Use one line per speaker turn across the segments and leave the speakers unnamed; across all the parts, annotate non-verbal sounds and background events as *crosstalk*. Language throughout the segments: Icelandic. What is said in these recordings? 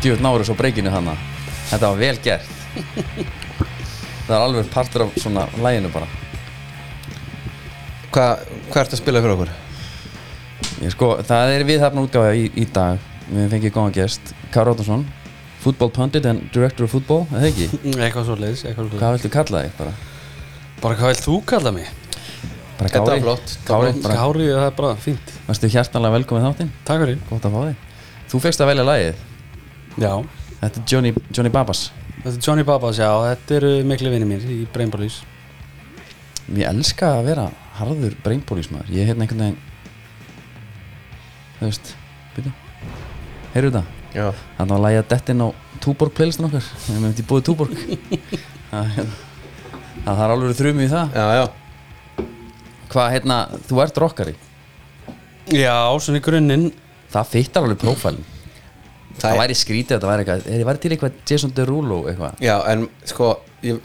Djúð náður svo breykinu hana Þetta var vel gert. *laughs* Það er alveg partur af svona læginu bara.
Hvað hva ertu að spila fyrir okkur?
Ég sko, það er viðhafna útgáfa í, í dag. Við fengið góðan gest. Kára Óttarsson Football pundit and director of football eða ekki? *laughs*
Eitthvað svo leiðis, eitthvað svo leiðis
Hvað viltu kalla þig bara?
Bara hvað vilt þú kalla mig?
Bara
Þetta
Kári.
flott, þetta
Kári,
var flott.
bara,
Kári, það er bara fínt.
Varstu hjartanlega velkomið þáttinn?
Takk fyrir.
Gótt að fá þig. Þú fegst að velja lagið
Já,
Þetta er Johnny, Johnny Babas.
Þetta er Johnny Babas, já, þetta eru miklu vinni mér í Brainballís
Ég elska að vera harður brainpólísmaður Ég er hérna einhvern veginn Þú veist, byrju Heyrðu þetta?
Já.
Þannig að lægja dettin á Túborg playlistan okkar. Við hefum ekki búið Túborg. Það *laughs* hérna- það er alveg þrjum í það.
Já, já.
Hvað, hérna, þú ert rockari?
Já, svona í grunninn.
Það fittar alveg prófælin Það,
Það
væri skrítið að þetta væri eitthvað Það væri til eitthvað Jason Derulo eitthvað?
Já, en sko Ég,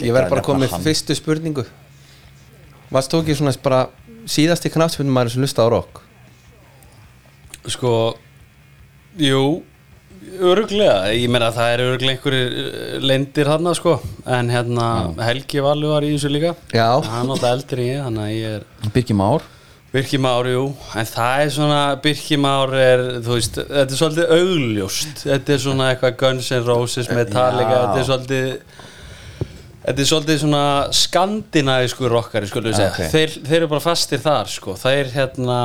ég verð bara að koma með
Hann.
fyrstu spurningu. Varst þú ekki svona bara síðasti knaftspunum maður sem lusta á rock?
Sko, jú Öruglega, ég meina að það er öruglega einhverjir lendir þarna sko. En hérna, Helgi Valur var í þessu líka.
Já.
Hann er alltaf eldri en ég, þannig að ég er
Birki Már
Birki Már, jú, en það er svona Birki Már er, þú veist þetta er svolítið augljóst. Þetta er svona eitthvað Guns N' Roses, Metallica
Já.
þetta er svolítið þetta er svolítið svona skandinavísku rockari, skulum við segja.
Ok.
þeir, þeir eru bara fastir þar, sko. Þeir hérna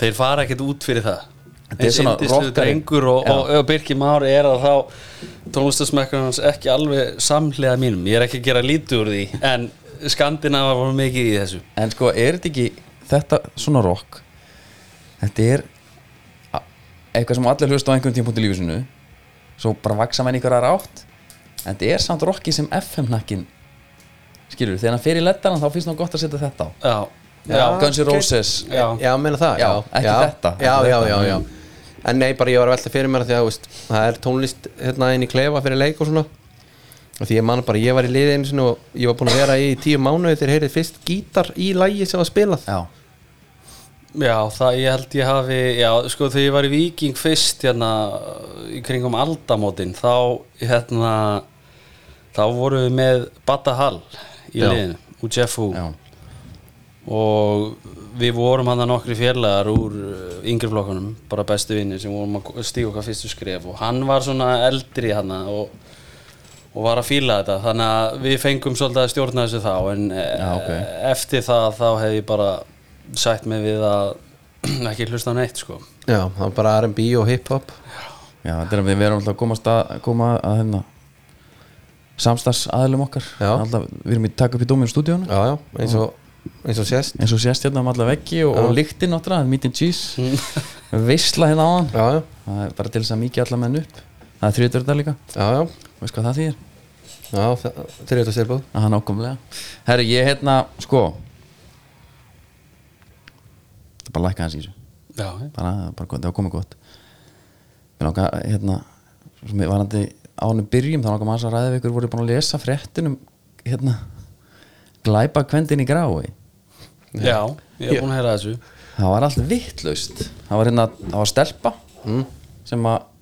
þeir fara ekkert út fyrir það.
Þetta er
eins
svona
yndislegur
rockari.
drengur og, og, og Birki Már er að þá tónlistasmekkur hans ekki alveg samhliða mínum, ég er ekki að gera lítið úr því en skandinava var mikið í þessu.
En sko, er þetta ekki Þetta svona rock Þetta er Eitthvað sem allir hlusta á einhvern tímpúnt í lífi sinu Svo bara vaksa menn ykkur aðra átt En þetta er samt rocki sem FM-nakkin Skilur, þegar hann fer í lettaran þá finnst hann gott að setja þetta á
Já,
Já.
Guns N'. Roses
Já.
Já, meina það
Já, ekki
já,
þetta,
Já,
ekki
já,
þetta.
já, já En nei, bara ég var að velta fyrir mér því að þú veist, það er tónlist hérna inn í klefa fyrir leik og svona og því ég man bara, ég var í liði einu sinni og ég var búin að vera í tíu mánuði þegar heyrið fyrst gítar í lægi sem var spilað
Já,
Já, það ég held ég hafi já, sko þegar ég var í Viking fyrst hérna í kringum aldamótin þá hérna þá vorum við með Bata Hall í liðinu, úr Jeff Hu.
Já,
og við vorum hann að nokkri fjarlagar úr yngri flokkunum, bara bestu vinnir sem vorum að stíga okkar fyrstu skref. Og hann var svona eldri hann og, og var að fíla þetta. Þannig að við fengum svolítið að stjórna þessu þá en
Já, ok.
e, eftir það þá hef ég bara sætt mig við að *clears throat* ekki hlusta neitt sko.
Já, það var bara R&B og hip-hop.
Já Þetta er að við verum alltaf að komast að koma að hérna Samstars aðlum okkar.
Já.
alltaf, Við erum í taka upp í Dóminu stúdíónu
Já, já, eins og, eins og sést.
Eins og sést hérna um alla veggi og, og lyktin náttúrulega, meat and cheese. *laughs* Veistla hérna á hann
Já, já,
það er bara til þess að mikið alla menn upp. Það er þetta líka,
já, já,
veist hvað það þýðir?
Já Þeir eru þetta sérbúð
að hann ákomlega herru, ég hérna, sko það er bara lækka hans í þessu.
Já,
bara, bara það var komið gott. Mér langar, hérna sem varandi ánum byrjum þá langar maður að ræða við ykkur voru búin að lesa fréttin um hérna glæpa kvendin í grái
já, ég er búin að heyra þessu.
Það var allt vittlaust það var hérna, það var stelpa sem að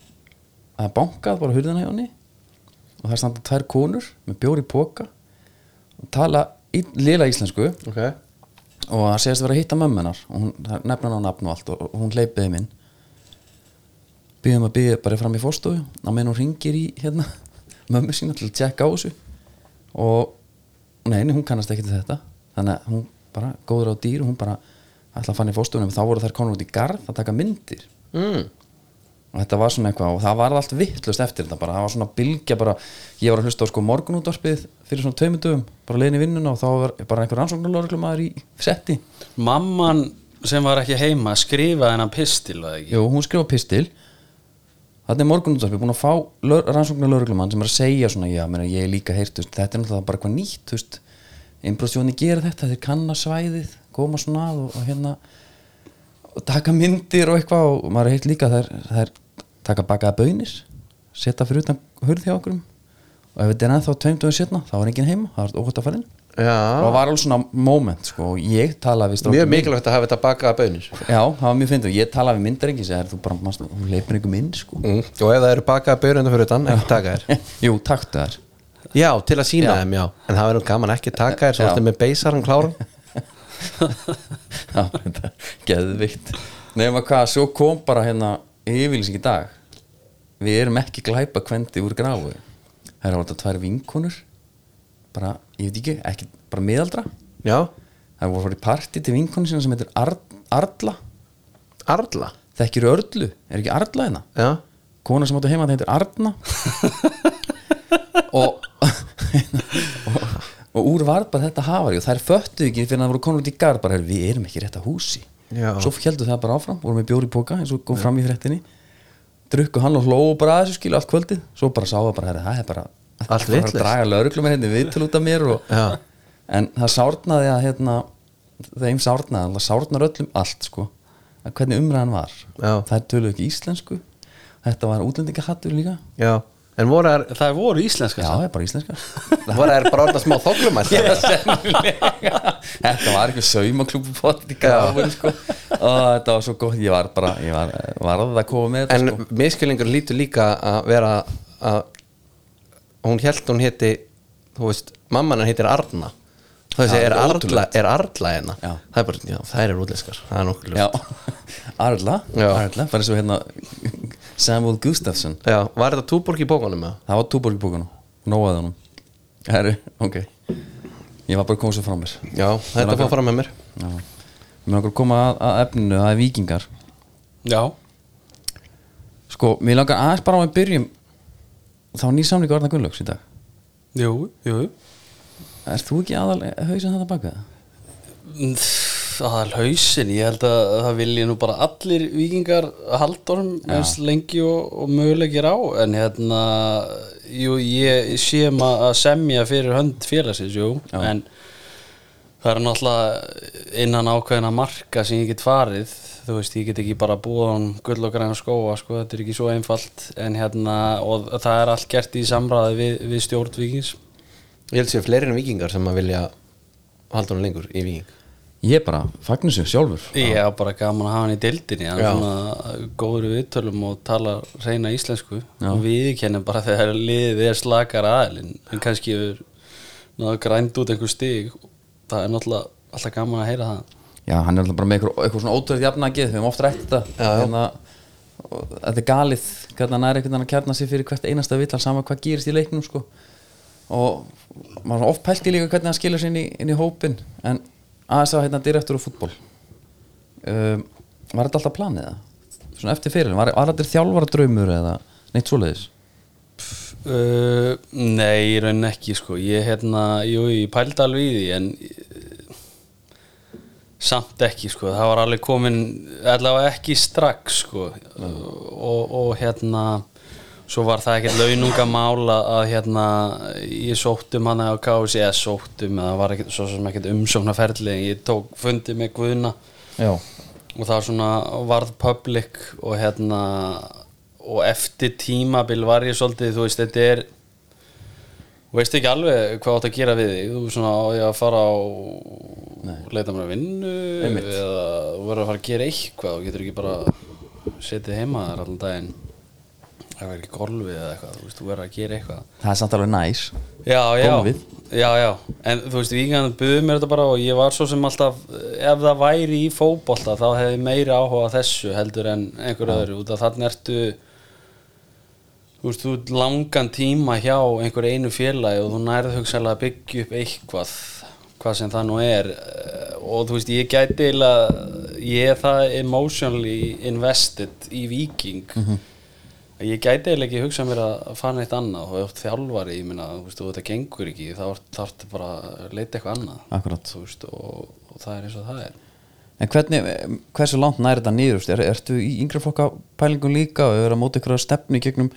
að bankað bara hurðina hjá henni. Og það standa tvær konur með bjóri póka og tala í, lila íslensku.
Ok
og það segist að vera að hitta mömmunar og hún nefna hann á nafn og allt og, og hún hleypiði minn býðum að býða bara fram í fórstofu á meðan hún ringir í hérna *laughs* mömmu sína til að tjekka á þessu. Og nei, nei, hún kannast ekki til þetta. Þannig að hún bara góður á dýr og hún bara ætla að fann í fórstofunum þá voru þær konur út í garð að taka myndir.
Mm.
Og þetta var svona eitthvað og það var allt vittlust eftir þetta bara, það var svona bylgja bara ég var að hlusta á sko morgunútvarpið fyrir svona tveimundum, bara í vinnuna og þá var bara einhver rannsóknarlögreglumæður í setti.
Mamman sem var ekki heima skrifaði hennan pistil, það ekki?
Jú, hún skrifa pistil. Þannig er morgunútvarpið búin að fá rannsóknarlögreglumann sem er að segja svona, já, meina, ég er líka heyrt, þetta er náttúrulega bara eitthvað nýtt, impressjóni gera þetta, þeir kanna svæðið, koma svona að og, og hérna taka myndir og eitthvað og maður er heilt líka þær, þær taka bakaða bönir setja fyrir utan hurð hjá okkur. Og ef þetta er ennþá tveimtöðu setna þá er enginn heima, það er óhætt að fara inn. Og var alveg svona moment sko. Og ég talaði
mjög mikilvægt að hafa þetta bakaða bönir
já, það var mjög fyndið. Og ég talaði við myndarengi sem er þú bara, manstu, þú leipir einhver minn sko.
Mm. Og ef það eru bakaða bönir fyrir utan, ekki taka þér *laughs*
jú, taktu þær.
Já, til að sína
Já.
þeim, já. En það verður gaman ekki taka þér, svo
Já.
ertu með beisaran kláran. *laughs*
Já, þetta er geðvikt nema hvað, svo kom bara hérna yfirlýsing í dag. Við erum ekki glæpa kvendi úr gráu það er alltaf tvær vinkonur. Bara, ég veit ekki, ekki bara miðaldra.
Já,
það voru farið í partí til vinkonu sinna sem heitir Ar Arla.
Arla?
Þekkir Örlu, er ekki Arla hérna?
Já,
kona sem áttu heima það heitir Arna. *laughs* Og, og og úr var bara þetta hafari og þær föttu ekki fyrir að það voru konur út í garð. Bara, við erum ekki rétt að húsi
Já.
svo heldur það bara áfram, vorum við bjóri í póka eins og kom fram í fréttinni. Drukku hann og hlóu bara að þessu skilu allt kvöldið. Svo bara sá það bara, herri, það er bara
Allt
bara að draga lögreglum hérna viðtöl út af mér og, en það sárnaði að hérna, þeim sárnaði, það sárnar öllum allt sko, að hvernig umræðan var.
Já.
þær töluðu ekki íslensku. Þetta var útlendingahattur líka.
Já En voru þær,
Það voru íslenska
já, það er bara íslenska *laughs*
voru þær bara orðna smá þoklumætt *laughs*
þetta var eitthvað saumaklúbu sko. og þetta var svo gott. Ég var bara, ég var, varð að koma með þetta
En
sko.
miskilningur lítur líka að vera að hún held hún héti þú veist, mamman hann heitir Arna. Það
Já,
sé, er,
er
Arla, er Arla hérna? Það er bara, já, það er útleskar það er nokkuð
já,
ljóst
Arla. Arla? Bara svo hérna Samuel Gustafsson.
Já. var þetta túborg í bókunum með
það var túborg í bókunum, nóaði honum. Herru, ok. Ég var bara að koma svo frá mér.
Já, þetta fór fram með mér.
Já. mér langar að koma að, að efninu, það er vikingar
Já,
sko, mér langar aðeins bara á að byrjum þá var ný samlingu Arna Gunnlaugs í dag.
Jú, jú.
Er þú ekki aðal hausin þetta baka það?
Aðal hausin, ég held að það vilji nú bara allir vikingar haldorum eins lengi og, og mögulegir á. En hérna jú, ég sé maður að semja fyrir hönd félagsins, jú. En það er náttúrulega innan ákveðina marka sem ég get farið. Þú veist, ég get ekki bara búið hann gull og græna skóa, sko, þetta er ekki svo einfalt. En hérna, og það er allt gert í samræði við, við stjórn vikings
ég held sér fleiri en vikingar sem að vilja halda hún lengur í viking
ég bara fagnu sig sjálfur.
Ég er bara gaman að hafa hann í deildinni. Hann er svona góður viðtölum og tala reyna íslensku.
Já.
og við kennum bara *laughs* þegar liðið er slakar aðilinn. En kannski hefur náðu grænd út einhver stig. Það er náttúrulega alltaf gaman að heyra það.
Já, hann er alltaf bara með eitthvað, eitthvað svona ótrúið jafnagið, við höfum oft rætt þetta. Hérna, Þetta er galið hvernig hann er einhvern veginn að kjarna sig fyrir hvert einasta vital sama hvað gerist í leiknum sko. og maður er oft pælt í líka hvernig hann skilur sér inn í, inn í hópin en aðeins að hérna direktur á fútból um, Var þetta alltaf planið það? Svona eftir fyrir, var, var þetta þjálfara draumur eða neitt svoleiðis?
uh, Nei, í raunin ekki sko. Ég hérna, jú, ég pældi alveg í því en uh, samt ekki sko. Það var alveg komin, allavega ekki strax sko. Og, og hérna svo var það ekkert launungamála að hérna ég sóttum hana á KFC eða sóttum, eða var ekkert svo sem ekkert umsóknarferli. Ég tók fundi með Guðna.
Já.
Og það var svona varð public og hérna og eftir tímabil var ég svolítið þú veist þetta er þú veist ekki alveg hvað átt að gera við þig? Þú svona á ég að fara á leita mér að vinnu
Einmitt.
eða þú verður að fara að gera eitthvað þú getur ekki bara setið heima þar allan daginn það verður ekki golfið eða eitthvað þú veist þú verður að gera eitthvað.
Það er samt alveg næs.
Já, já,
Gólfið.
já, já. En þú veist, vikingarnir buðu mér þetta bara og ég var svo sem alltaf, ef það væri í fótbolta þá hefði meiri áhuga þessu heldur en einhver öðru. Út af þannig ertu þú veist, þú ert langan tíma hjá einhver einu félagi og þú nærðu hugsaðlega að byggja upp eitthvað hvað sem það nú er. Og þú veist, ég gæti eiginlega ég er það emotionally invested í viking að ég gæti eiginlega ekki hugsað mér að fara neitt annað og ef þjálfari, ég meina, þú veist, og þetta gengur ekki þá þarf þetta bara að leita eitthvað annað
Akkúrat.
þú veist, og, og það er eins og það er
En hvernig, hversu langt nær þetta niðurst? Er, ertu í yngri flokka pælingum líka og er að móta ykkur að stefni gegnum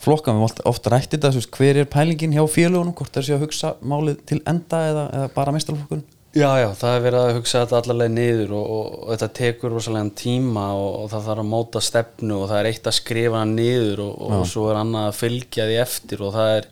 flokka? Við oft, oft rætti þetta, þú veist, hver er pælingin hjá félagunum? Hvort er sér að hugsa málið til enda eða, eða bara mestalflokkurinn?
Já, já, það er verið að hugsa þetta allarleið niður og, og, og þetta tekur rosalega tíma og, og það þarf að móta stefnu og það er eitt að skrifa hann niður og, og svo er annað að fylgja því eftir og það er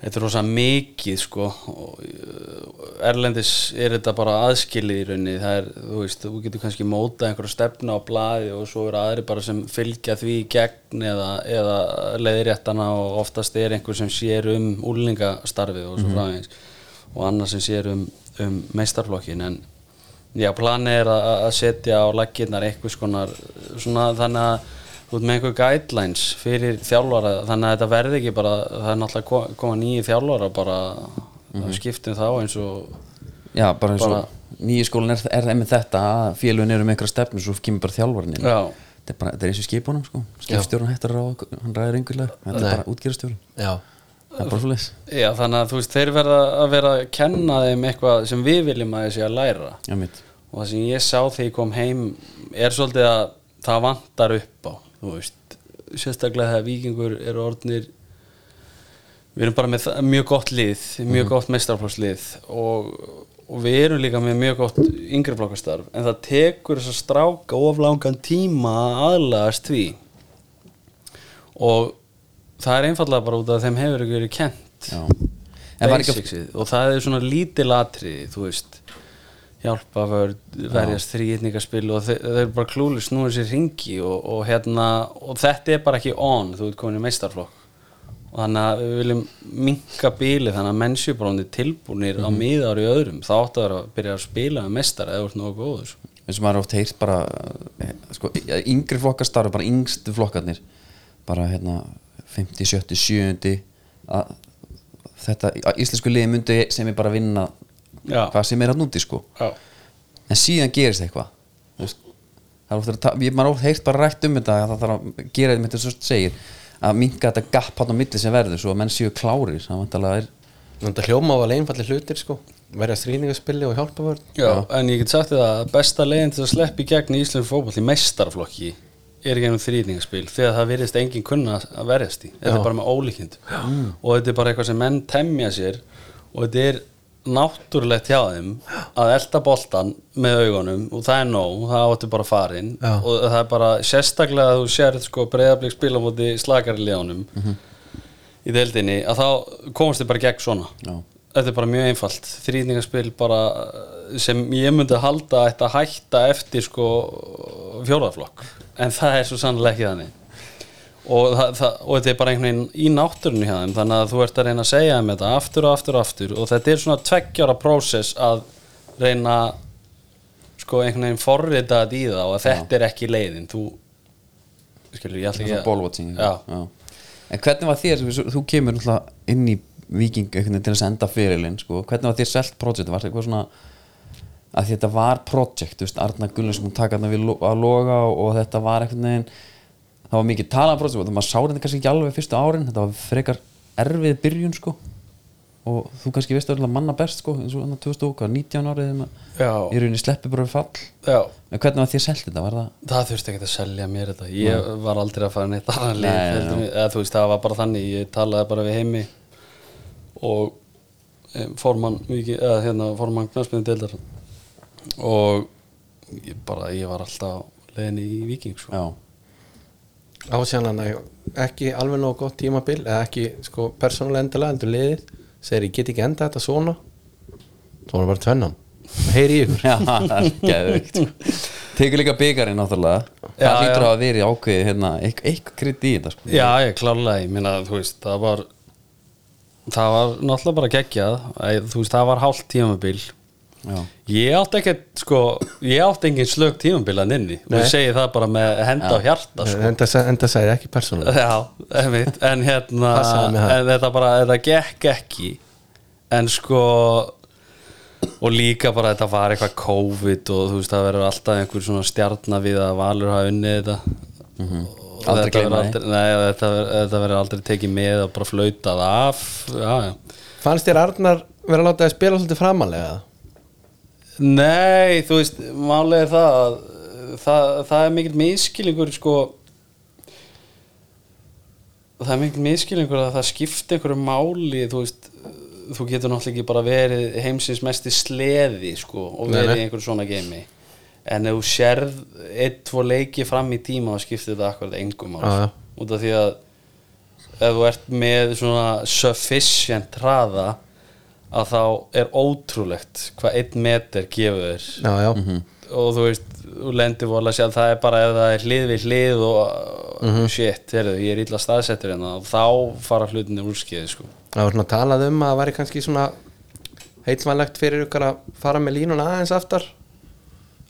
þetta er rosa mikið sko. Og erlendis er þetta bara aðskilið í rauninni. Það er, þú veist, þú getur kannski mótað einhverja stefna á blaði og svo eru aðri bara sem fylgja því í gegn eða, eða leiðréttana og oftast er einhver sem sér um úlingastarfið og svo framvegis. Og annar sem sér um, um meistarflokkin en já, planið er að, að setja á laggirnar eitthvað skonar svona þannig að þú ert með einhver guidelines fyrir þjálfara þannig að þetta verði ekki bara það er náttúrulega ko- koma nýju þjálfara bara mm skiptum þá eins og
Já, bara eins og
Bara-
nýju skólan er, er einmitt þetta að félugin eru með einhverja stefnu svo kemur bara þjálfarinn inn.
Já,
þetta er, bara, þetta er eins og skipunum sko. Skipstjórun hættar ráða, hann ræðir einhverlega þetta
Nei.
er bara útgerastjórun,
Já,
já, þannig að þú veist þeir verða að vera að kenna þeim eitthvað sem við viljum að þessi að læra.
Já,
og það sem ég sá þegar ég kom heim er svolítið að það vantar upp á þú veist, sérstaklega þegar vikingur eru orðnir við erum bara með mjög gott lið mjög gott meistarflokslið og, og við erum líka með mjög gott yngri flokkastarf. En það tekur þess að stráka of langan tíma að aðlagast því. Og það er einfallega bara út af að þeim hefur ekki verið kent Basicsið. og það er svona lítil atriði þú veist. Hjálpa vörð, verjast þrýitningaspil og þeir eru bara klúli snúið sér ringi og, og hérna og þetta er bara ekki on, þú ert komin í meistarflokk og þannig að við viljum minka bíli þannig að mennsjubrónir tilbúnir á miðar í öðrum. Þá áttu að vera að byrja að spila með meistar eða ert nógu góður.
Eins og maður oft heyrt bara eh, sko, yngri flokkar starfa bara yngstu flokkarnir. Bara hérna 50, 70, 70 að þetta að íslensku liði myndi sem er bara að vinna
Já.
hvað sem er að núti sko
Já.
en síðan gerist eitthvað er að maður oft heyrt bara rætt um þetta að það þarf að gera þetta með þetta segir að minka þetta gap hann á milli sem verður svo að menn séu klárir það er
þetta hljóma á alveg einfallir hlutir sko verja stríningaspili og hjálpa vörð
Já, en ég get sagt þér að besta leiðin til að sleppa í gegn í Íslands fótboll í meistarflokki er gennum þrýðningaspil þegar það virðist engin kunna að verjast í. Þetta
Já.
er bara með ólíkind og þetta er bara eitthvað sem menn temja sér og þetta er náttúrulegt hjá þeim að elda boltan með augunum og það er nóg, það áttu bara farin
Já.
og það er bara sérstaklega að þú sér sko breyðablík spila á móti slakari leðunum í deildinni að þá komast þið bara gegn svona.
Já.
þetta er bara mjög einfalt. Þrýningaspil bara sem ég myndi halda að að hætta eftir sko fjóðaflokk en það er svo sannlega ekki þannig. Og, það, það, og þetta er bara einhvern veginn í náttúrunni hjá þeim þannig að þú ert að reyna að segja um þetta aftur og aftur og aftur. Og þetta er svona tveggjára prósess að reyna sko einhvern veginn forrita þetta í það og að þetta er ekki leiðin. Þú skilur ég ætla ekki já,
en hvernig var þér, þú- kemur inn í viking til að senda fyrirlin sko. hvernig var þér selt project, var þetta eitthvað svona að þetta var project, þú veist, Arna Gullins hún taka þarna við að loga og, og þetta var einhvern veginn það var mikið talað project og maður sá þetta kannski ekki alveg fyrstu árin þetta var frekar erfið byrjun sko. Og þú kannski veist að manna best sko eins og hann 2019 árið
já,
í rauninni sleppi bara við fall.
Já.
en hvernig var þér selt þetta, það?
Það þurfti ekki að selja mér þetta. Ég var aldrei að fara neitt
Nei,
þú veist, það var bara þannig. Ég talaði bara við heimi og e, formann hérna, formann knarspinni deildar og ég bara, ég var alltaf leiðin í viking sko.
já,
ásjánlega ekki alveg nóg gott tímabil eða ekki sko persónulega endilega endur liðið segir ég get ekki enda þetta svona þá var bara tvennan heyri ykkur *laughs*
það sko. Tekur líka byggarinn náttúrulega
Já,
Það hlýtur
já.
að vera í ákveði hérna, eitthvað, krydd í þetta sko.
Já, ég klálega, ég minna þú veist, það var það var náttúrulega bara geggjað Æ, þú veist, það var hálft tímabil
Já.
Ég átti ekkert, sko, ég átti engin slög tímambilan inni og
Nei.
ég segi það bara með henda á hjarta, sko.
enda, enda segir ekki persónulega
Já, einmitt, en hérna
það.
en þetta bara, þetta gekk ekki en sko og líka bara þetta var eitthvað COVID og þú veist það verður alltaf einhver svona stjarnar við að Valur hafa unnið þetta og
Mhm. Aldrei gleyma
aldrei, nei, þetta, ver- þetta verður aldrei tekið með og bara flautað af já, já.
fannst þér Arnar vera að láta þið spila svolítið framalega
Nei, þú veist, málið er það að það, það er mikill miskilingur sko það er mikill miskilingur að það skipti einhverju máli þú veist, þú getur náttúrulega ekki bara verið heimsins mesti sleði sko og
Nei,
verið
nei.
í einhverju svona geimi en ef þú sérð eitt, tvo leiki fram í tíma þá skiptir þetta akkurat engum máli
já.
út af því að ef þú ert með svona sufficient hraða að þá er ótrúlegt hvað einn meter gefur þér.
Já, já,
og þú veist, þú lendir vola að að það er bara ef það er hlið við hlið og shit, heyrðu, ég er illa staðsettur hérna og þá fara hlutinni úrskiði sko.
það var svona talað um að það væri kannski svona heilsvænlegt fyrir ykkur að fara með línuna aðeins aftar.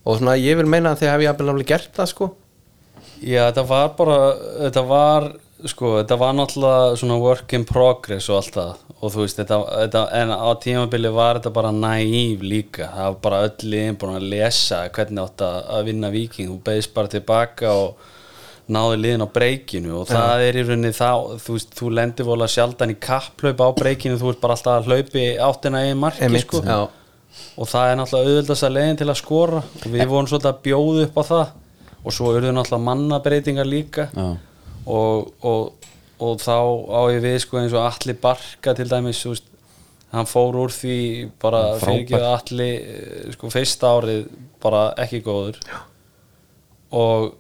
Og svona ég vil meina að þið hefði alveg gert það sko.
Já, þetta var bara þetta var, sko, þetta var náttúrulega svona work in progress og allt það. Og þú veist, þetta, þetta en á tímabili var þetta bara næív líka. Það var bara öll liðin búin að lesa hvernig átt að vinna viking þú beðist bara tilbaka og náði liðin á breykinu. Og það er í rauninni þá, þú veist, þú lendir vola sjaldan í kapplaup á breykinu, þú veist bara alltaf að hlaupi áttina í marki, sko. og það er náttúrulega auðvöldast að leiðin til að skora. Og við vorum svolítið að bjóða upp á það. Og svo eru náttúrulega mannabreitingar líka.
Já.
Og, og, og þá á ég við sko eins og Alli Barka til dæmis þú veist, hann fór úr því bara fyrir ekki að Alli eh, sko fyrsta árið bara ekki góður. Já. og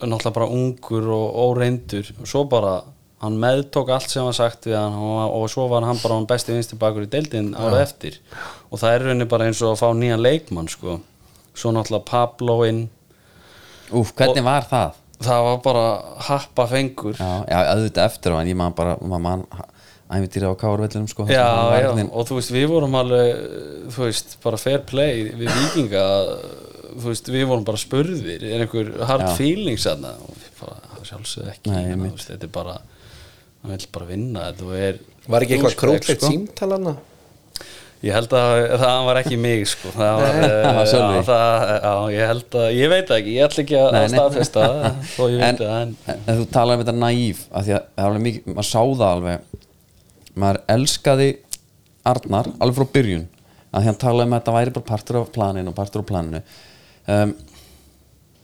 náttúrulega bara ungur og óreindur. Og svo bara hann meðtók allt sem var sagt við hann og, og svo var hann bara hann besti vinstri bakur í deildin árið eftir. Og það er rauninni bara eins og að fá nýjan leikmann sko. Svo náttúrulega Pabloinn
Úf, hvernig var það?
Það var bara happa fengur
Já, já, auðvitað eftir á en ég man bara, maður man æfintýra á kárvellinum sko
já, já, og þú veist, við vorum alveg þú veist, bara fair play við vikinga þú veist, við vorum bara spurðir er einhver hard
Já.
feelings þarna og við bara sjálfsögðu ekki
Nei,
þú veist, þetta er bara hann vil bara vinna þetta og er
Var ekki eitthvað króklegt
sko.
símtalana?
Ég held að það var ekki mig sko. Það var,
það var
já,
Sölvi.
það, já, ég held að, ég veit ekki ég ætla ekki að
Nei, nei.
staðfesta *laughs* ég
en,
veit en,
en, þú talaði um þetta næíf af því að það er alveg mikið, maður sá það alveg. Maður elskaði Arnar alveg frá byrjun að því hann talaði um að þetta væri bara partur af planinu og partur af planinu. Um,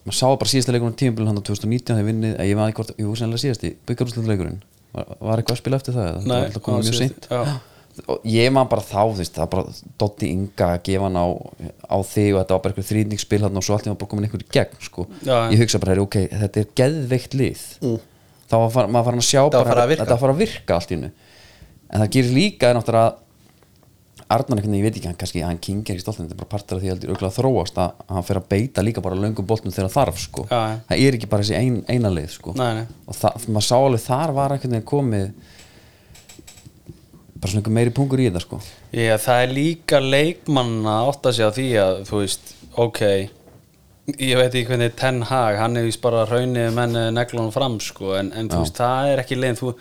maður sá bara síðasta leikurinn tímabili hann á 2019 þegar vinnið, ég maður ekki hvort jú, sennilega síðasti, byggarúslega leikurinn. Var, var eitthvað að spila eftir það?
Nei,
það var
var
mjög og *gasps* ég man bara þá þú veist, það bara Dotti Inga að gefa hann á, á þig og þetta var bara eitthvað þrýningsspil og svo allt í var bara komin einhver í gegn sko.
Já,
ég hugsa bara, herri, ok, þetta er geðveikt lið. Mm. þá var far, maður farin að sjá
var
bara,
að
þetta var að virka allt í hennu en það gerir líka er náttúrulega að Arnar einhvern veginn, ég veit ekki, hann kannski hann kingir í stoltin, þetta er bara partur af því að auðvitað þróast að hann fer að beita líka bara löngum boltum þegar þarf sko,
Já,
það er ekki bara þessi ein, eina leið sko.
Nei, nei.
og það, maður sá alveg þar var einhvern veginn komið bara svona meiri pungur í þetta sko.
Já, það er líka leikmann að átta sig á því að þú veist, ok ég veit ekki hvernig Ten Hag, hann er vist bara raunið menn neglunum fram sko, en, en þú veist, það er ekki leiðin þú,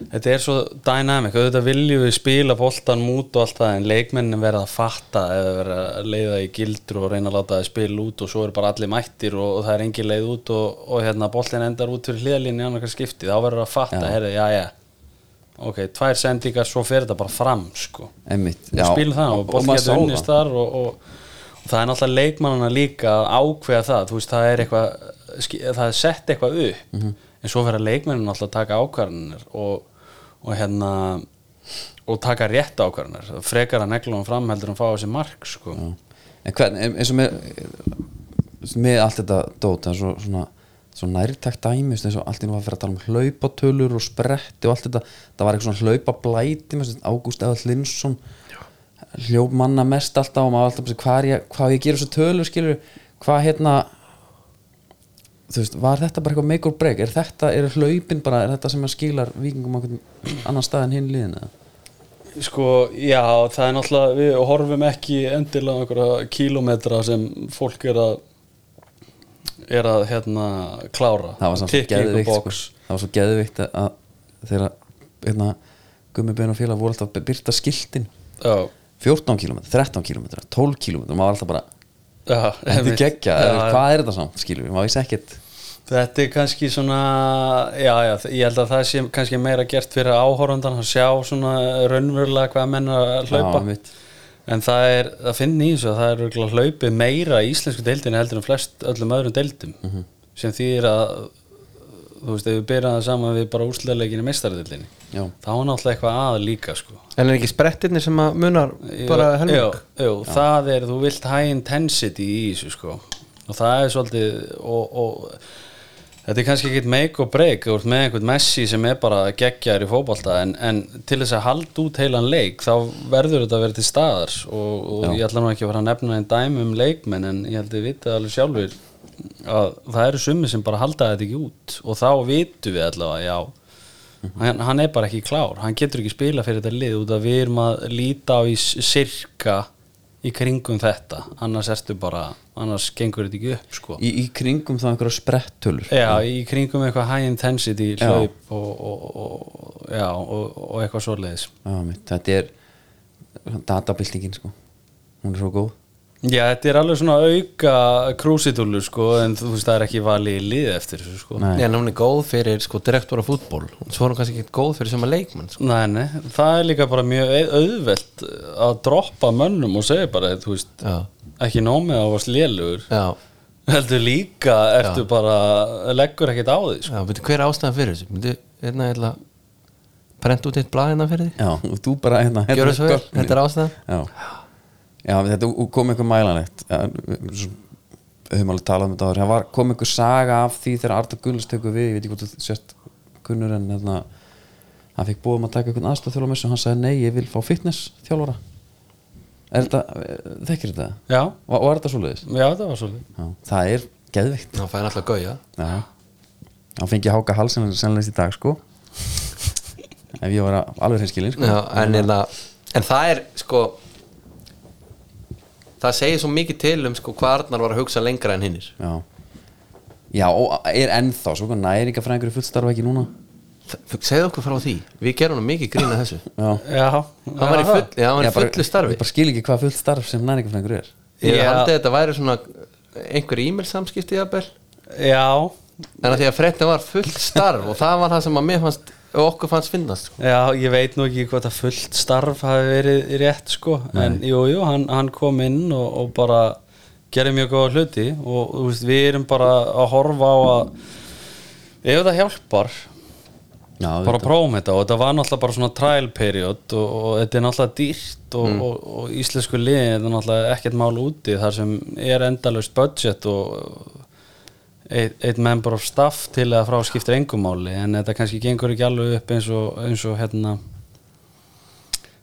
þetta er svo dynamic auðvitað viljum við spila boltan mút og allt það, en leikmennin verða að fatta eða verða að leiða í gildur og reyna að láta það spila út og svo er bara allir mættir og, og það er engin leið út og, og hérna boltin endar út fyrir hliðalínu í annarkar skipti, þá verður að fatta, herri, já, já ok, tvær sendingar, svo fer þetta bara fram sko.
Einmitt,
við spilum það og
sá
getur unnist þar og, og, og það er náttúrulega leikmannana líka að ákveða það, þú veist, það er eitthvað það er sett eitthvað upp
Mhm.
en svo verða leikmannina náttúrulega að taka ákvarðanir og, og hérna og taka rétt ákvarðanir. Frekar að neglunum fram heldur en fá þessi mark sko.
en hvern, eins og með með allt þetta dót það er svo, svona, svo nærtækt dæmi eins og allt í nú að fyrir að tala um hlaupatölur og spretti og allt þetta. Það var eitthvað svona hlaupablæti sem Ágúst Eðall Linsson hljóp manna mest alltaf og maður alltaf bara, hvað, er ég, hvað ég gera þessu tölur skilur hvað hérna þú veist, var þetta bara eitthvað make or break? Er þetta, er hlaupin bara, er þetta sem að skilar vikingum á einhvern annan stað en hinn liðin eða?
sko, já, það er náttúrulega við horfum ekki endilega einhverja kílómetra sem fólk er að er að hérna klára
það var svo geðvikt sko.
box.
það var svo geðvikt að þegar hérna, Gummi Ben og félag voru alltaf að byrta skiltin.
Já,
14 km, 13 km, 12 km maður var alltaf bara,
já,
þetta er geggja
Já,
hvað er þetta samt, skilur við, maður vissi ekkert.
Þetta er kannski svona já, já, ég held að það sé kannski meira gert fyrir áhórandan að sjá svona raunverulega hvað menn að hlaupa.
Já, einmitt.
En það er, það finn í þessu að það er hlaupið meira í íslensku deildinu heldur en flest öllum öðrum deildum
Mhm.
sem þýðir að þú veist, ef við byrjum það saman við bara meistaradeildinni
Já.
þá er náttúrulega eitthvað að líka sko
En er ekki sprettirnir sem að munar bara
Jú,
helming?
jú, jú, það er, þú vilt high intensity í þessu sko og það er svolítið og, og Þetta er kannski ekkit make or break ert með einhvern Messi sem er bara geggjar í fótbolta en, en til þess að halda út heilan leik þá verður þetta að vera til staðar. Og, og ég ætla nú ekki að fara að nefna einn dæmi um leikmenn en ég held að við vitið alveg sjálfur að það eru summi sem bara halda þetta ekki út. Og þá vitum við allavega já hann, hann er bara ekki klár. Hann getur ekki spila fyrir þetta lið út að við erum að líta á í sirka í kringum þetta. Annars ertu bara, annars gengur þetta ekki upp sko.
Í, í kringum þá einhverja sprettölur
Já, í kringum eitthvað high intensity hlaup og, og, og, já, og, og eitthvað svoleiðis.
Já, mitt, þetta er databildingin sko. Hún er svo góð
Já, þetta er alveg svona auka krúsitúlur sko, en þú veist það er ekki valið í lið eftir þessu sko.
Nei.
en hún er góð fyrir sko direktora fútból svo er hún kannski ekki góð fyrir sem að leikmann sko.
Nei, nei, það er líka bara mjög au- auðvelt að droppa mönnum og segja bara, þú veist,
já,
ekki nómið á að
já,
heldur líka eftir bara leggur ekkert á því sko.
já veitu hver er ástæðan fyrir þessu? Myndi, hérna, ég ætla að prenta út eitt blað hérna fyrir því
já, og þú bara hérna, hérna já. þetta kom eitthvað mælanlegt. Við höfum alveg talað um þetta það var, kom eitthvað saga af því þegar Arda Gullast tekur við, ég veit ekki hvort þú sérst kunnur en hérna hann fikk búið um að taka eitthvað aðstof þjálfur og hann sagði nei, ég vil fá fitness þjálfara. Er þetta, þekkir þetta?
Já,
og, og er þetta svoleiðis?
Já, það var svolítið
það er geðvikt
þá fæði alltaf gauja.
Já. Hann fengi háka halsin sennlega í dag sko. Ef ég var alveg hreinskilin sko.
En, en, en það er sko það segir svo mikið til um sko hvað Arnar var að hugsa lengra en hinnir.
Já. Já, og er ennþá svo næringafræðingur í fullstarfa ekki núna?
Segðu okkur frá því, við gerum nú mikið grína þessu. *laughs*
Já,
Já,
hann var í, full, já, hann var í
Ég bara-
fullu starfi.
Ég bara skil ekki hvað fullt starf sem næringafræðingur er.
Ég
Já.
haldi að þetta væri svona einhver e-mail samskipti jafnvel.
Já,
en að því að fréttin var fullt starf og það var það sem að mér fannst okkur fannst finnast sko.
Já, ég veit nú ekki hvað það fullt starf hafi verið rétt sko. En jú, jú, hann, hann kom inn og, og bara gerði mjög góða hluti. Og þú veist, við erum bara að horfa á að ef það hjálpar
Já,
bara að prófum þetta. Og þetta var náttúrulega bara svona trial period og, og þetta er náttúrulega dýrt og, og, og íslensku liðin er náttúrulega ekkert mál úti. Þar sem er endalaust budget og eitt, eitt member of staff til að frá skiptir engumáli en þetta kannski gengur ekki alveg upp eins og, eins og hérna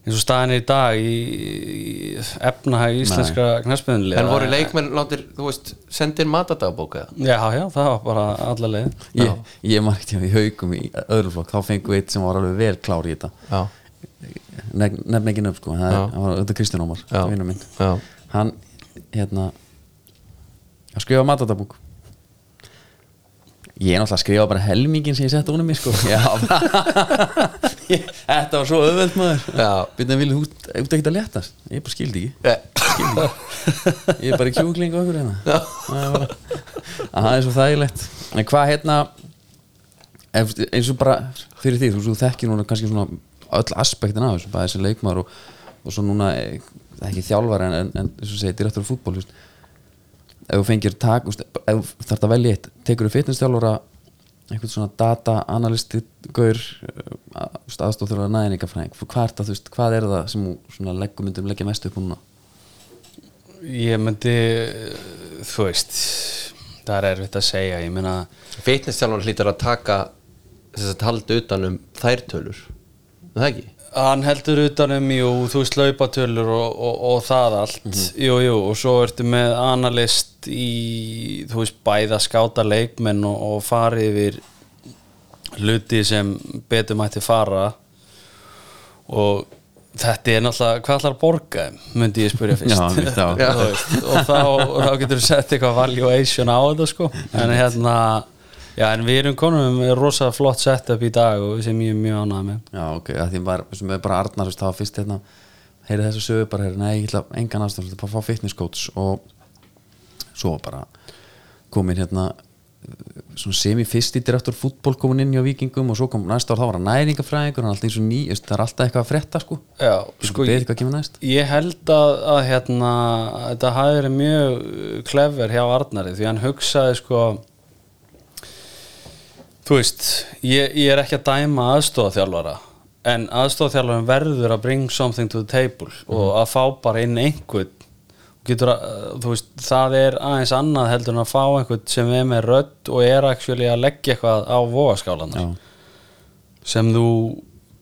eins og staðin er í dag í, í efnahæg íslenskra knæspiðunli
en voru leikmenn láttir, þú veist, sendir matadagbóka eða?
Já, já, það var bara alla leið.
Ég, ég ekki að við haugum í öðru flokk þá fengum við eitt sem var alveg vel klár í þetta. Nefn ekki nöfn sko það
Já.
hann var, þetta er Kristján Ómar, vinur minn.
Já,
hann, hérna að skrifa matadabúk ég er náttúrulega að skrifa bara helmingin sem ég sett ónum mig sko. *laughs* Já, *laughs* þetta var svo öðveld maður. Að vilja út, út ekkert að léttast ég bara skildi ekki. Skildi ekki. ég er bara í kjúkling og okkur hérna. Það er svo þægilegt. En hvað hérna eins og bara fyrir því þú, þú þekkir núna kannski svona öll aspektin af þessu, bara þessi leikmaður og, og svo núna, eh, er ekki þjálfar en, en, en þess að segja, direktor fútból just, ef þú fengir tak ef þú þarft að velja eitt, tekur þú fitnessþjálfara einhvern svona data analyst gaur aðstofþjálfara næðningafræðing hvað er það, þú veist, hvað er það sem þú svona leggum myndum leggja mest upp á núna
Ég myndi, þú veist, það er erfitt að segja, ég meina,
fitnessstjálfan hlýtur að taka þess að halda utan um þær tölur Er það ekki?
Hann heldur utanum, jú, þú veist, laupatölur og, og, og það allt, jú, jú, og svo ertu með analyst í, þú veist, bæða skáta leikmenn og, og fari yfir hluti sem betur mætti fara. Og þetta er náttúrulega, hvað ætlar að borga myndi ég spyrja *laughs* fyrst.
Já, *laughs* já.
Og þá, þá getur þú sett eitthvað valuation á þetta sko. En hérna, já en við erum konum með rosa flott setup í dag og sem ég er mjög ánægð með.
Já, ok, að því bara, sem er bara Arnar það var fyrst hérna, heyrið þessu sögu bara, heyrið, nei, ég ætla engan aðstæðan bara fá fitness coach og svo bara komin hérna svona semi fyrst í direktor fútból komin inn hjá vikingum og svo kom næsta ár þá var hann næringafræðingur er alltaf og ný, það er alltaf eitthvað að frétta sko,
Já,
sko,
ég, ég held að, að hérna, þetta hafi verið mjög klefver hjá Arnari því hann hugsaði sko þú veist ég, ég er ekki að dæma aðstofaþjálfara en aðstofaþjálfarin verður að bring something to the table og að fá bara inn einhvern. Getur að, þú veist, það er aðeins annað heldur en að fá einhvern sem er með rödd og er actually að leggja eitthvað á vogaskálan
Já.
sem þú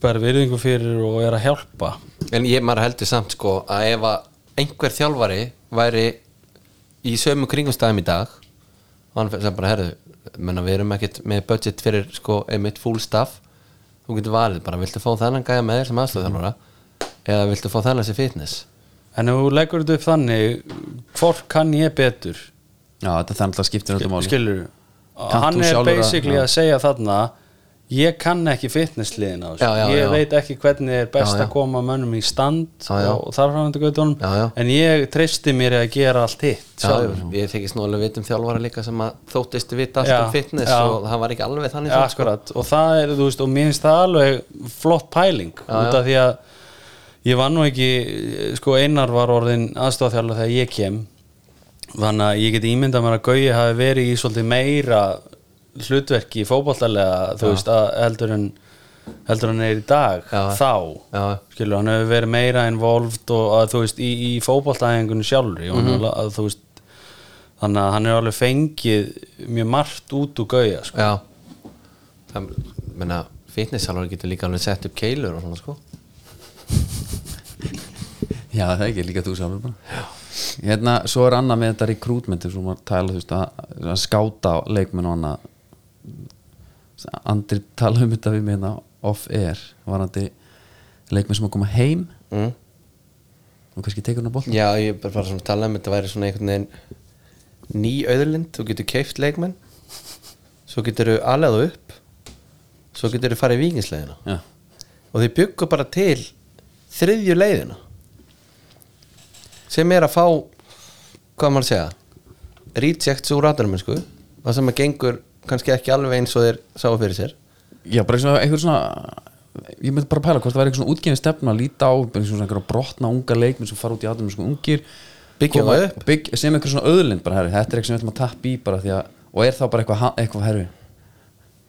ber virðingu fyrir og er að hjálpa.
En ég maður heldur samt sko að ef að einhver þjálfari væri í sömu kringumstæðum í dag og hann sem bara herðu menna við erum ekkert með budget fyrir sko einmitt full staff. Þú getur valið bara viltu fá þennan gæja með þér sem aðstofþjálfara eða viltu fá þennan sem fitness?
En ef þú leggur þetta upp þannig hvort kann ég betur?
Já, þetta er þannig að skiptir öllu máli.
Hann er
að-
basically
já.
að segja þarna ég kann ekki fitnessliðin á þessu. Ég
já.
veit ekki hvernig er best
Já, já.
að koma mönnum í stand og þar framöndu gautunum en ég treysti mér að gera allt hitt
ég þykist nú alveg veit um þjálfara líka sem að þóttist vita allt um fitness og það var ekki alveg þannig samt, sko.
og það er, þú veist, og mér finnst það alveg flott pæling út af því að ég var nú ekki, sko Einar var orðin aðstofþjálfur þegar ég kem. Þannig að ég get ímyndað mér að Gauji hafi verið í svolítið meira hlutverki fótballtalega, þú veist, að heldur en heldur en er í dag
Já.
þá,
Já.
skilur, hann hefur verið meira involved og að þú veist, í, í fótballtæðingunni sjálfri og mm að þú veist þannig að hann er alveg fengið mjög margt út úr Gauja, sko.
Já. Það, menna, fitness þjálfari getur líka alveg sett upp keilur og svona sko. *laughs*
Já, það er ekki líka þú sjálfur bara. Hérna, svo er annað með þetta rekrútmenti sem maður tala, þú veist, að, að skáta á leikmenn og annað Andri tala um þetta við mig hérna off-air varandi leikmenn sem að koma heim.
Mm.
og kannski tekur hann að bolta
Já, ég er bara svona að tala um þetta væri svona einhvern veginn ný auðurlind, þú getur keift leikmenn. Svo getur þú alveg upp. Svo getur þú farið í vikingsleiðina
Já,
og þið byggu bara til þriðju leiðina. Sem er að fá hvað maður að segja rejects úr ratanumennsku það sem að gengur kannski ekki alveg eins og þeir sáu fyrir sér
Já bara einhver svona ég myndi bara pæla hvort það væri eitthvað svona útgefin stefna að líta á einhverja brotna unga leikmenn sem fara út í aðdæmi sko ungir
Byggja
koma-
það upp.
bygg, sem einhver svona öðlind bara herri, þetta er eitthvað sem við ætlum að tappa í bara því að og er þá bara eitthvað, eitthvað herri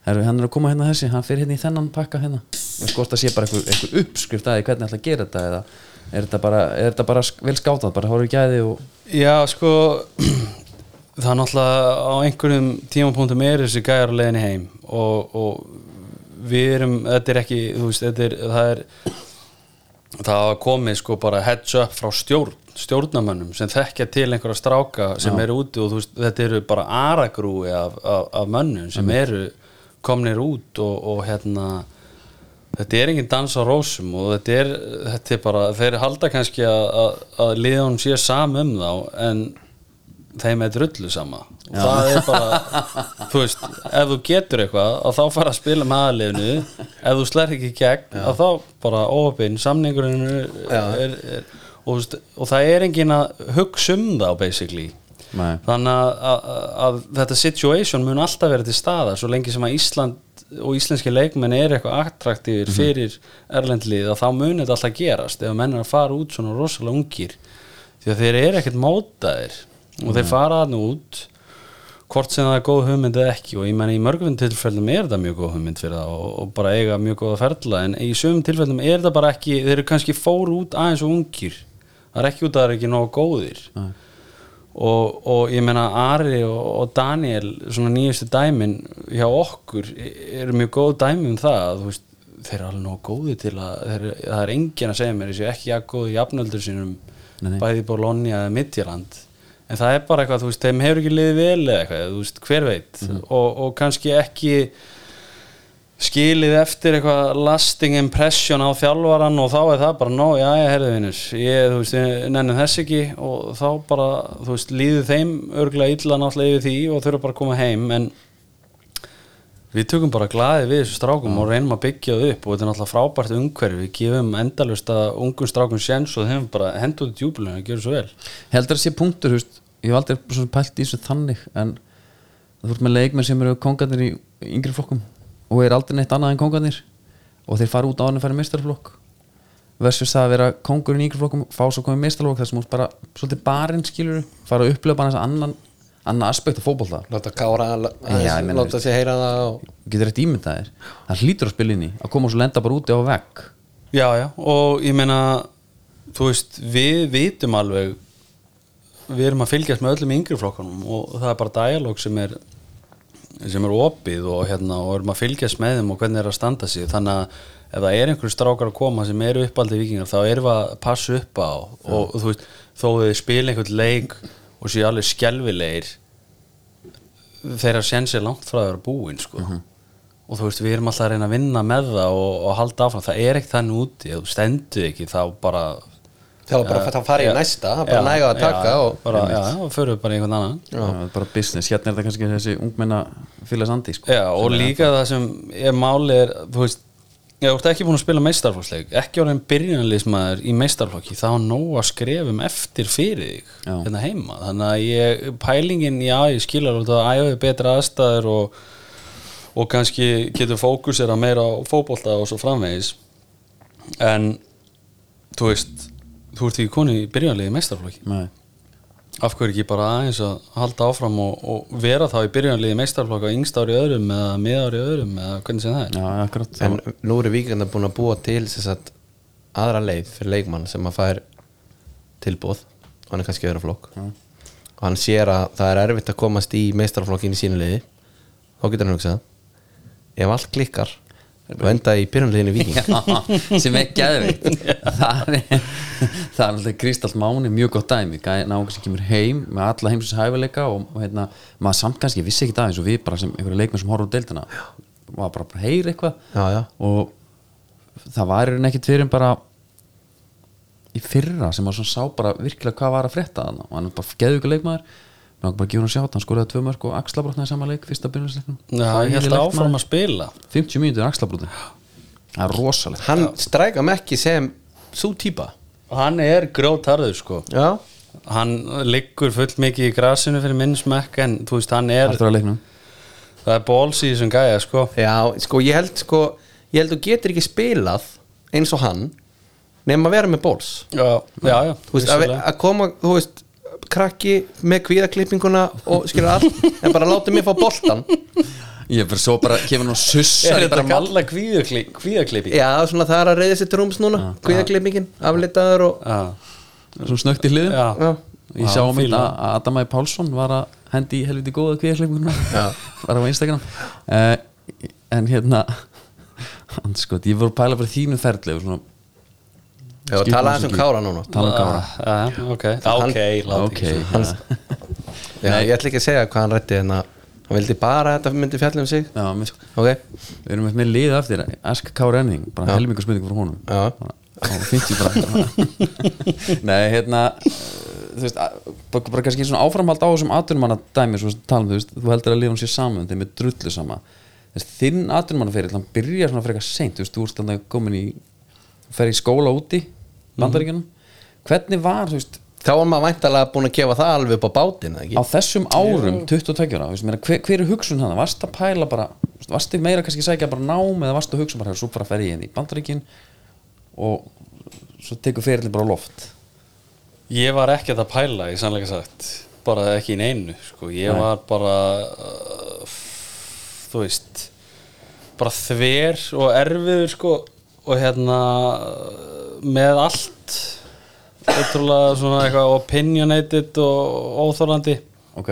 herri, hann er að koma hérna þessi, hann fyrir hérna í þennan pakka hérna, við skort að sé bara eitthvað, eitthvað uppskrift að því hvernig ætla að gera þetta eða er þetta bara, er þetta bara vel skátað bara horfður gæði og
Já, sko *clears throat* það er náttúrulega á einhverjum tímapunktum er þessi gæjar á leiðinni heim og, og við erum, þetta er ekki þú veist, þetta er, það er það komið sko bara heads up frá stjórn, stjórnamönnum sem þekkja til einhverja stráka sem eru úti og þú veist, þetta eru bara aragrúi af, af, af mönnum sem eru komnir út og, og hérna þetta er engin dans á rósum og þetta er, þetta er bara, þeir halda kannski að, að, að liðan sé sam um þá en þeim er drullu sama. Og það er bara, þú veist ef þú getur eitthvað, að þá fara að spila með aðliðinu, ef þú slær ekki í gegn, að þá bara óöpinn samningurinn er, er, er og, veist, og það er engin að hugsa um þá basically.
Nei.
þannig að, að, að þetta situation mun alltaf vera til staðar svo lengi sem að Ísland og íslenski leikmenn er eitthvað attraktífir fyrir erlendlið að þá mun þetta alltaf gerast ef menn er að fara út svona rosalega ungir. Því að þeir eru ekkert mótaðir og þeir fara hann út hvort sem það er góð hugmynd eða ekki. Og ég menn í mörgum tilfellum er þetta mjög góð hugmynd fyrir það og, og bara eiga mjög góða ferla. En í sömum tilfellum er þetta bara ekki þeir eru kannski fóru út aðeins og ungir. Það er ekki út að það er ekki nógu góðir. Og, og ég meina Ari og, og Daniel svona nýjustu dæmin hjá okkur eru mjög góð dæmi um það veist, þeir eru alveg nógu góði til að þeir, það er enginn að segja mér þessi ekki að góði jafnöldur sínum bæði Bologna eða Midtjaland en það er bara eitthvað, þú veist, þeim hefur ekki liðið vel eða eitthvað, þú veist, hver veit. Og, og kannski ekki skilið eftir eitthvað lasting impression á þjálfaran og þá er það bara, nó, já, ég herði vinnur ég, þú veist, nenni þess ekki. Og þá bara, þú veist, líður þeim örglega illa náttúrulega yfir því og þurfa bara að koma heim, en við tökum bara glaði við þessu strákum og reynum að byggja það upp og þetta er náttúrulega frábært umhverfi, við gefum endalust að ungum strákum séns og þeim bara hendur þetta júbulinu og gerur svo vel.
Heldur sé punktur, þú veist, ég hef aldrei pælt í þessu þannig en þú ert með leikmenn sem eru kongarnir í yngri flokkum og er aldrei neitt annað en kongarnir og þeir fara út á hann að fara í meistarflokk versus það að vera kongurinn í yngri flokkum fá svo komið meistarflokk þar sem ert bara svolítið barinn skilur fara að upplifa bara þess annan annan aspekt af fótbolta.
Láta kára láta sig heyra það og...
getur eitt ímyndað þér. Það hlýtur að spila inn í að koma og svo lenda bara úti á vegg.
Já, já, og ég meina þú veist, við vitum alveg við erum að fylgjast með öllum yngri flokkanum og það er bara dialog sem er sem er opið og hérna og erum að fylgjast með þeim og hvernig er að standa sig. Þannig að ef það er einhverju strákar að koma sem eru uppaldi vikingar þá erum við að passa upp á og þú veist, þó þau spila einhvern leik og séu alveg skelvilegir þeirra séns er langt frá að vera búin sko. og þú veist, við erum alltaf að reyna að vinna með það og, og halda áfram, það er ekkert þannig úti. Ef þú stendur ekki, þá bara
Það var bara að fara í næsta, bara næga að taka
já,
og
bara, já, og förum bara í einhvern annan.
Það er bara business, hérna er þetta kannski þessi ungmenna fylgast andi sko.
Og líka það sem er máli er, þú veist þú ert ekki búin að spila meistarflokksleik ekki orðin byrjunarliðsmaður í meistarflokki þá nóg að skrefum eftir fyrir þig hérna heima. Þannig að ég, pælingin, já, ég skilur að æfa betra aðstæður og, og kannski getur fókusera meira á fótbolta og svo framvegis. En þú veist, þú ert ekki koni í byrjunarliði í meistarflokki
Nei.
af hverju ekki bara aðeins að halda áfram og, og vera þá í byrjunarliði meistarflokka yngst ári öðrum eða miðári öðrum eða hvernig sem það er?
Já, akkurat.
En nú eru víkenda búin að búa til sem sagt, aðra leið fyrir leikmann sem að fær tilbúð hann er kannski öðra flokk. Og hann sér að það er erfitt að komast í meistarflokkin í sínu liði. Þá getur hann hugsað ef allt klikkar og enda í byrjunliðinu viking
sem er geðveikt. *laughs* Það er það er alltaf Kristall Máni mjög gott dæmi. Náðum sem kemur heim með alla heimsins hæfileika og, og hérna, maður samt kannski vissi ekki aðeins og við bara sem einhverja leikmenn sem horfum á deildina var bara að heyra eitthvað.
Já, já.
og það var einhvern ekkert fyrir bara í fyrra sem maður sá bara virkilega hvað var að frétta þarna. Og hann er bara geðu ykkur leikmaður var bara gefa hann að sjá hann skoraði tvö mörg og axlabrotnaði saman leik fyrsta byrjunarleiknum.
Já, ég held áfram að spila.
50 mínútur axlabrotni það er rosalegt.
Hann stræka mekki sem svo típa
og hann er grótarður sko.
Já,
hann liggur full mikið í grasinu fyrir minn smekk en þú veist hann er það er bóls í þessum gæja sko.
Já sko ég held sko ég held þú getur ekki spilað eins og hann nema að vera með bóls
já, já, já
þú veist, að, að koma, þú veist krakki með kvíðaklippinguna og skilur allt, en bara láta mig fá boltan
ég fyrir svo bara kemur nú sussar
er þetta kalla kvíðaklipping?
Já, svona það er að reyða sér trúms núna kvíðaklippingin, aflitaður og
já,
svo snögt í hliðum
já,
já,
ég sá
Já,
mynd
fíla.
að Adamæði Pálsson var að hendi í helviti góða kvíðarkleipinguna
Já. *laughs*
var á Instagram. Uh, en hérna hann sko, ég voru að pæla bara þínu ferli og svona
já tala aðeins um kára núna.
Tala um kára.
já, ok, ok, láti
ok,
ekki
hann,
já, ég ætla ekki að segja hvað hann rætti en að hann vildi bara að þetta myndi fjalla um sig.
Já, mér,
ok,
við erum með liðið eftir. Ask Kára Enning, bara helmingu spurningu frá honum.
Já, *laughs*
nei, hérna uh, þú veist, bara, bara kannski svona áframhald á þessum atvinnumanna dæmi, svo tala um, þú veist, þú heldur að lifa um sér saman, þeim er drullu sama. Þess, þinn atvinnumannaferil, hann byrjar svona frekar seint, þú veist, þú ert þannig komin í fer í skóla úti bandaríkjunum, hvernig var, þú veist
þá var maður væntalega búin að gefa það alveg upp á bátinn eða
á
ekki?
þessum árum 22 ára, þú veist, meina, hver, hver er hugsun þannig, varst að pæla bara veist, varst þið meira kannski að sækja bara nám eða varst að hugsa bara, svo bara fer ég inn í bandaríkin og svo tekur ferilin bara loft
Ég var ekki að pæla í sannleika sagt bara ekki í neinu sko. ég
Nei.
var bara uh, þú veist bara þver og erfiður sko, og hérna með allt ótrúlega svona eitthvað opinionated og óþórlandi
ok,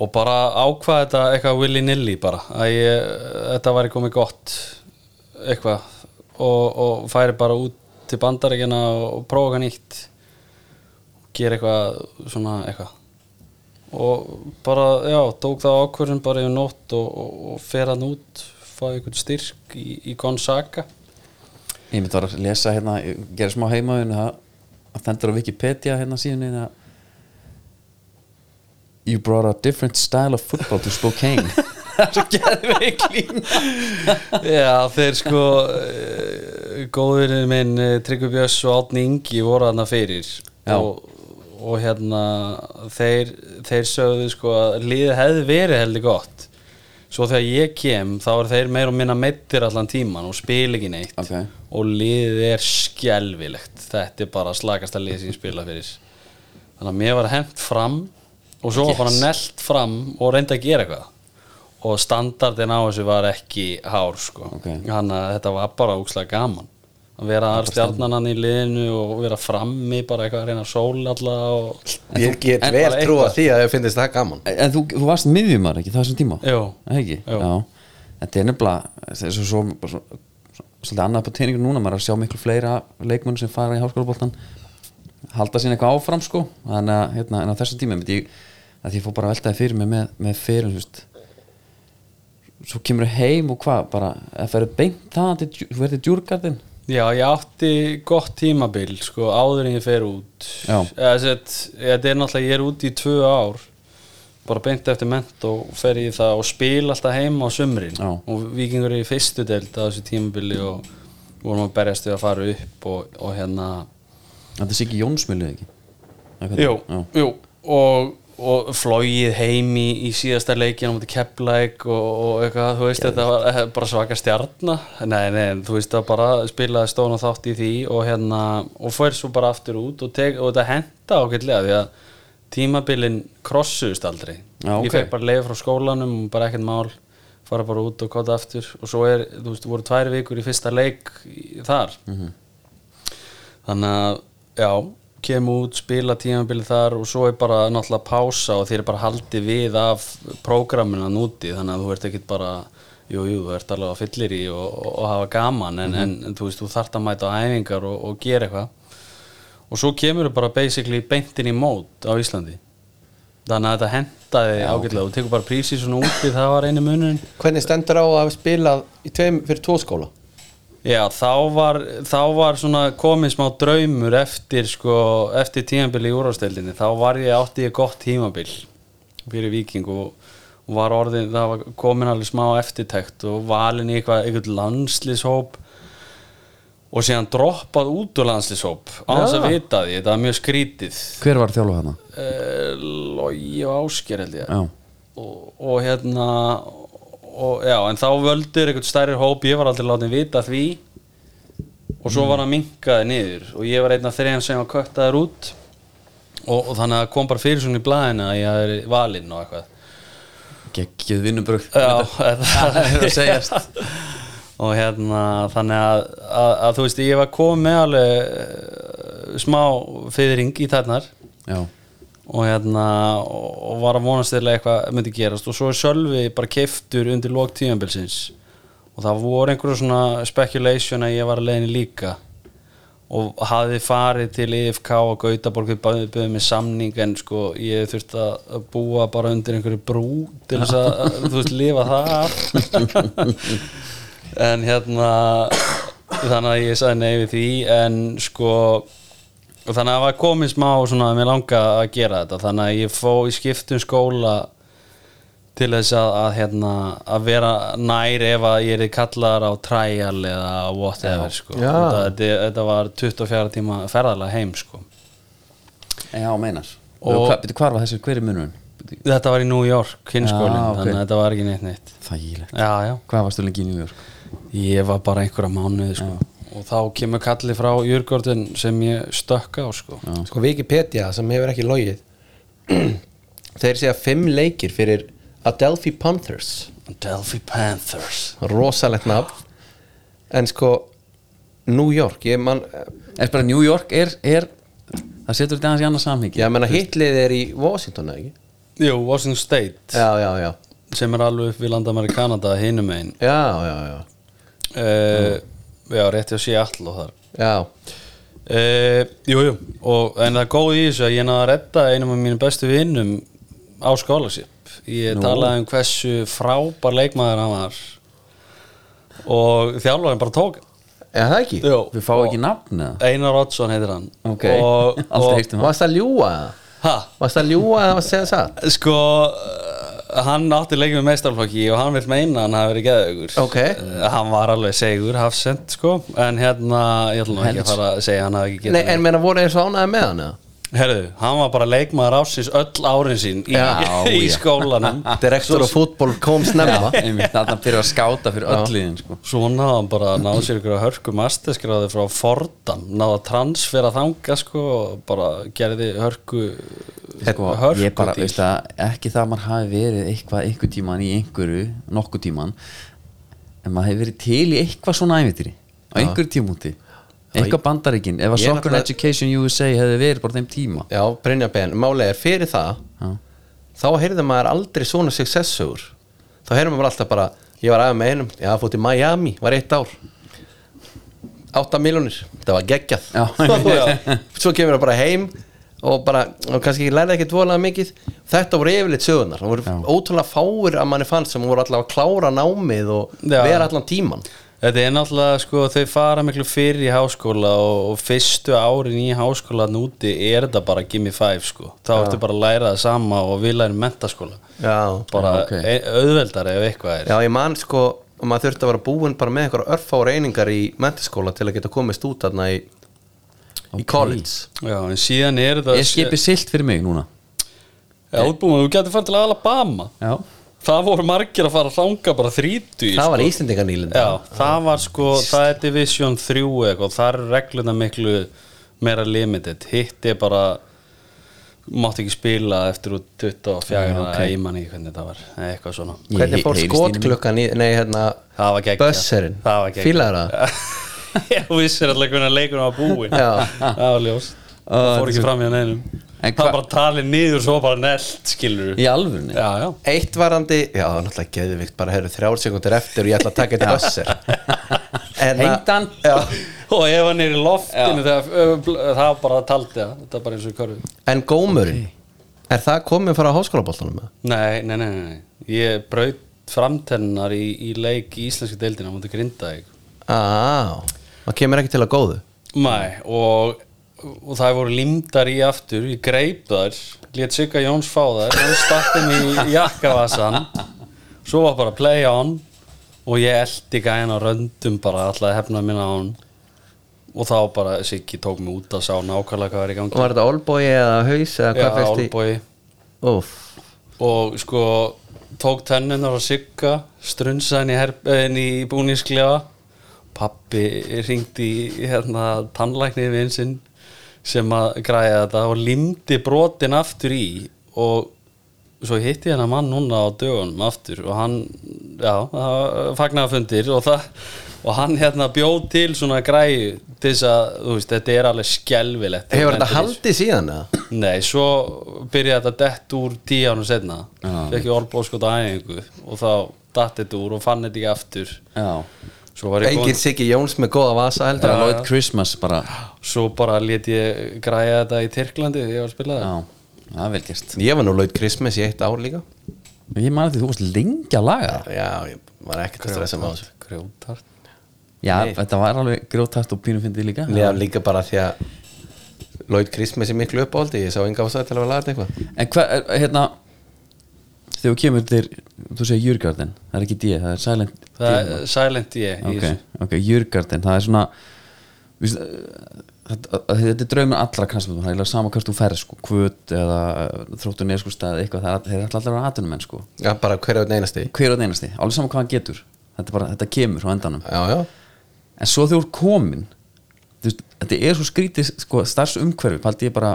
og bara ákvað þetta eitthvað willy-nilly bara að ég, þetta væri komið gott eitthvað. Og, og færi bara út til bandaríkjana og prófa eitthvað nýtt. Gera eitthvað svona eitthvað. Og bara, já, tók það ákvörðun bara yfir nótt og, og, og fer hann út fá einhvern styrk í, í Gonzaga.
Ég myndi að lesa hérna, gera smá heimaðun að þendur á Wikipedia hérna síðan að you brought a different style of football to Spokane. *laughs* Svo geðveik lína.
Já, þeir sko uh, góðurinn minn uh, Tryggvi Björns og Átni Ingi voru þarna fyrir. Og, og hérna þeir, þeir sögðu sko að liðið hefði verið heldur gott svo þegar ég kem þá er þeir meir og minna meittir allan tíman og spil ekki neitt.
Ok.
og liðið er skelvilegt þetta er bara slagasta lið sem ég spila fyrir. Þannig að mér var hent fram og svo var bara nelt fram og reyndi að gera eitthvað. Og standardin á þessu var ekki hár sko.
Ok.
þannig að þetta var bara úkslega gaman að vera all stjarnanan í liðinu og vera frammi bara eitthvað að reyna að sóla alla og
Ég get
en
vel trúa
eitthvað.
því að þau finnist það gaman
En þú, þú varst miðjumar ekki þessum tíma? Er?
Jú.
Já. Þetta er nefnilega þetta er svo, svo, svo, svo, svolítið annað på teiningu núna maður er að sjá miklu fleira leikmunn sem fara í háskólaboltan halda sín eitthvað áfram sko þannig að hérna, en á þessum tíma ég að ég fór bara að veltaði fyrir mig með, með fyrir þú veist svo kemur þú heim og hvað bara að ferðu beint það þú verður djúrgardin
Já, ég átti gott tímabil sko, áður en ég fer út. Þetta er náttúrulega, ég er út í tvö ár bara beint eftir ment og fer í það og spila alltaf heima á sumrin.
Já.
og vikingur er í fyrstu deild á þessu tímabili og vorum að berjast við að fara upp og, og hérna
þetta er sikki Jónsmjölu ekki?
Jú, jú og, og flóið heim í, í síðasta leikin á mútið kepplæk og, og eitthvað, þú veist, þetta var eh, bara svaka stjarna. Nei, nei, þú veist, það bara spilaði stóna þátt í því og hérna, og fyrir svo bara aftur út og, tek, og þetta henda ákveðlega því að tímabilin krossuðust aldrei.
Já, ok.
ég fekk bara leið frá skólanum og bara ekkert mál fara bara út og kota aftur. Og svo er, þú veist, voru tvær vikur í fyrsta leik í, þar. Þannig að já, kem út, spila tímabili þar og svo er bara náttúrulega pása og þeir eru bara haldið við af prógramina núti þannig að þú ert ekkit bara jú, jú, þú ert alveg að fyllir í og, og, og hafa gaman en, en, en þú veist, þú þarft að mæta æfingar og, og gera eitthvað. Og svo kemur þú bara basically beintin í mót á Íslandi. Þannig að þetta hendaði ágætlega og tekur bara prísi svona úti, það var einu munun
Hvernig stendur á að í tveim fyrir tvo skóla?
Já, þá var, þá var svona komið smá draumur eftir sko, eftir tímabil í úrvasteldinni þá var ég átti ég gott tímabil fyrir Víking og, var orðin, það var komin alveg smá eftirtekt og valin í eitthvað, eitthvað landslishóp og síðan droppað út úr landslishóp á þess að vita því, þetta var mjög skrítið.
Hver var þjálfa hana?
uh, Logi og Ásker held ég.
Já.
og, og hérna og já, en þá völdur einhvern stærri hóp. Ég var aldrei látið vita því. Og svo var hann minkaði niður. Og ég var einn af þeirra sem var köttaður út. Og, og þannig að kom bara fyrir svona í blæðina að ég verið valinn og eitthvað.
Geggið vinnubrögg
Já, *laughs*
það er að segjast.
Og hérna þannig að, að, að þú veist ég var komið með alveg eh, smá fyrring í þarnar
já,
og hérna og, var að vonast að eitthvað myndi gerast. Og svo er Sölvi bara keiftur undir lók tíðanbilsins og það voru einhverju svona speculation að ég var að leiðinni líka. Og hafði farið til IFK og Gautaborg við bæðið með samning en sko ég þurfti að búa bara undir einhverju brú til þess að *laughs* þú veist lifa það *laughs* en hérna þannig að ég sagði nei við því en sko og þannig að það var komið smá svona að mér langa að gera þetta þannig að ég fó í skiptum skóla til þess að, að, hérna, að vera nær ef að ég er kallar á trial eða whatever sko.
Já.
þetta, þetta, þetta var 24 tíma ferðalega heim sko.
já, meinar
Og-
byrju, hvar var þessi, hver er? Byrju,
þetta var í New York hinskólin,
Já, ok.
þannig að þetta var ekki neitt neitt
þægilegt
já, já,
hvað varstu lengi í New York?
ég var bara einhverja mánuði sko. Og þá kemur kalli frá Jörgordin sem ég stökka á sko.
Sko Wikipedia sem hefur ekki logið *clears throat* Þeir segja fimm leikir fyrir Adelphi Panthers.
Delphi Panthers.
Rosalegt nafn. En sko New York, ég man
er bara New York er, er það setur þetta aðeins í annað samhengi.
Ég menna hitlið er í Washington, eða ekki?
Jú, Washington State.
Já, já, já.
Sem er alveg upp við landamæri Kanada hinum einn
Já, já, já.
Uh, já, rétti að sé all og þar.
Já,
uh, jú, jú, og, en það er góð í þessu að ég náða að redda einum af mínum bestu vinnum á scholarship. Ég talaði um hversu frábær leikmaður hann var. Og þjálfarinn bara tók
eða það ekki?
jú,
við fáum ekki nafn eða?
Einar Oddsson heitir hann.
Ok,
og, og,
Varst það ljúa eða?
ha,
Varst það ljúa eða var að segja það?
sko uh, hann átti leikið með meistarflokki og hann vil meina að hann hafi verið geðaugur
Ok.
hann var alveg segur, hafsend sko en hérna, ég ætla nú ekki að fara að segja hann hafi ekki getað
en meina voru eins og ánæði með hann eða?
Herðu, hann var bara leikmaður ásins öll árin sín í,
Já, *laughs*
í skólanum.
Direktor og fútból kom snemma.
Þarna byrja að skáta fyrir öll liðin sko.
Svo náði hann bara að náða sér ykkur að hörku masterskráði frá Fordham náða að transfera þanga sko og bara gerði hörku
sko,
hörku
ég bara, veist að ekki það að maður hafi verið eitthvað einhver tíman í einhverju nokkuð tíman en maður hefur verið til í eitthvað svona ævitýri á einhverju tímúti eitthvað bandaríkin ef að
Ég er
Soccer
náttúrulega-
Education USA hefði verið bara þeim tíma
Já, Brynja Ben, málega er fyrir það
Já.
þá heyrði maður aldrei svona successugur þá heyrði maður alltaf bara ég var aðeins með einum, já, fótt í Miami var eitt ár 8 miljonir, það var geggjað *laughs*
Já.
svo kemur það bara heim og bara, og kannski ekki lærði ekkert voðalega mikið þetta voru yfirleitt sögunar það voru
Já.
ótrúlega fáir að manni fannst sem voru allavega að klára námið og
Já.
vera allan tíman
Þetta er náttúrulega, sko, þau fara miklu fyrir í háskóla og, og fyrstu árin í háskólan úti er þetta bara gimme five, sko. Þá ertu bara að læra það sama og við lærum mentaskóla.
já,
Bara
Já, ok.
okay. auðveldar ef eitthvað er.
já, ég man sko og maður þurfti að vera búinn bara með einhverja örfára einingar í mentiskóla til að geta komist út þarna í, í college
Já, en síðan er þetta...
er skipið silt fyrir mig núna
Já, útbúin, þú getur farið til Alabama.
já,
Það voru margir að fara að þanga bara þrítu
það var Íslendingar nýlinda
Já, það var sko, það er Division 3 eitthvað, það er regluna miklu meira limited, hitt er bara mátt ekki spila eftir út 24
Já,
ja,
ok.
okay. ég man ekki hvernig það var, eða eitthvað svona
Ég
Hvernig fór skotklukkan í, nei hérna
Það var geggjað.
Bösserinn,
Það var geggjað.
fílaður það?
Já, þú vissir alltaf hvernig leikunum var búin
Já.
Það var ljós Það
þetta
fór ekki fram í hann einum Það var bara talið niður svo bara nelt, skilur
í alvörunni?
Já, já.
Eitt varandi, já náttúrulega geðvikt bara heyrðu þrjár sekundir eftir og ég ætla að taka *laughs* En að-
Hengdan.
Já.
Og ef hann er í loftinu þegar, það bara taldi það Þetta er bara eins og í körfu.
En gómurinn, er það komið frá háskólaboltanum?
Nei, nei, nei, nei, nei. Ég braut framtennar í, í leik í íslenski deildina á mútið Grindavík.
Á, það kemur ekki til að góðu.
Nei, og, og það voru limdar í aftur, ég greip þar lét Sigga Jóns fá þar hann stattum í jakkavasan svo var bara play on og ég eldi gæðin á röndum bara alltaf hefna minna á hann. Og þá bara Siggi tók mig út að sá nákvæmlega hvað er í gangi.
Var þetta olbói eða haus eða hvað fyrst í?
Olboy
Úf,
og sko tók tennunar á Sigga strunsaði inn í, eh, í búnísklefa pappi ringdi í hérna, tannlæknið við sinn sem að græja þetta og limdi brotin aftur í og svo hitti ég hennar mann núna á dögunum aftur og hann, já, fagnaða fundir og það og hann hérna bjóð til svona græju til þess að, þú veist, þetta er alveg skelvilegt
hefur þetta haldið síðan eða?
Nei, svo byrjaði þetta dett úr tíu ánum ég olbóskot á æfingu og þá datt þetta úr og fann þetta ekki aftur.
Já,
Engin Siggi Jóns með góða vasa heldur
bara Lloyd Christmas bara.
Svo bara let ég græja þetta í Tyrklandi þegar ég var að spila það
já, það er vel gert.
Ég var nú laut Christmas í eitt ár líka.
Ég man að því þú varst lengi að laga það.
Já, ég var ekkert að stressa með þessu
grjótart
já,
Nei.
þetta var alveg grótart og pínu fyndið líka.
Já, líka bara því að Lloyd Christmas er miklu uppáldi Ég sá enga ástæði til að vera lagað eitthvað.
En hvað, er- hérna þegar þú kemur til, þú segir Jurgarden það er ekki D, það er Silent
það
D.
er silent ég í
ok,
þessu
ok, Jurgarden það er svona víst, þetta, er draumur allra knastmöndum það er sama hvert þú ferð sko, kvöt eða uh, þróttu neðsku stað eitthvað, það er þeir ætla allir að vera aðtunumenn sko.
Já, bara hverja einn einasti?
Hver og einasti, alveg sama hvað hann getur þetta, er bara, þetta kemur á endanum.
Já, já.
En svo þegar þú ert komin þú veist, þetta er svo skrítið sko, starfsumhverfi, paldi ég bara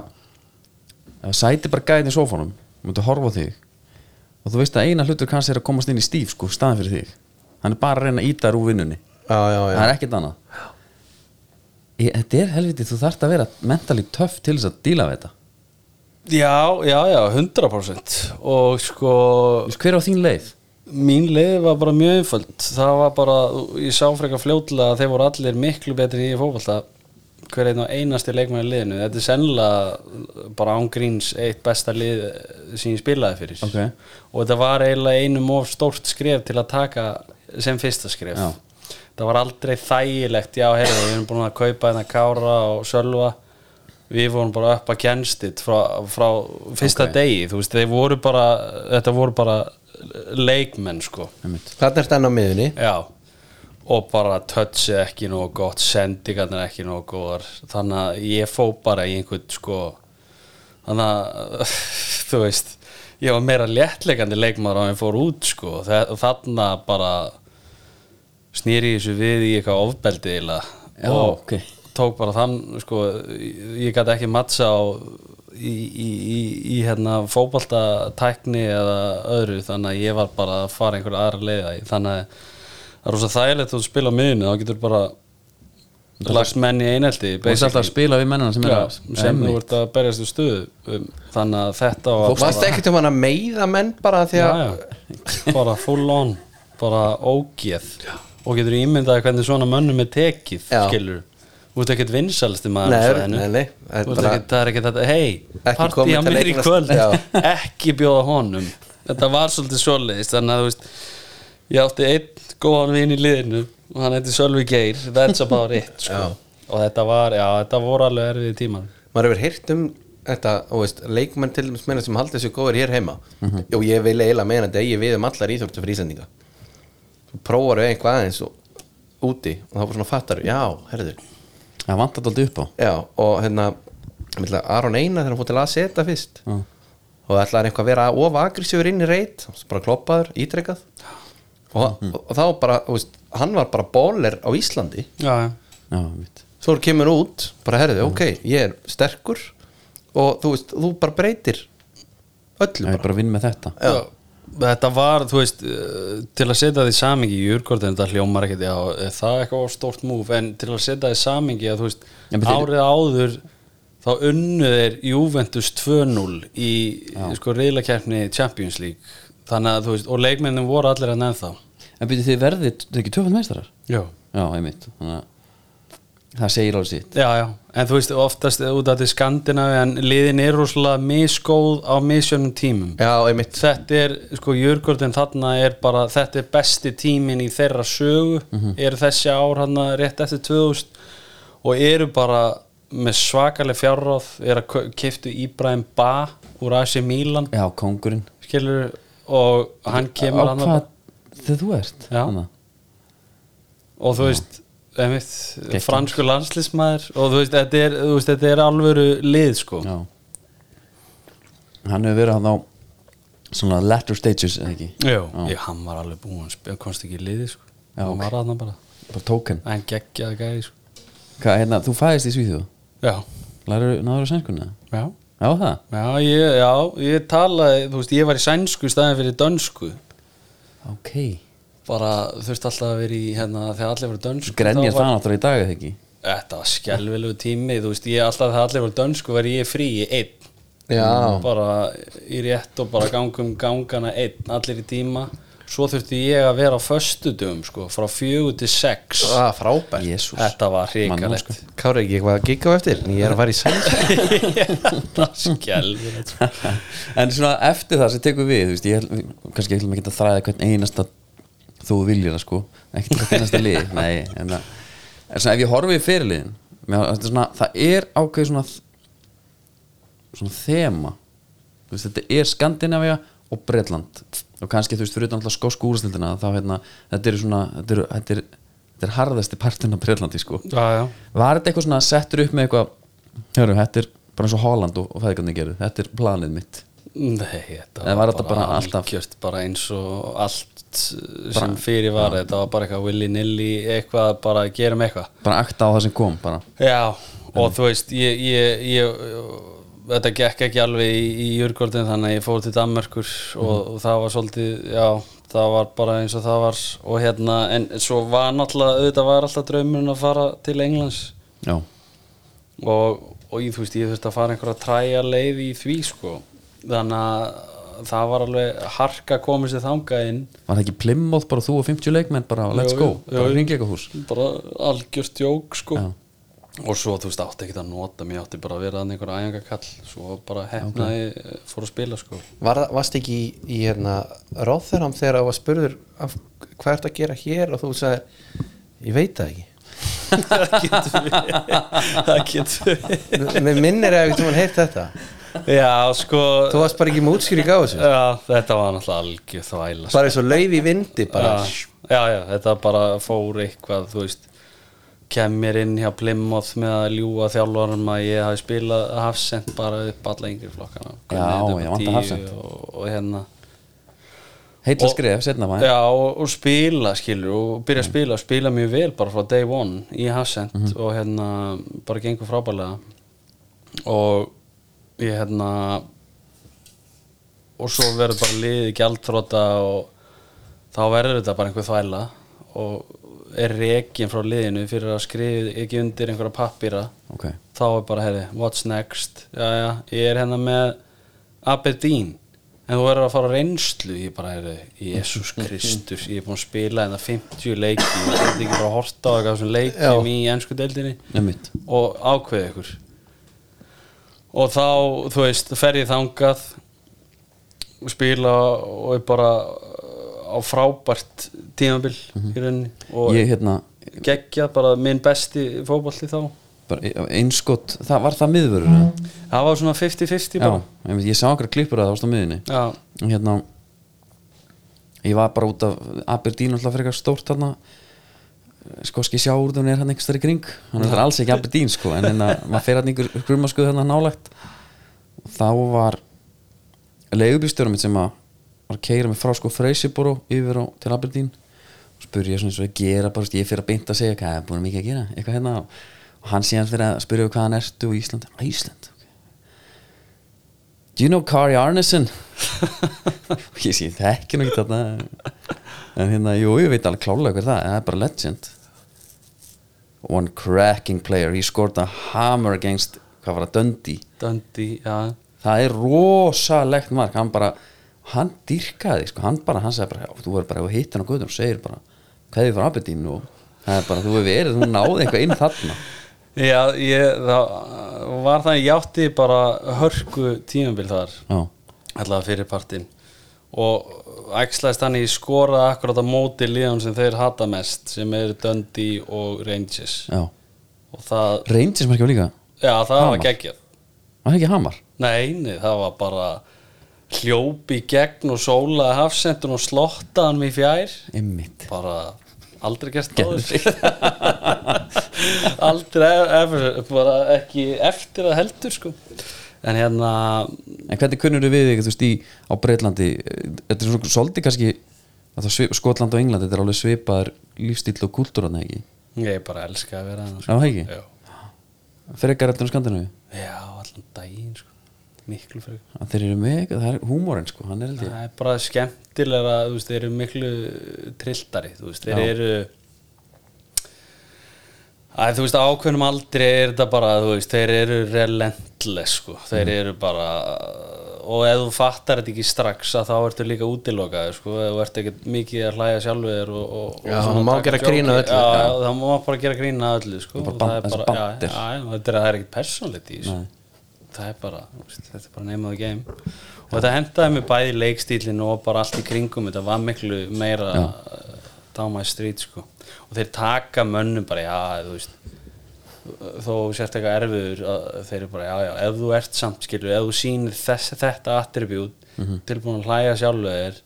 sæti bara gæðin í sófánum og myndu horfa á þig og þú veist að eina hlutur kannski er að komast inn í stíf sko, staðan fyrir þig, hann er bara að reyna að íta þér úr vinnunni,
Já, já, já.
Það er ekkert annað. Ég, þetta er helviti þú þarft að vera mentally töff til þess að díla við þetta.
Já, já, já, 100% og sko
Þú veist, hver er á þín leið?
mín leið var bara mjög einföld. Það var bara, ég sá frekar fljótlega að þeir voru allir miklu betri í fótbolta hver einn og einasti leikmann í liðinu þetta er sennilega bara ángríns eitt besta lið sem ég spilaði fyrir
Ok.
og þetta var eiginlega einum of stórt skref til að taka sem fyrsta skref
Já.
það var aldrei þægilegt já, heyrðu, við erum búin að kaupa hérna Kára og Sölva við vorum bara upp að kjenstit frá, frá fyrsta
Ok.
degi, þú veist, þeir voru bara þetta voru bara leikmenn sko.
Þarna er stenn á miðunni
já og bara touchið ekki nógu gott sendingarnir ekki nógu góðar þannig að ég fó bara í einhvern sko þannig að *laughs* þú veist ég var meira léttleikandi leikmaður á en ég fór út sko og þarna bara snýri þessu við í eitthvað ofbeldi.
Já,
og
ok.
tók bara þann sko ég gæti ekki mattsa á í, í, í, í hérna fótboltatækni eða öðru þannig að ég var bara að fara einhverja aðra leiða þannig að það er rosa þægilegt að þú spila á miðinu þá getur bara lagst menn í einelti
og þess alltaf að spila við mennina sem er að
sem þú ert að berjast í stuðu um, þannig að þetta var
Varst ekkert um hann að meiða menn bara því að
bara full on bara ógeð. Og getur ímyndaði hvernig svona mönnum er tekið
Já.
skilur þú ert ekkert maður svæðinu.
nei, nei, það er
ekkert, það er ekkert þetta hei,
Ekki
partí
komið
á
til
mér í kvöld. *laughs* Ekki bjóða honum. Þetta var svolítið svoleiðist þannig að þú veist ég átti einn góðan vin í liðinu og hann heiti Sölvi Geir that's about it sko. Og þetta var, já, þetta voru alveg erfið tímar.
Maður hefur heyrt um þetta og veist, leikmenn til dæmis meina sem haldið sér góður hér heima. Og ég vil eiginlega meina þetta eigi við um allar Íslandinga þú prófar við einhvað aðeins og, úti og þá bara svona fattar já, herður
það vantar þetta alltaf upp á.
Já, og hérna ég Aron Einar þegar hann fór til að setja fyrst.
Já.
og ætlaði eitthvað að vera of agressífur inn í reit bara kloppaður, ítrekkað og, og, og þá bara, þú veist, hann var bara bóler á Íslandi.
Já, já.
Já,
svo kemur út, bara herðu, ok ég er sterkur og þú veist, þú bara breytir öllu
ég er
bara.
bara að vinna með þetta.
Já. Þetta var, þú veist, uh, til að setja því samingi í júrkortin, þetta hljómar ekkert, já, er það eitthvað var stórt múf, en til að setja því samingi að, þú veist,
Já,
árið áður þá unnu þeir Juventus 2-0 í, sko, reyðlakeppni Champions League, þannig að, þú veist, og leikmennum voru allir að nefn þá.
en byrju þið verðið, þið ekki töfald meistarar?
Já.
já, einmitt. Þannig að það segir alveg sitt.
Já, já, en þú veist, oftast út af til Skandinavi, en liðin er rosalega misgóð á misjönnum tímum.
já, einmitt.
Þetta er, sko, Jörgurdin þarna er bara, þetta er besti tíminn í þeirra sögu, eru þessi ár hann rétt eftir 2000 og eru bara með svakaleg fjárráð, er að kiftu Íbrahim Ba úr AC Milan.
Já, kongurinn
skilur, og hann kemur
á hvað þegar þú ert
og þú veist, einmitt, fransku landslismæður og þú veist, þetta er, veist, þetta er alvöru lið, sko.
Já. Hann hefur verið hann á svona latter stages eða ekki?
Já, ég, hann var alveg búinn, hann komst ekki í liði, sko.
Já,
hann var hann bara,
bara tóken.
Hann geggjaði gæði, sko.
Hvað, hérna, þú fæðist í Svíþjóð?
Já,
læru, náður á sænskunni
já
já, það?
Já, ég, já, ég talaði, þú veist, ég var í sænsku staðin fyrir dönsku.
Ok.
Bara þurfti alltaf að vera í hérna þegar allir voru dönsku
grenjar það
var,
náttúrulega í dag eða ekki?
Þetta var skelvilegu tími, þú veist, ég alltaf þegar allir voru dönsku var ég frí í einn.
Já,
bara í rétt og bara gangum gangana einn, allir í tíma svo þurfti ég að vera á föstudum sko, frá fjögur til sex.
Er frábært.
Jésús
Þetta var hrikalegt.
sko.
Kári ekki eitthvað að gigga á eftir? En ég er að fara í *laughs*
skelvilegt sko.
en svona eftir það sem tekur við veist, ég kannski ætlum ekki að þræða hvern einasta þú viljir það sko. Ekkert hvern einasta lið *laughs* nei, en, að, en svona ef ég horfi í fyrirliðin er það er ákveð svona svona þema. Veist, þetta er Skandinavia og Bretland og kannski þú veist fyrir utan skósku úrstildina þá hérna, þetta er svona þetta er, þetta er, þetta er harðasti partin af Bretlandi sko.
Já, já.
Var þetta eitthvað svona settur upp með eitthvað hörru, þetta er bara eins og Holland og, og fæðgarnir gerðu, þetta er planið mitt?
Nei, þetta
Eða var þetta bara alltaf-
bara eins og allt sem fyrir var, þetta var bara eitthvað willy-nilly, eitthvað, bara gerum eitthvað.
Bara akta á það sem kom bara.
Já, og þú veist ég, ég, ég, þetta gekk ekki alveg í, í jörgóldin þannig að ég fór til Danmörkur og, og það var svolítið, já það var bara eins og það var og hérna, en svo var náttúrulega auðvitað var alltaf draumurinn að fara til Englands.
Já,
og, og ég, þú veist, ég þurfti að fara einhverja træja leið í því sko. Þannig að það var alveg harka komið sér þangað inn.
Var það ekki Plymouth bara þú og 50 leikmenn bara let's go,
jú,
bara
jú.
ringleika hús?
Bara algjört jók sko.
Já.
Og svo þú veist átti ekki að nota mér átti bara að vera þannig einhver ægangakall svo bara hefnaði okay. fór að spila sko.
Var, varst ekki í, í hérna, ráðþörnum þegar það var spurður af, hvað ert að gera hér og þú sagði ég veit það ekki.
Það getur
Mér minnir að þú mann heyrt þetta.
Já sko
Þú varst bara ekki með útskýring á þessu.
Já, þetta var náttúrulega algjör þvæla sko.
bara eins og lauf í vindi bara.
Já, já, já, þetta bara fór eitthvað þú veist kem mér inn hjá Plymouth með að ljúga þjálfarum að ég hafi spilað hafsend bara upp alla yngri flokkana.
Já, ég vantar hafsent.
og, og hérna.
Heitla skref, setna maður.
Já, og, og spila skilur og byrja að spila og spila mjög vel bara frá day one í Hassend og hérna bara gengur frábælega og ég hérna og svo verður bara liðið gjaldtróta og þá verður þetta bara einhver þvæla og er rekin frá liðinu fyrir að skrifa ekki undir einhverja pappýra
ok,
þá er bara, herri, what's next? Já, já, ég er hérna með Aberdeen. En þú verður að fara reynslu. Ég bara, herri, Jésús *laughs* Kristus ég er búin að spila hérna 50 leiki. Ég get ekki bara að horta á eitthvað sem leikjum í ennsku deildinni.
Nefnitt
og ákveði ykkur. Og þá, þú veist, fer ég þangað og spila og er bara á frábært tímabil í rauninni og
ég hérna,
geggjað bara minn besti fótbolti þá.
Bara einskott það var það miðvörur mm.
það var svona 50-50
já,
bara
ég, ég sá okkar klippur að það varst á miðinni og hérna ég var bara út af Aberdeen alltaf fyrir eitthvað stórt þarna. Skoski sjáurðun er hann einhvers þar í kring? Hann er alls ekki Aberdeen sko en hérna *laughs* maður fer hann einhver grummaskuð hann nálægt. Og þá var leigubýrstjórum sem að var að keira mig frá sko Freysiboro yfir á, til Aberdeen ég svona og að gera bara, ég fyrir að beinta að segja hvað er búin mikið að gera? Eitthvað hérna og hann síðan fyrir að spurði hvað hann ertu í Íslandi Ísland, ok. Do you know Kari Arnesen? og *laughs* ég sé nú ekki þarna. En hérna, jú, ég veit alveg klálega hver það það er bara legend. One cracking player. He scored a hammer against hvað var það, Dundee?
Dundee, já.
Það er rosalegt mark. Hann bara, hann dýrkaði sko, hann bara, hann sagði bara, þú verður bara að hitta hann á guðun og segir bara, hvað er fyrir Aberdeen og það er bara, þú hefur verið, þú náði eitthvað inn þarna. *laughs*
Já, ég, það var það ég átti bara hörku tímabil þar. Allavega fyrir partinn. Og æxlaðist hann í skoraði akkurat á móti liðan sem þeir hata mest sem er Dundee og Rangers.
Já.
Og það,
Rangers markið var líka,
já það
Hamar.
var geggjað.
Var það ekki Hamar?
Nei, nei, það var bara hljópi gegn og sólaði hafsendun og slottaði hann í fjær.
Einmitt.
bara aldrei gert áður. *laughs* aldrei eftir, bara ekki eftir að heldur sko. En hérna
En hvernig kunnur við þig, þú veist, í, á Breitlandi Þetta er svona svolítið kannski það Skotland og England, þetta er alveg svipaðar lífstíl og kúltúran, ekki?
ég bara elska að vera hann
Já, það ekki?
Já,
Frekar eftir um Skandinavíu?
Já allan daginn sko miklu fyrir
að þeir eru eitthvað, það er húmórin sko, hann er held ég
það er bara skemmtilega veist, þeir eru miklu trilltari veist, þeir
Já.
eru Æ, þú veist, ákveðnum aldrei er þetta bara, veist, þeir eru relentless, sko, þeir
Mhm.
eru bara og ef þú fattar þetta ekki strax að þá ertu líka útilokaður, sko, þú ert ekki mikið að hlæja sjálfur
þú má gera
djók-
grín að öllu.
Það má bara gera grín að öllu, sko, það er bara,
bandir.
það er ekki persónlegt í þessu. Það er bara, þetta er bara of the game. Og þetta hendaði mig bæði leikstílinn og bara allt í kringum þetta var miklu meira uh, down my street sko. Og þeir taka mönnum bara, já, þú veist þó sért eitthvað erfiður þeir eru bara, já, já, ef þú ert samt skilur, ef þú sýnir þess, þetta attribút tilbúin að hlæja sjálfu þér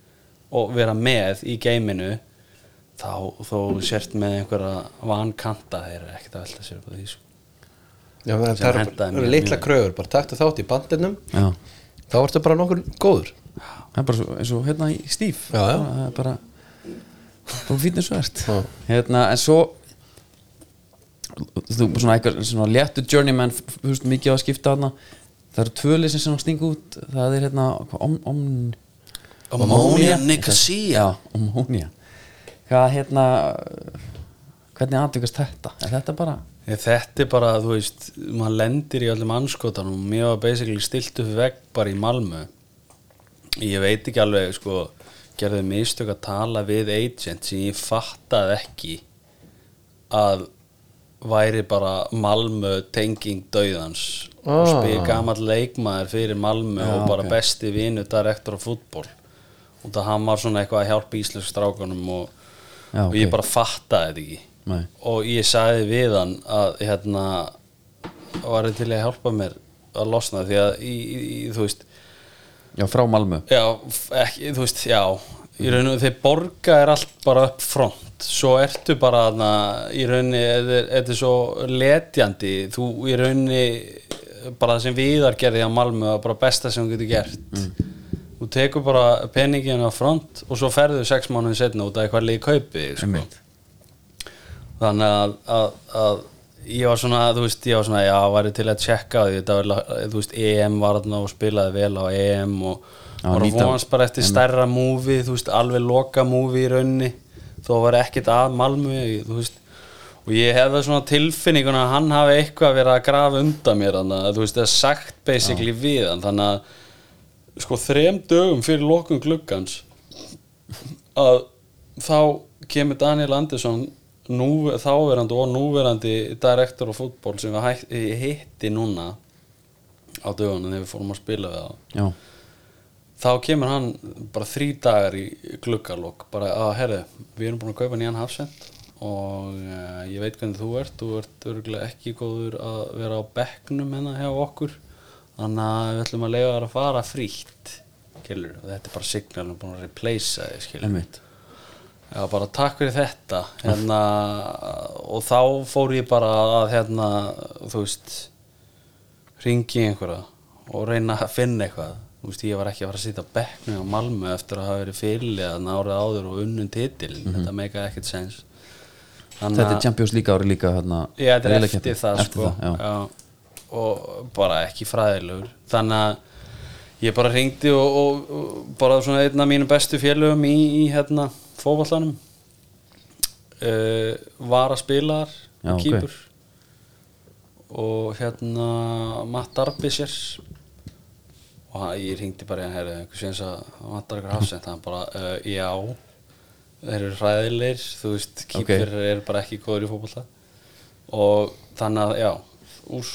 og vera með í geiminu þá, þó sért með einhverja vankanta þeir eru ekkert að velta sér upp á því sko.
Já, það er bara litla
mjög.
kröfur, bara taktu þátt í bandinum.
Já,
þá ertu bara nokkur góður.
Það er bara svo, eins og hérna í stíf.
Já, já.
það er bara bara fínir svo ert hérna, en svo þú svona eitthvað svona léttu journeyman þú veist mikið á að skipta þarna. Það eru tvö leysin sem stinga út. Það er hérna om, om,
Ammonia Nicosia.
Ammonia hvað hérna hvernig aðtökast þetta? Er þetta bara
þetta er bara, þú veist, maður lendir í öllum anskotanum mér var basically stilt upp vegg bara í Malmö. Ég veit ekki alveg, sko gerði mistök að tala við agent sem ég fattaði ekki að væri bara Malmö tenging dauðans. Og
Ah.
spyr gamall leikmaður fyrir Malmö
Já,
og bara
ok.
besti vinu direktor á fútból og það hann var svona eitthvað að hjálpa íslensk strákunum og,
Já,
og ég bara fattaði þetta ekki
Nei.
og ég sagði við hann að hérna var þið til að hjálpa mér að losna? Því að í, í, þú veist
já, frá Malmö.
Já, ekki, þú veist, já. Í rauninu þeir borga er allt bara upp front. Svo ertu bara þarna í rauninni, þetta er- svo letjandi, þú í rauninni bara það sem viðar gerði á Malmö var bara besta sem þú getur gert. Þú tekur bara peningin á front og svo ferðu sex mánuðin setna út af eitthvað liði kaupi sko.
Einmitt.
Þannig að, að, að ég var svona, þú veist, ég var svona já, væri til að tjekka því þetta var, þú veist, EM var þarna og spilaði vel á EM og
Já, nýta-
vonast bara eftir stærra múvi, þú veist, alveg loka múvi í raunni þó var ekkert að Malmö þú veist. Og ég hefði svona tilfinninguna að hann hafi eitthvað verið að grafa undan mér þannig að þú veist það er sagt basically við hann. Þannig að sko þrem dögum fyrir lokun gluggans að þá kemur Daniel Andersson nú, þáverandi og núverandi direktor á fútból sem við hætt, ég hitti núna á dögunum þegar við fórum að spila við það
já,
þá kemur hann bara þrý dagar í gluggalokk bara að herðu, við erum búin að kaupa nýjan hafsend og uh, ég veit hvernig þú ert þú ert örgulega ekki góður að vera á bekknum hennar hjá okkur þannig að við ætlum að lega þær að fara frítt. Og þetta er bara signalum búin að replacea skilur
einmitt
Já, bara takk fyrir þetta. Hérna, og þá fór ég bara að hérna, þú veist ringi einhverja og reyna að finna eitthvað. Þú veist, ég var ekki að fara að sitja á bekknu á Malmö eftir að hafa verið fyrirlega árið áður og unnum titil þetta meika ekkert sens Þannig
Þetta er Champions League ári líka hérna,
Já, þetta er
riðlakeppni.
eftir það
Eftir
sko.
það, já.
já. og bara ekki fræðilegur. Þannig að ég bara ringdi og, og, og bara svona einn af mínum bestu félögum í, í hérna fótballanum uh, var að spila þar kýpur og hérna Matt Darbisser og hann, ég ringdi bara í hann herri, einhvers veginn að Matt Dargar Hafsend hann bara, uh, já þeir eru hræðilegir, þú veist kýpur er bara ekki góður í fótballa og þannig að já úr,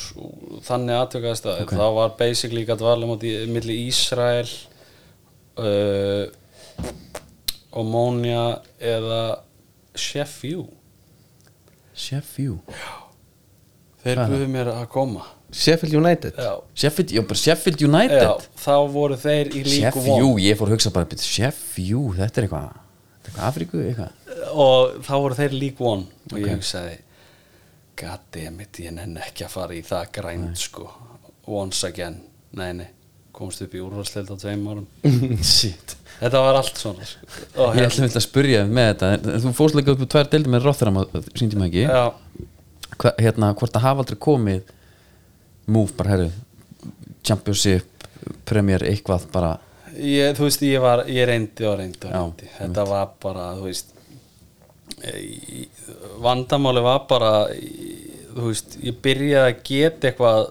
þannig aðtökaðist að
Ok.
það var basically gætt valið móti milli Ísrael uh, og Mónia eða Chef U
Chef U
þeir buðu mér að koma.
Sheffield United?
Já,
Sheffield, já, bara Sheffield United?
Já, þá voru þeir í líku
Chef U, ég fór að hugsa bara U, þetta er eitthvað þetta er eitthvað Afríku, eitthvað?
Og þá voru þeir lík one og ég hugsaði goddammit, ég nenni ekki að fara í það grænt sko, once again. Nei, nei, komst upp í úrvalsleild á tveim árum. *laughs*
Shit
þetta var allt svona. Og
Ég ætla að spyrja með þetta Þú fórst líka upp á tvær deildi með Rotherham síndi mig ekki.
Já,
Hva, hérna, hvort það hafa aldrei komið move bara herru Championship, Premier, eitthvað bara
ég, þú veist, ég var ég reyndi og reyndi og
Já,
reyndi. Þetta var bara, þú veist í- vandamáli var bara þú veist, ég byrjaði að geta eitthvað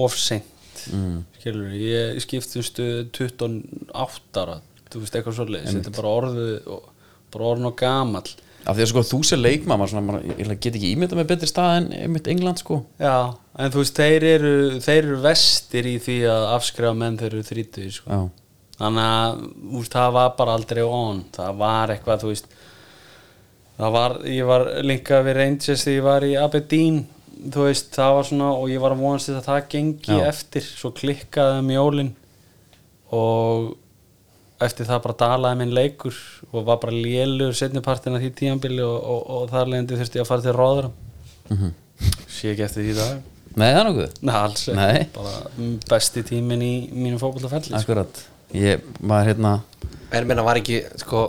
ofseint mm. skilur, ég skipti um stuð 28 ára þú veist, eitthvað svoleiðis, þetta er bara orðið og- bara orðin og gamall.
Af því að sko þú sé leikmaður svona, maður, ég get ekki ímynda með betri stað en einmitt England sko.
Já, en þú veist, þeir eru þeir eru vestir í því að afskrifa menn þeir eru þrítið, sko. Þannig að úst, það var bara aldrei on. Það var eitthvað þú veist það var, ég var líka við Rangers þegar ég var í Aberdeen þú veist, það var svona og ég var að vonast að það gengi
Já.
eftir. Svo klikkaði um jólin og eftir það bara dalaði minn leikur og var bara lélur setnipartin af því tíambili og, og, og þar leðandi þurfti ég að fara til róðurum
Mhm.
sé ekki eftir því dag
Nei, það er nokkuð
Nei, alls ekki,
Nei.
bara mm, besti tíminn í mínu fótbollafelli sko.
Akkurat Ég var hérna
En meina var ekki, sko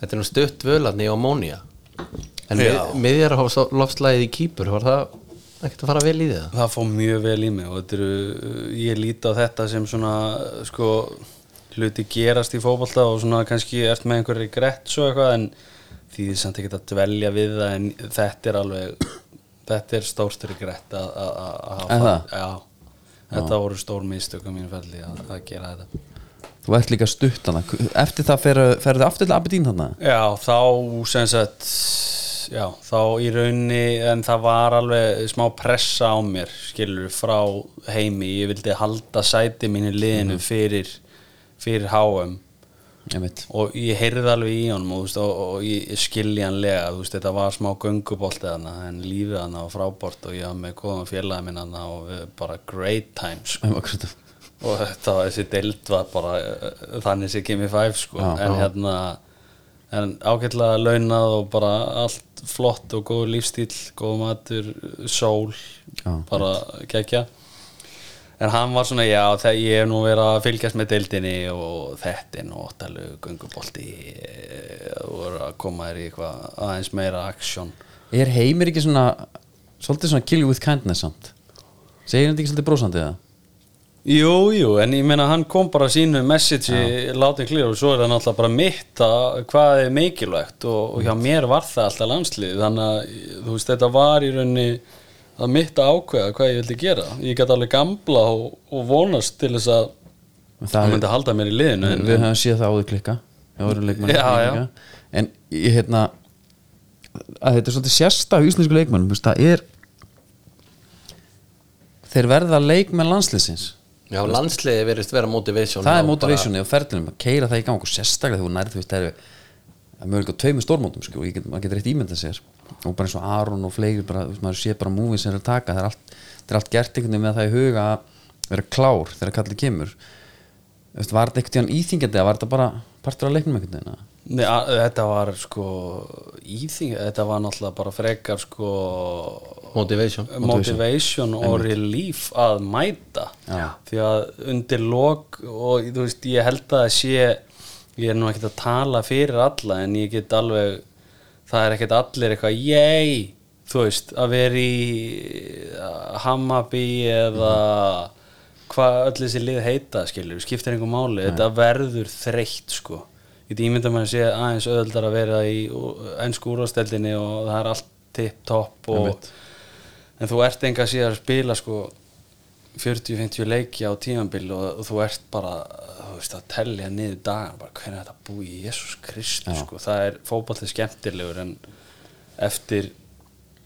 Þetta er nú stutt völarni og mónia En
Já.
mið, miðjar á lofslæðið í kýpur Var það ekkert að fara vel í það?
Það fór mjög vel í mig og eru, ég líti á þetta sem svona sko hluti gerast í fótbolta og svona kannski ert með einhverju grett svo eitthvað en því þið samt ekki að dvelja við það en þetta er alveg þetta er stórstur grett að hafa þetta voru stór mistök á mínu felli að, gera þetta.
Þú ert líka stutt hana Eftir það ferðu fer aftur til Aberdeen hana
Já, þá sem sagt já, þá í raunni en það var alveg smá pressa á mér skilur frá heimi. Ég vildi halda sæti mínu liðinu fyrir, fyrir
veit
og ég heyrði alveg í honum og, og, og ég skiljanlega þú veist, þetta var smá göngubolti hana en lífið hana var frábort og ég var með góðan félagi minn hana og við bara great times sko. Og þetta var þessi deild var bara uh, þannig sem kemur fæf sko.
Já,
en
já.
hérna en ágætlega launað og bara allt flott og góð lífstíl góð matur, sól
Já,
bara gekja en hann var svona, já, þegar ég hef nú verið að fylgjast með deildinni og þetta er nóttalega göngubolti og voru að koma þér í eitthvað aðeins meira aksjón
Er heimir ekki svona Svolítið svona kill you with kindness samt? Segir hann ekki svolítið brósandi eða?
Jú, jú, en ég meina hann kom bara sínu message látið klíður og svo er það náttúrulega bara mitt að hvað er mikilvægt og, og hjá mér var það alltaf landslið þannig að þú veist þetta var í rauninni að mitt að ákveða hvað ég vildi gera. Ég get alveg gamla og, og vonast til þess að
Það
hann myndi halda mér í liðinu en,
við höfum séð það áður klikka
Já, já.
en ég hérna að þetta er svolítið sérstak íslensku leikmönnum þú veist, það er þeir verða leikmenn landsliðsins.
Já, landsliði verðist vera motivation
það er motivationi og ferðlunum að keira það í gang og sérstaklega þú nærð þú veist það er að mögulega á tveimur stórmótum sko, og ég get, maður getur eitt ímyndað sér og bara eins og Aron og fleiri bara, þú veist, maður sé bara múið sem er að taka það er allt, það er allt gert einhvern veginn með það í huga að vera klár þegar kallið kemur. Þú veist, var þetta einhvern tíðan íþingjandi eða var þetta bara partur af leiknum einhvern veginn?
Nei, þetta var sko íþing, þetta var náttúrulega bara frekar sko
Motivation.
motivation og relief að mæta.
Já.
því að undir lok og þú veist ég held að sé ég er nú ekkert að tala fyrir alla en ég get alveg það er ekkert allir eitthvað yey þú veist að vera í uh, Hammarby eða hvað öll þessi lið heita skilur, skiptir einhver máli. Þetta verður þreytt sko. Ég get ímynda með að sé aðeins öðuldar að vera í ennsku úrvasteldinni og það er allt tipp topp og en þú ert enga síðan að spila sko 40-50 leiki á tímanbíl og þú ert bara þú veist að tellja niður dagan bara hvernig er þetta búið? Í Jésús Kristus sko, það er fótballið skemmtilegur en eftir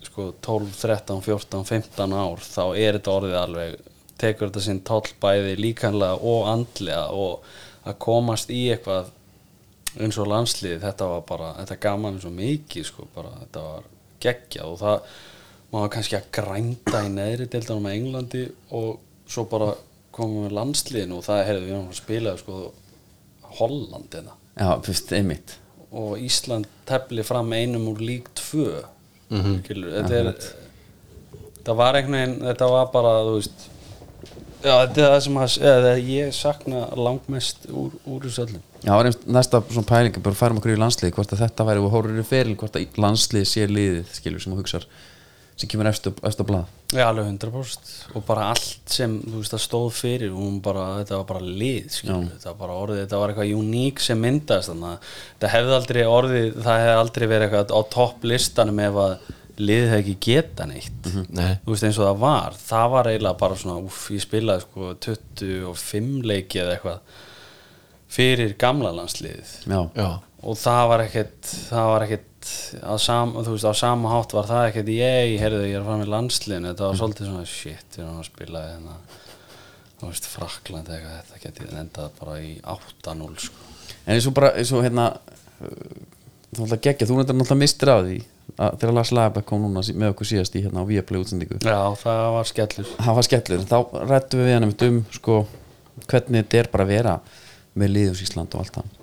sko 12, 13, 14, 15 ár þá er þetta orðið alveg tekur þetta sinn toll bæði líkanlega og andlega og að komast í eitthvað eins og landslið þetta var bara, þetta gaf mann svo mikið sko, bara, þetta var geggjað og það maður kannski að grænda í neðri deildanum með Englandi og svo bara komum við landsliðinu og það heyrðu við erum að spila sko Holland hérna.
Já, fyrst, einmitt.
Og Ísland tefli fram einum úr lík tvö. Mm þetta er þetta var einhvern veginn, þetta var bara þú veist já, þetta er það sem að, eða, ég sakna langmest úr, úr þessu öllum
Já, það er einmitt næsta svona pæling bara færum okkur í landslið, hvort að þetta væri og horfður í feril, hvort að landslið sé liðið skilur sem þú hugsar, sem kemur eftir, eftir blað.
Já, alveg 100% og bara allt sem veist að stóð fyrir hún bara, þetta var bara lið þetta var bara orðið, þetta var eitthvað uník sem myndast þannig að þetta hefði aldrei orðið það hefði aldrei verið eitthvað á topp listanum ef að liðið hefði ekki geta neitt.
Nei.
þú veist eins og það var. Það var eiginlega bara svona, úff, ég spilaði sko 25 leiki eða eitthvað fyrir gamla landsliðið
Já,
Já,
og það var ekkert það var ekkert á sama, þú veist, á sama hátt var það ekkert ég, heyrðu, ég er að fara með landsliðinu. Þetta var svolítið svona, shit, við erum að spila hérna, þú veist, Frakland eitthvað, þetta geti endað bara í 8-0 sko.
en eins og bara, eins og hérna þú ætla að gegja, þú nættir náttúrulega mistir af því að þegar Lars Lagerbæk kom núna með okkur síðast í hérna á Viaplay útsendingu.
Já, það var skellur.
Það var skellur, þá rættum við hann einmitt um sko, hvernig þetta er bara að vera með liðus Ísland og allt það.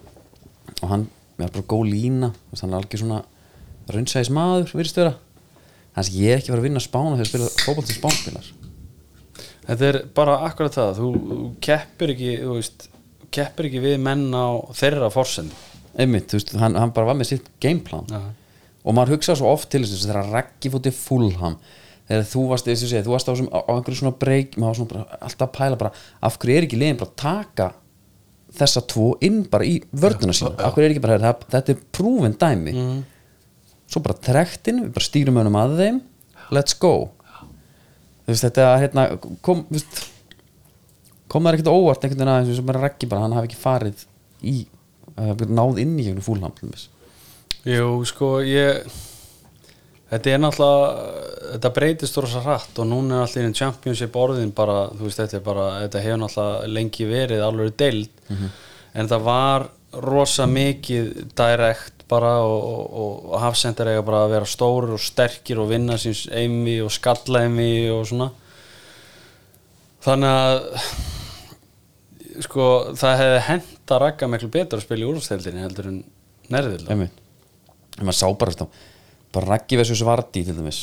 Og hann, við erum bara góð lína hann er algjör svona raunsæðis maður, virðist vera. Þannig að ég er ekki að fara að vinna spána þegar spila fótboll til spánspilar
Þetta er bara akkurat það, þú, þú keppir ekki, þú veist keppir ekki við menn á þeirra forsend
einmitt, þú veist, hann, hann bara var með sitt gameplan.
Já.
og maður hugsa svo oft til þess að þegar Raggi fótti fullham þegar þú varst, þessi segja, þú varst á, á, einhverju svona break, maður var svona bara, alltaf að pæla bara, af hverju er ekki liðin bara að taka þessa tvo inn bara í vörðuna sína, hverju er ekki bara það, þetta er prúfin dæmi. Svo bara trektin, við bara stýrum önum að þeim. Let's go. Veist, þetta hérna, kom veist, kom það ekkert óvart einhvern veginn aðeins sem bara Raggi bara, hann hafi ekki farið í, uh, náð inn í gegnum fúlham til þess
Jú, sko, ég þetta er náttúrulega þetta breytist rosa hratt og núna er allir í championship orðin bara, þú veist, þetta er bara þetta hefur náttúrulega lengi verið alveg deild, en þetta var rosa mikið direkt bara og, og, og, og hafsendur eiga bara að vera stórir og sterkir og vinna síns eimi og skalla eimi og svona. Þannig að sko, það hefði henda ragga miklu betur að spila í úrvasteldinni heldur en nærðilega
en maður sá bara, stá, bara Raggi versus Vardí til dæmis.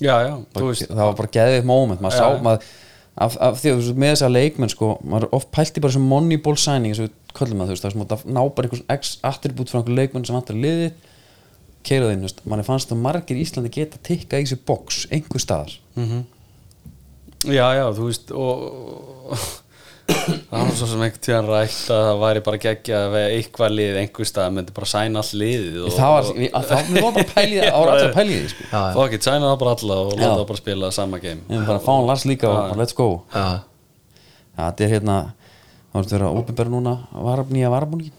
Já, já,
bara, það var bara geðið moment maður
Já.
sá maður af, af því að þú veist, með þessa leikmenn sko, maður oft pælti bara sem moneyball signing og við köllum það, þú veist, það sem að ná bara einhvers x attribút frá einhver leikmenn sem vantar liðið. Keira þeim, þú veist, manni fannst að margir í Íslandi geta tikka í þessi box einhver staðar.
Já, já, þú veist og það var svo sem einhvern tíðan rætt að það væri bara geggja að veða eitthvað lið einhver stað myndi bara sæna all liðið og,
það var, það, vorum bara pælið það var alltaf pælið sko.
Já, já.
og ekki sæna það bara alla og láta
Já.
það bara spila sama game.
Við erum bara að fá hann Lars líka og bara let's go.
Já,
Já, þetta er hérna þá er þetta verið að opinbera núna varab, nýja varabúningin.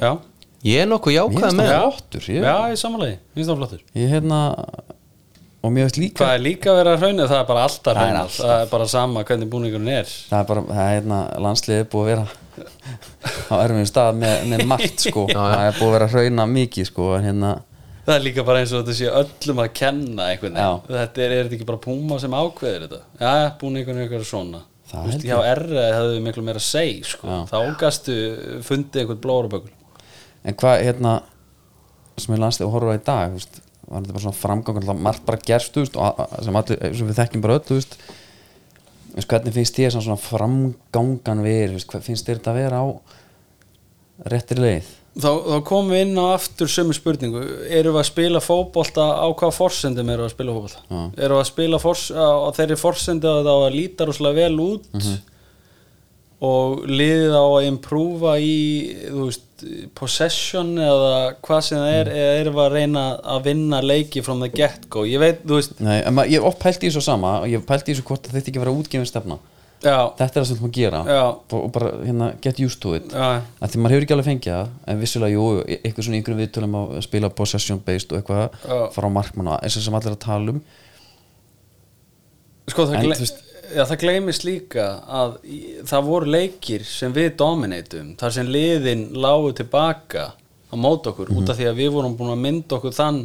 Já,
Ég er nokkuð jákvæð með
það
það.
flottur ég,
já, í samanlegi, finnst það flottur.
Ég hérna og mér veist líka
hvað er líka vera að hraunið, það er bara alltaf
Það
hraunið
alltaf.
það er bara sama hvernig búningurinn er.
Það er bara, það er hérna landsliðið búið að vera á erfum stað með, með margt sko, *laughs* það er búið að vera hrauna mikið sko, hérna
það er líka bara eins og þetta sé öllum að kenna einhvern
Já.
veginn þetta er, er þetta ekki bara Puma sem ákveður þetta? Já, búningurinn er eitthvað svona.
Það
Þú veist, hjá R hefðu miklu meira segja sko.
Já.
þá gastu fundið einhvern blóraböggul
en hvað hérna sem er landslið og horfa í dag þú veist, var þetta bara svona framgang margt bara gerst veist, sem, allir, sem við þekkjum bara öll veist, veist, hvernig finnst þér svona, framgangan verið þú veist, hvað finnst þér þetta að vera á réttir leið
þá, þá komum við inn á aftur sömu spurningu eru við að spila fótbolta á hvað forsendum eru við að spila fótbolta
Já.
eru við að spila fors, á, þeirri forsendu að það á að líta rosalega vel út
Mhm.
Og liðið á að improva í veist, possession eða hvað sem það er eða erum við að reyna að vinna leiki from the get go ég veit, þú veist
Nei, maður- ég hef pælt í þessu sama og ég hef pælt í þessu hvort að þetta ekki vera útgefin stefna
já,
þetta er það sem þú maður gera. Og, og bara hérna, get used to it. Að því maður hefur ekki alveg fengið það en vissulega, jú, eitthvað svona ykkur viðtölum að spila possession based og eitthvað
Já.
fara á markmann og eins og sem allir að tala um.
Sko það,
veist-
já, það gleymist líka að það voru leikir sem við dominatum þar sem liðin lágu tilbaka á mót okkur út af því að við vorum búin að mynda okkur þann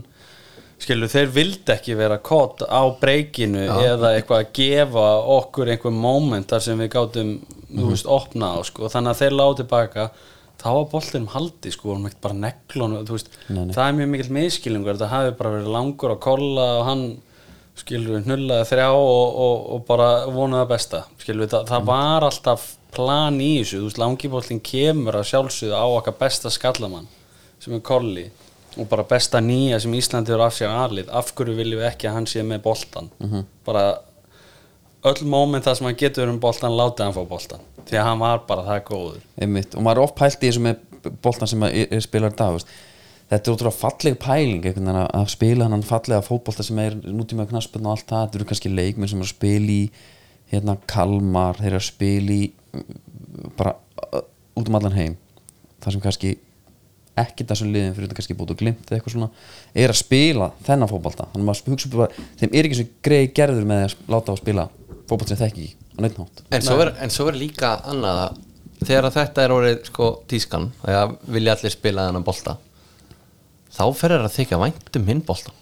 skilu þeir vildi ekki vera kott á breykinu eða eitthvað að gefa okkur einhver moment þar sem við gátum þú veist opna á sko. Þannig að þeir lágu tilbaka þá var boltinum haldi sko ekkert bara
nei.
það er mjög mikill miskilningur það hafi bara verið langur að kolla og hann skilur við hnullaði þrjá og, og, og bara vonaði það besta skilur við, það, það var alltaf plan í þessu, þú veist, langibóltin kemur að sjálfsögðu á okkar besta skallamann sem er kolli og bara besta nýja sem Íslandi eru af sér aðlið, af hverju viljum við ekki að hann sé með boltan bara öll moment það sem hann getur um boltan, látið hann fá boltan því að hann var bara það góður.
Einmitt, og maður er oft pælt í þessu með boltan sem er, er spilar dag þú veist. Þetta er útrúlega falleg pæling að- að spila hann fallega fótbolta sem er nútíma knaspinn og allt það. Þetta eru kannski leikmenn sem er að spila í hérna Kalmar, þeir eru að spila í mm, bara uh, út um allan heim. Það sem kannski ekki þessum liðin fyrir þetta kannski búið og glimt eða eitthvað svona, er að spila þennan fótbolta. Þannig að maður hugsa bara, þeim er ekki svo greið gerður með að láta á að spila fótbolta sem þekki ekki á neitt nátt
En svo er, en svo er líka annað að þegar að þetta er orðið sko tískan að vilja allir spila þennan bolta þá fer þér að þykja vænt um hinn boltan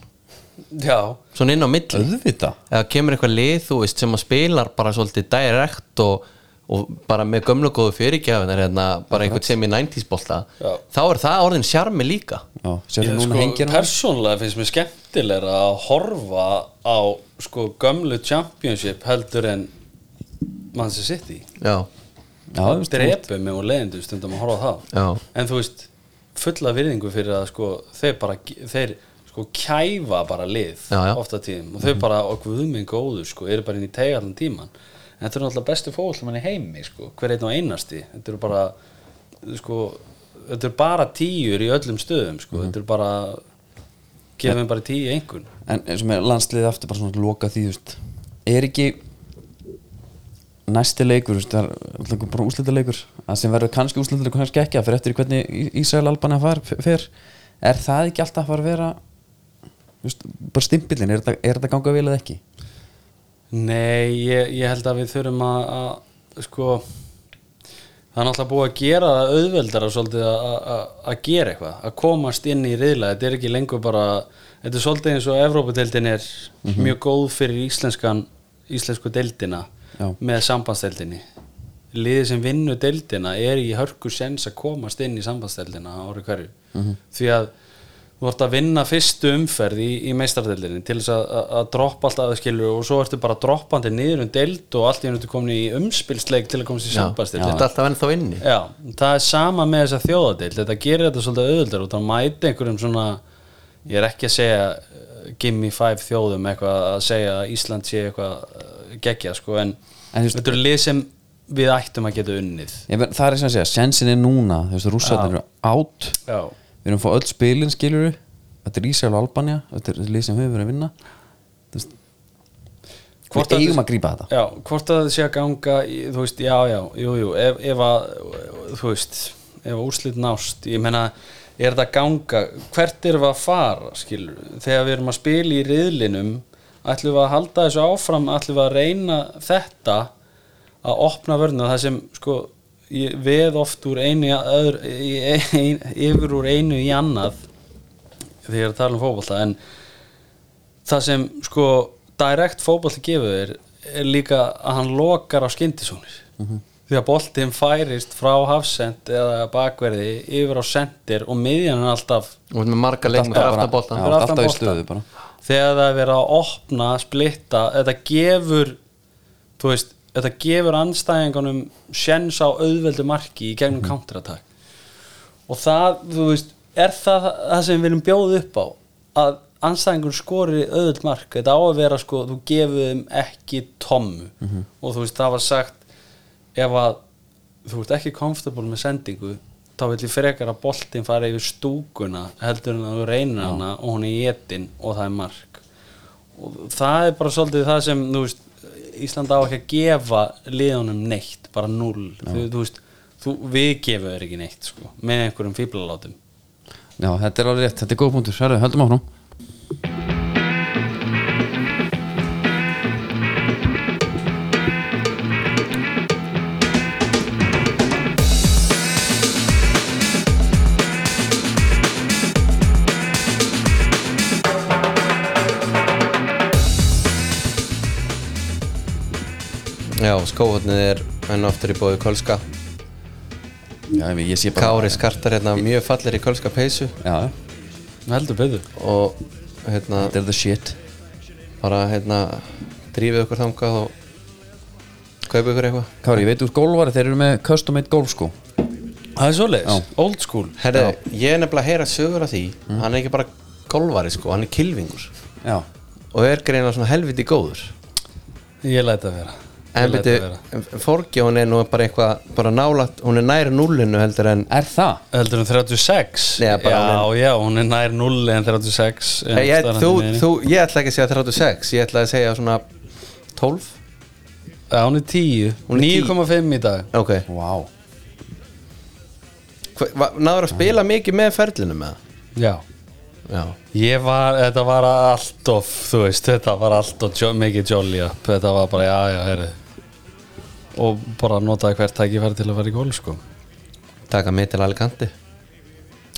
Já,
svona inn á milli. Eða kemur eitthvað lið þú veist sem að spilar bara svolítið direkt og, og bara með gömlu góðu fyrirgjafinar hérna, bara einhvern sem í 90s bolta
Já.
þá er það orðin sjarmi líka.
Ég,
núna
sko, persónlega finnst mér skemmtilegra að horfa á sko gömlu championship heldur en
já,
Já, þú veist,
drepum og leiðindu stundum að horfa á það.
Já,
en þú veist, fulla virðingu fyrir að sko, þeir bara þeir sko kæfa bara lið
Já, já.
ofta tíðum. Og þau bara, og guðminn góður sko, eru bara inn í teg allan tíman en þetta eru náttúrulega bestu fóðslumann í heimi sko, hver einn og einasti. Þetta eru bara sko, þetta eru bara tíur í öllum stöðum sko, þetta eru bara gefum bara tíu einhvern
En eins og með landsliði aftur bara svona loka því, þú veist Er ekki næsti leikur, það er bara úslita leikur að sem verður kannski úslita leikur, kannski ekki fyrir eftir hvernig Í- Ísrael Albania far, fer. Er það ekki alltaf að fara að vera veist, bara stimpillin, er þetta, ganga vel eða ekki?
Nei, ég, ég held að við þurfum að, að sko það er náttúrulega búið að gera það auðveldara svolítið að- gera eitthvað að komast inn í riðla, þetta er ekki lengur bara þetta er svolítið eins og Evrópadeildin er mjög góð fyrir íslenskan íslensku deildina
Já.
með sambandsdeildinni. Liðið sem vinnu deildina er í hörku sens að komast inn í sambandsdeildina ári hverju. Því að þú vart að vinna fyrstu umferð í, í meistardeildinni til þess að, að, að droppa alltaf að skilur og svo ertu bara droppandi niður um deild og allt í hennu komin í umspilsleik til að komast í
já.
sambandsdeildina.
Þetta er alltaf ennþá inni?
Já, það er sama með þessa þjóðadeild. Þetta gerir þetta svolítið auðvöldar og það mæti einhverjum svona ég er ekki að segja gimme five þjóðum eitthvað að segja að Ísland sé eitthvað uh, geggja sko en,
En veist-
þetta eru lið sem við ættum að geta unnið.
Ég það er sem að segja, sensin er núna þú veist, rússarnir eru átt við erum að fá öll spilin skilur þetta er Ísrael og Albania þetta er lið sem við verið að vinna. Þú veist,
Hvort
við
að
eigum að grípa þetta.
Já hvort að það sé að ganga í, þú veist, já, já, jú, jú ef, ef að, þú veist ef að úrslit nást, ég meina er þetta ganga, hvert erum við að fara skilur, þegar við erum að spila í riðlinum, ætlum við að halda þessu áfram, ætlum við að reyna þetta að opna vörnum það sem, sko veð oft úr einu öðru, ein, yfir úr einu í annað þegar ég er að tala um fótbolta en það sem sko direkt fótbolti gefur er, er líka að hann lokar á skyndisónir því að boltinn færist frá hafsend eða bakverði yfir á sendir og miðjan er alltaf
og með marga leikmenn
Alltaf alltaf í stöðu bara.
Þegar það er verið að opna, splitta þetta gefur veist, þetta gefur anstæðingunum sjens á auðveldu marki í gegnum counterattack. Og það, þú veist, er það það sem við viljum bjóða upp á að anstæðingun skori auðveld mark. Þetta á að vera sko, þú gefur þeim ekki tommu. Og þú veist, það var sagt ef að þú ert ekki comfortable með sendingu þá vil ég frekar að boltinn fara yfir stúkuna heldur en að þú reynir hana og hún er étin og það er mark. Og það er bara svolítið það sem veist, Ísland á ekki að gefa liðunum neitt, bara null þú, þú veist, þú, við gefum þér ekki neitt sko, með einhverjum fíblalátum
Já, þetta er alveg rétt, þetta er góð punktur. Herðu, höldum áfram
já, skóhotnið er enn aftur í bóði Kölska.
Já, ég, sé bara
Kári skartar hérna mjög fallir í Kölska peysu.
Já,
heldur beður
og hérna
þetta er the shit.
bara hérna drífið okkur þangað og kaupa ykkur eitthvað.
Kári, ég veit úr gólfari, þeir eru með custom made golfskó
það er svoleiðis, old school.
Herri, ég er nefnilega að heyra sögur af því. Hann er ekki bara golvari sko, hann er kilvingur.
Já,
og er greina svona helviti góður.
Ég læt að vera
en byrju, Forgi hún er nú bara eitthvað bara nálat, hún er næri núllinu heldur en
er það?
heldur en 36
Já, bara
já,
hún
já, hún er nær 0 en 36
ég, ég, þú, þú, ég ætla ekki að segja 36 ég ætla að segja svona 12
já, hún er 10
Hún er 10.
9,5 í dag.
Ok, va- náður að spila mikið með ferlinu með það
já
já,
Ég var, þetta var allt of, þú veist, þetta var allt of mikið jolly up, þetta var bara, já, já, herri og bara notaði hvert tækifæri til að fara í gól, sko.
Taka mig til Alicante.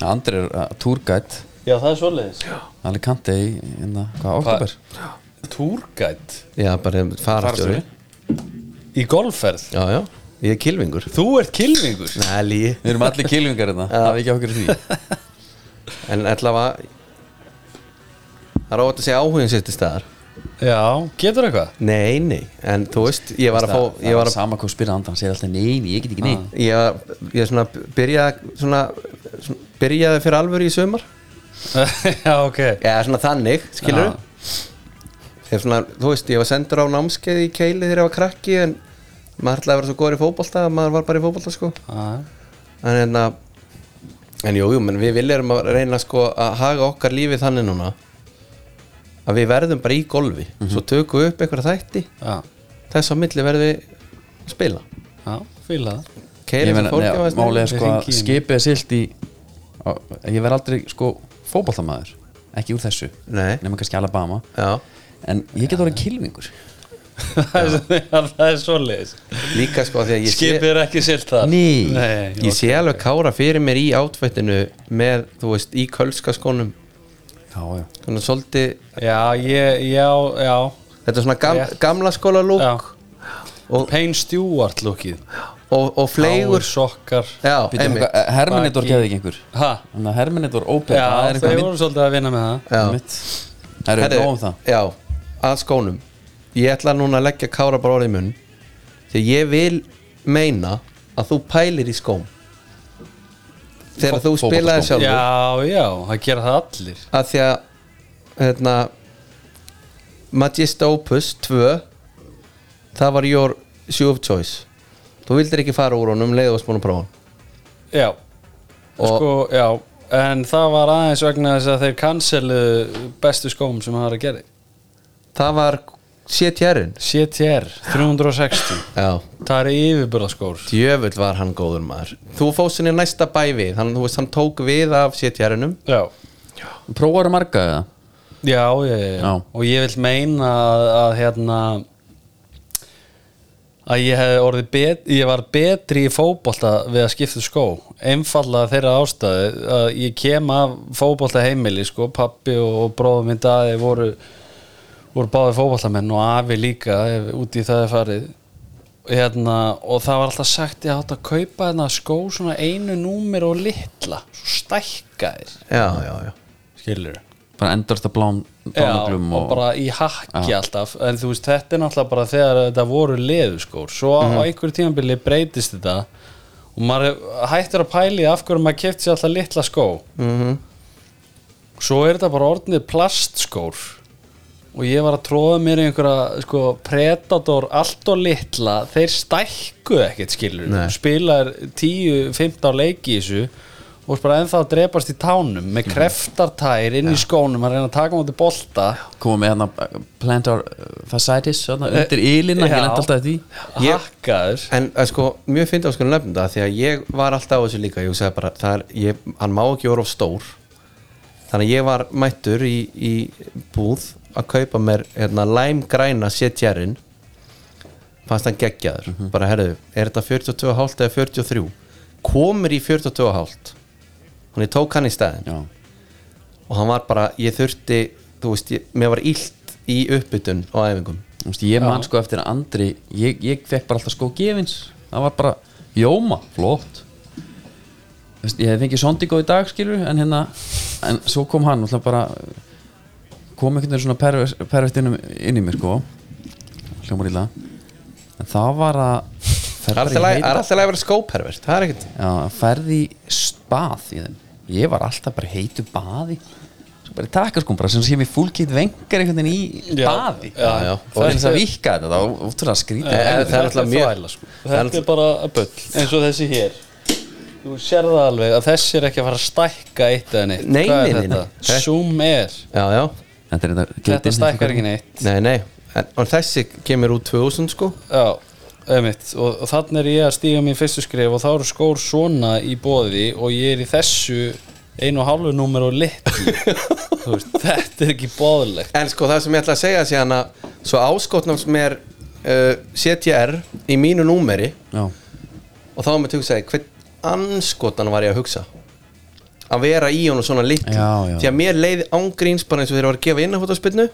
Andri er uh, tourguide.
Já, það er svoleiðis.
Alicante í, hérna, hvað, oktober
Túrgætt
já, bara farastjóri
í golfferð?
Já, já, ég er kilvingur
Þú ert kilvingur
Nei, lígi
Við erum allir kilvingar hérna, það er ekki okkur því. *laughs*
En allavega Það er óvægt að segja áhugin sér til staðar.
Já, getur eitthvað?
Nei, nei, en þú veist Ég var að
Það,
fá Ég var
sama hvað spyrja andan, segir alltaf nei, nei, ég get ekki nei
Ég, var- ég svona byrjaði svona, svona Byrjaði fyrir alvöru í sumar. *laughs*
Já, ok.
Já, svona þannig, skilur Þegar svona, þú veist, ég var sendur á námskeið í keili þegar ég var krakki En maður ætlaði að vera svo góður í fótbolta að Maður var bara í fótbolta, sko.
Já,
En hérna En jú, jú, menn við viljum að reyna sko að haga okkar lífið þannig núna að við verðum bara í golfi. Svo tökum við upp eitthvað þætti.
Já,
þess á milli verðum við að spila.
Já fíla það.
Málið er sko að skipið er silt í á, Ég verð aldrei sko fótboltamaður. Ekki úr þessu,
Nei,
nema kannski Alabama.
Já,
En ég get orðið kilvingur *laughs*
Það er- það er svoleiðis.
Líka sko því að ég sé,
Skipið er ekki silt þar.
Ný.
Nei,
ég sé alveg kára fyrir mér í átvættinu með, þú veist, í kölska skónum
Já, já
svona svolítið,
Já, ég, já, já.
Þetta er svona gam,
Rétt.
gamla skóla lúk
Já.
og,
Payne Stewart lukkið
og, og fleigur
Háir sokkar
Já, einmitt.
hvað, Herminator
Baki.
geði ekki einhver?
Ha?
Þannig að Herminator Open
Já,
það er
þau
einhver
voru svolítið að vinna með það.
Já.
mynd Það eru
Herri,
nóg um það.
Já, að skónum. Ég ætla núna að leggja kára bara orðið í munn Því ég vil meina að þú pælir í skóm Þegar þú spilaði sjálfur?
Já, já, það gera það allir.
Að því að hérna, Magista Opus 2 það var your shoe of choice. Þú vildir ekki fara úr honum leið og spúin að prófa hann.
Já.
Og-
Sko, já En það var aðeins vegna þess að þeir cancelu bestu skóm sem það var að gera
það var CTR-in
CTR 360
já,
Það er yfirburðaskór.
Djöfull var hann góður maður. Þú fóst sinni næsta bæ við hann, þú veist, hann tók við af CTR-inum
Já.
Prófaru marga eða?
Já, já, já, já.
Já.
og ég vil meina að, að hérna að ég hef orðið bet, ég var betri í fótbolta við að skipta skó. Einfallega þeirra ástæði að ég kem af fótbolta heimili sko, pappi og, og bróðum minn daði voru, voru báði fótboltamenn og afi líka ef, út í það er farið. Hérna, og það var alltaf sagt ég átt að kaupa hérna skó svona einu númer og litla svo stækkaðir.
Já, já, já.
Skilur
Bara endast að
Já,
blánuglum
og, bara í hakki alltaf. En þú veist, þetta er náttúrulega bara þegar þetta voru leðuskór, svo á einhverju tímabili breytist þetta og maður hættur að pæli af hverju maður kefti sér alltaf litla skó.
Mm
svo er þetta bara orðnið plastskór og ég var að tróða mér í einhverja sko, Predator allt og litla. Þeir stækkuð ekkert skilur
Nei.
spilar 10-15 leiki í þessu og bara ennþá að drepast í tánum með kreftartær inn í skónum að reyna að taka mútið bolta.
Koma með hérna uh, plantar uh, hérna, undir ylina,
já.
ég lendi alltaf því.
Hakkaður.
En eh, sko, mjög fyndi á sko nefnum það því að ég var alltaf á þessu líka ég sagði bara, það er, ég, hann má ekki vera of stór. Þannig að ég var mættur í, í búð að kaupa mér hérna, læmgræna setjærin fannst hann geggjaður. Bara herðu, er þetta 42,5 eða 43 komur í 42,5 hann ég tók hann í stæðin
Já,
og hann var bara, ég þurfti þú veist, ég, mér var illt í uppbytun á æfingum.
Veist, ég man sko eftir Andri ég, ég fekk bara alltaf skó gefins. Það var bara, jóma, flott. Veist, ég hef fengið Sondigo í dag skilur, en hérna en svo kom hann, alltaf bara kom einhvern veginn svona pervert, pervert inn, inn í mér sko. Hljómar illa. En það var að
það er alltaf læg- það er að vera skópervert það er ekkert
Já, ferði spað í þeim. Ég var alltaf bara heitu baði. Svo bara í takaskum bara sem sé mér fúlkitt vengar einhvern veginn í
Já,
baði.
já,
já.
Og til þess að vika þetta, það var útrúlega skrítið
Eh,
Þetta
það er alltaf mjög-
þvæla, sko. Þetta er bara bull eins og þessi hér. Þú sér það alveg að þessi er ekki að fara að stækka eitt eða neitt.
Nei,
er
nei, nei,
þetta?
nei.
Zoom er.
Já, já,
Þetta er þetta
Þetta stækkar ekki neitt.
Nei, nei. En, og þessi kemur út 2000 sko.
Já, einmitt. Og, og þannig er ég að stíga mín fyrstu skrif og þá eru skór svona í bóði og ég er í þessu einu og hálfu númer og *laughs* veist, Þetta er ekki bóðlegt
en sko það sem ég ætla að segja sé hann að svo áskotnum sem er uh, CTR í mínu númeri
Já,
og þá er mér til að segja hvern anskotan var ég að hugsa að vera í honum svona litlu
Já, já.
því að mér leiði ángríns bara eins og þeir var að gefa inn að spilnu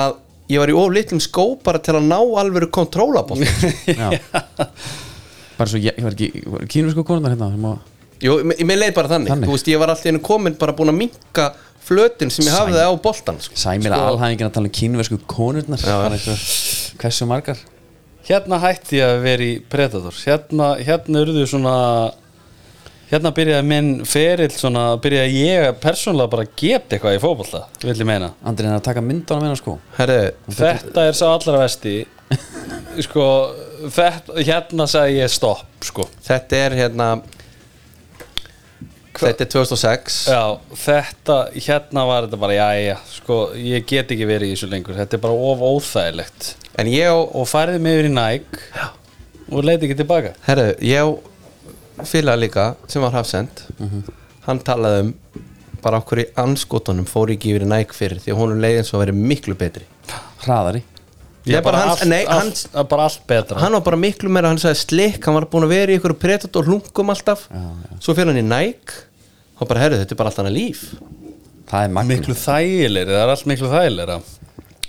að ég var í of litlum skó bara til að ná alvöru kontrólaból *laughs*
Bara svo, ég, ég var ekki kínur sko konunar hérna sem að
Jú, mér mér leið bara þannig.
Þannig.
Þú veist, ég var alltaf einu komin bara búin að minka flötin sem ég hafði á boltan sko.
Sæmir sko, alhæðingin að tala um kínversku konurnar Hversu margar?
Hérna hætti ég að vera í Predator Hérna, hérna urðu svona Hérna byrjaði minn ferill svona Byrjaði ég persónulega bara að geta eitthvað í fótbolta Vil ég meina.
Andri er að taka myndana meina sko?
Herðu,
Þetta er sá allra vesti *laughs* Sko þetta, Hérna sagði ég stopp sko.
Þetta er hérna Þetta er 2006
Já, þetta, hérna var þetta bara Jæja, sko, ég get ekki verið í þessu lengur. Þetta er bara of óþægilegt.
En ég á,
Og færði mig yfir í Nike Já. Og leiti ekki tilbaka.
Herðu, ég á félag líka sem var hafsend Hann talaði um bara okkur í anskotunum fór ekki yfir næk fyrir því að honum leiði eins og að vera miklu betri.
Hraðari?
Nei, bara hans-
allt,
nei,
allt,
hans-
bara allt betra.
Hann var bara miklu meira, hann sagði slikk hann var búin að vera í ykkur predator hlungum alltaf. Svo fyrir hann í næk og bara, herðu, þetta er bara allt annað líf.
Er
Miklu þægilegri, það er allt miklu þægilegra.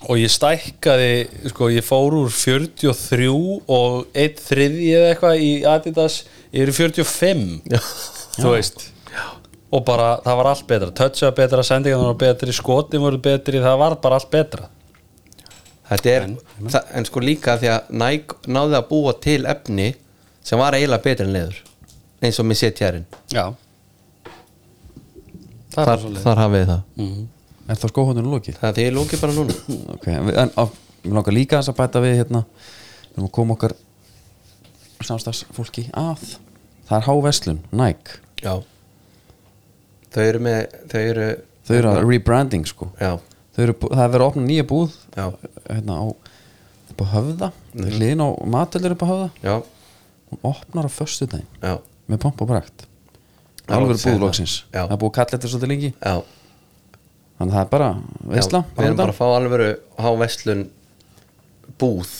Og ég stækkaði, sko, ég fór úr 43 og 1 þriði eða eitthvað í Adidas Ég er í 45
Já.
Þú veist. Og bara, það var allt betra. Toucha var betra, sendingan var betri, skotin voru betri Það var bara allt betra.
Þetta er, það, en sko líka því að Nike náði að búa til efni sem var eiginlega betri en leður eins og með
er
þar,
svo
þar hafið það.
Mhm.
Er það skóhóndunum lokið?
það er því ég lóki bara núna.
Ok, en við- en langar líka þess að bæta við hérna. Við erum að koma okkar samstagsfólki að. Það er háveslun, Nike.
Já. Þau eru með Þau eru
þau eru að rebranding sko.
Já,
eru, það er verið að opna nýja búð
já,
hérna á upp á höfða. Hliðin á matöllur upp á höfða.
Já,
hún opnar á föstudaginn
já,
með pomp og
Já,
alveg
loksins,
búð loksins
já.
það er búið kalla þetta svolítið lengi.
Já.
Þannig að það er bara veistla
Já, Við erum bara að fá alvöru Há vestlun Búð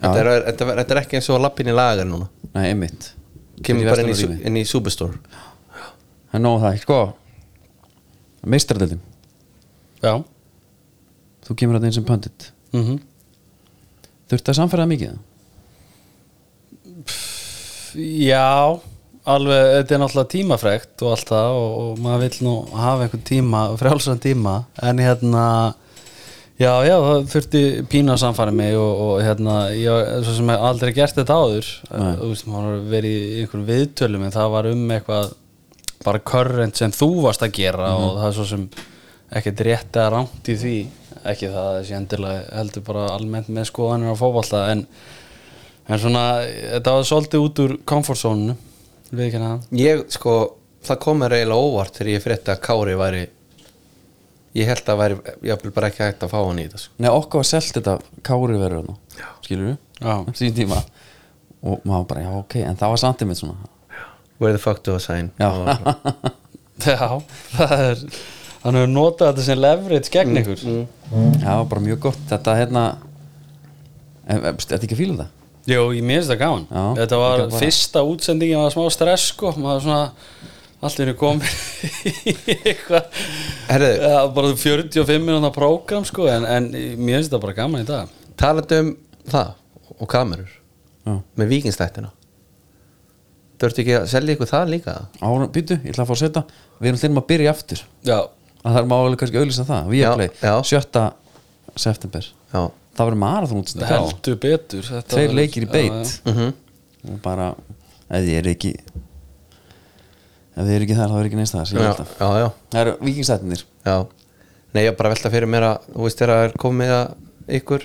þetta er, þetta, þetta er ekki eins og lappin í lagar núna.
Nei, einmitt.
Kemur bara inn í, inn í Superstore.
Það er nóg það, sko. Meistaradeldin,
Já.
Þú kemur að einn sem pöndit
mm
þurfti að samfæra mikið?
Já, alveg, þetta er náttúrulega tímafrekt og allt það og, og maður vill nú hafa einhvern tíma, frjálsan tíma. En hérna já, já, það þurfti pína að samfæra mig og, og hérna, ég svo sem hef aldrei gert þetta áður. Þú veist, maður verið í einhverjum viðtölum en það var um eitthvað bara current sem þú varst að gera og það er svo sem ekkert rétt eða rámt í því. Ekki það að þessi endilega heldur bara almennt með skoðanir á fótbolta en En svona, þetta var svolítið út úr comfort zone við ekki það.
Ég, sko, það kom mér eiginlega óvart þegar ég frétti að Kári væri Ég held að væri Ég vil bara ekki hægt að fá hann í þetta sko.
Nei, okkur var selt þetta kári verður þarna skilur við,
Já.
sín tíma. Og maður bara, já ok, en það var samt einmitt svona.
Where the fuck do I sign?
Já. *laughs*
Já, það er hann hefur notað þetta sem leverage gegn ykkur.
það var bara mjög gott, þetta hérna þetta ekki að fíla það
Jú, ég minnst það
Já,
Þetta var fyrsta útsendingin var smá stress sko, maður svona allt er komið í *laughs* eitthvað. Já, bara 45 minúna prógram sko, en, en mér finnst það bara gaman í dag
Talandi um það og kamerur
Já.
með vikingstættina Þurftu ekki að selja ykkur það líka?
Ára, býtu, ég ætla að fá að setja við erum hlynum að byrja aftur
Já,
að það er málega kannski auðlýsa það við erum
já.
7. september
Já
það verður
betur þetta
tveir leikir í beit
já.
mm
og bara, ef þið er ekki ef þið er ekki þar þá er ekki neins það
já, já, já,
það eru vikingstættinir
já. Nei, ég er bara að velta fyrir mér að Þú veist þegar það er komið að ykkur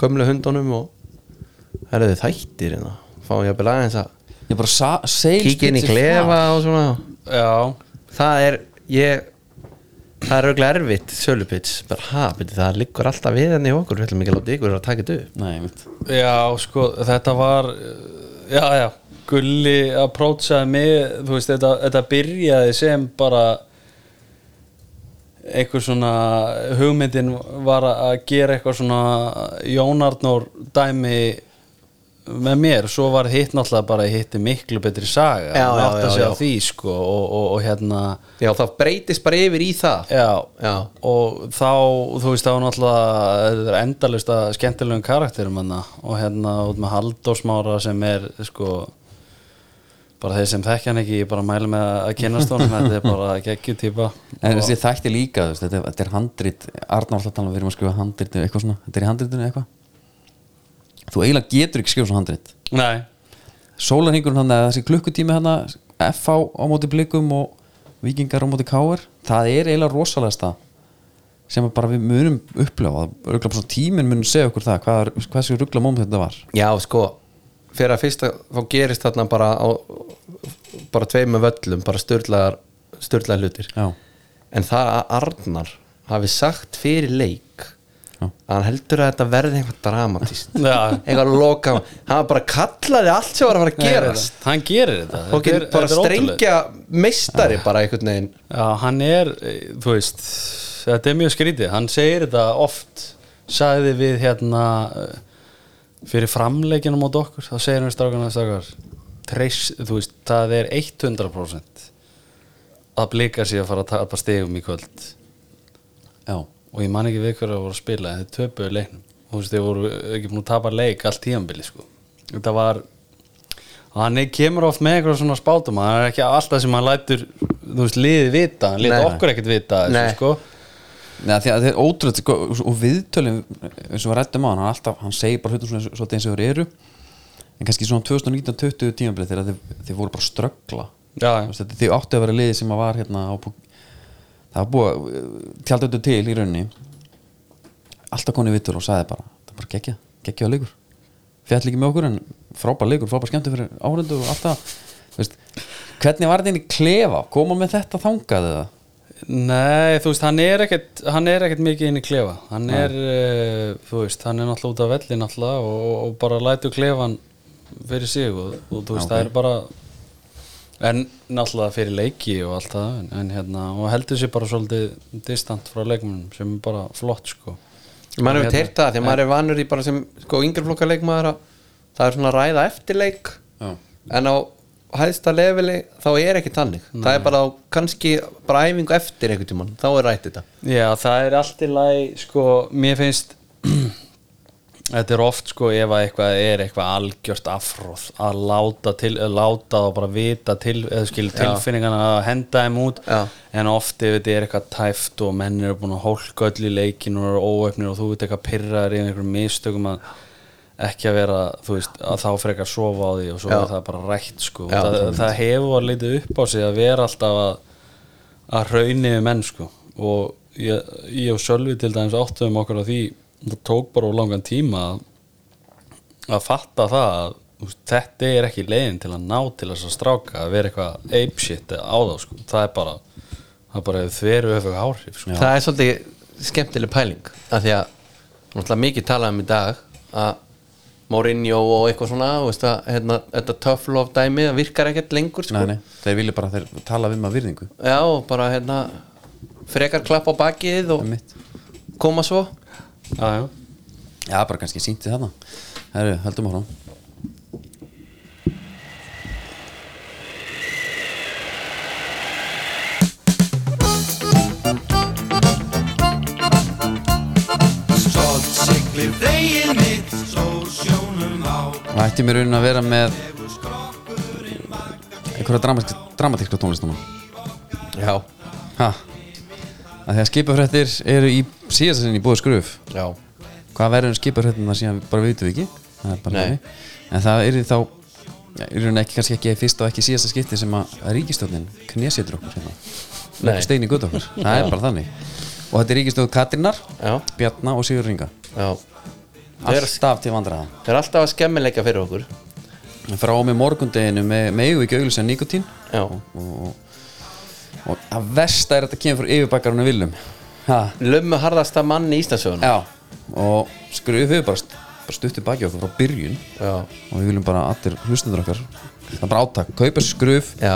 Gömlu hundunum og Það eru þið þættir hérna? Fá ég að bila aðeins að kíkja inn í
er
klefa og svona.
Já,
Það er, ég Það er auðvitað erfitt sölupits bara, ha, beti, það liggur alltaf við henni í okkur. Við ætlum ekki að láta ykkur að taka þetta upp.
Já, sko, þetta var já, já, Gulli approachaði mig, þú veist, þetta, þetta byrjaði sem bara einhver svona hugmyndin var að gera eitthvað svona Jónarnór dæmi með mér, svo var hitt náttúrulega bara hitti miklu betri saga.
Já, já, já,
því, sko og, og, og hérna
Já, það breytist bara yfir í það.
Já,
Já.
og þá, þú veist, þá náttúrulega endalist að skemmtilegum karakterum hana, og hérna út með Halldórsmára sem er, sko bara þeir sem þekkja hann ekki, ég bara mæli með að kynast honum, þetta er bara geggjutýpa
en þessi þætti líka veist, þetta, er- þetta er handrit, Arnar alltaf tala um við erum að skrifa handrit eða eitthvað svona, þetta er í handritinu eitthvað. Þú eiginlega getur ekki skrifa svona handrit.
Nei,
sólarhingurinn hann, þessi klukkutími hann FH á móti blikum og vikingar á móti káir, það er eiginlega rosalega stað sem að bara við munum upplifa, örgulega bara svona tíminn munum segja okkur það, hvað, hvað þessi ruggla móment þetta var.
Já, sko fyrir að fyrsta, þá gerist þarna bara á, bara tveimur völlum bara styrlaðar hlutir.
Já,
en það að Arnar hafi sagt fyrir leik
Já.
að hann heldur að þetta verði eitthvað dramatist eitthvað loka hann bara kallaði allt sem var að fara að gerast.
Hann gerir þetta.
Og
Þetta er-
bara strengja meistari bara einhvern veginn.
Já, hann er, eh, þú veist þetta er mjög skrítið, hann segir þetta oft sagði við hérna eh, fyrir framleikina mót okkur, þá segir hann strákana strákar, treys, þú veist, það er 100% að blika sig að fara að tapa stegum í kvöld
já,
og ég man ekki við hverju að voru að spila en þeir töpuðu leiknum þú veist, þeir voru ekki búin að tapa leik allt tíðanbili sko. þetta var hann kemur oft með eitthvað svona spátum hann er ekki alltaf sem hann lætur þú veist, liðið vita, hann leta okkur ekkert vita þessu, sko.
Nei, því að þetta er ótrúlega sko, og viðtölum eins og við rættum á hann, hann, alltaf, hann segir bara hlutum svona eins og þeir eru. En kannski svona 2019-20 tímabilið þegar þeir, þeir voru bara ströggla. Þau áttu að vera liði sem að var hérna á, það var búið tjaldöldu til í rauninni. Alltaf koni vittur og sagði bara það er bara geggja, geggja að leikur. Fjall ekki með okkur en frábær leikur, frábær skemmtu fyrir áhrendu og allt það. Hvernig var þetta inn í klefa? Koma með þetta þangað eða
Nei, þú veist, hann er ekkert hann er ekkert mikið inn í klefa hann er, uh, þú veist, hann er náttúrulega út af velli náttúrulega og, og bara lætur klefan fyrir sig og, og þú veist,
Ok.
það er bara en náttúrulega fyrir leiki og allt það, en, en hérna og heldur sér bara svolítið distant frá leikmunum sem er bara flott, sko
maður hefur
Hérna.
teirt það því að maður er vanur í bara sem sko yngreflokka leikmaður að það er svona ræða eftir leik
Já.
en á hæðsta leveli þá er ekki tannig það er bara á kannski bara æfingu eftir einhvern tímann, þá er rætt þetta.
Já, það er allt í lagi sko, mér finnst *clears throat* þetta er oft sko ef að eitthvað er eitthvað algjört afróð að láta, til, láta og bara vita til, skil tilfinningana að henda þeim út.
Já.
en oft ef þetta er eitthvað tæft og menn eru búin að hólka öll í leikinu og eru óöfnir og þú veit eitthvað pyrraður í einhverjum mistökum að ekki að vera, þú veist, að þá frekar sofa á því og svo
Já.
er það bara rætt sko.
Já,
það, það hefur að litið upp á sig að vera alltaf að að raunni við menn sko. Og ég, ég og Sölvi til dæmis áttuðum okkur á því það tók bara á langan tíma að, að fatta það að veist, þetta er ekki leiðin til að ná til þess að stráka að vera eitthvað apeshit á þá sko, það er bara það er bara þveru öfug áhrif sko.
það er svolítið skemmtileg pæling af því að mikið talað um í dag að Mourinho og eitthvað svona þú veist að, hérna, þetta tough love dæmi það virkar ekkert lengur sko.
nei, nei, þeir vilja bara þeir tala við maður virðingu.
Já bara hérna frekar klapp á bakið og koma svo.
Já, já.
já, bara kannski sýnti þarna. Herru, höldum áfram.
Stolt siglir veginn
og ætti mér raunin að vera með einhverja dramatíska, dramatíska tónlistana
já,
ha. Að skipafrættir eru í síðast sinni í búið skruf
já,
hvað verður um skipafrættina síðan bara vitum við ekki. Það en það eru þá rauninni ekki kannski ekki fyrst og ekki síðasta skipti sem að ríkistjóðnin knésétur okkur hérna.
Nei.
leggur stein í gutt okkur, það er bara þannig. Og þetta er ríkistjóð Katrinnar,
já,
Bjarna og Sigur Ringa
já.
Alltaf til vandræða.
Þeir er alltaf að skemmileika fyrir okkur.
Frá með morgundeginu með, með eigum ekki auglýsa nikotín og, og, og að versta er að þetta kemur frá yfirbakkarunum Willum. Ha,
lömmu harðasta mann í Íslandsögun
já. Og skrufið við bara, bara stuttir baki okkur frá byrjun.
Já,
og við viljum bara allir hlustundur okkar það er bara átak, kaupa
já,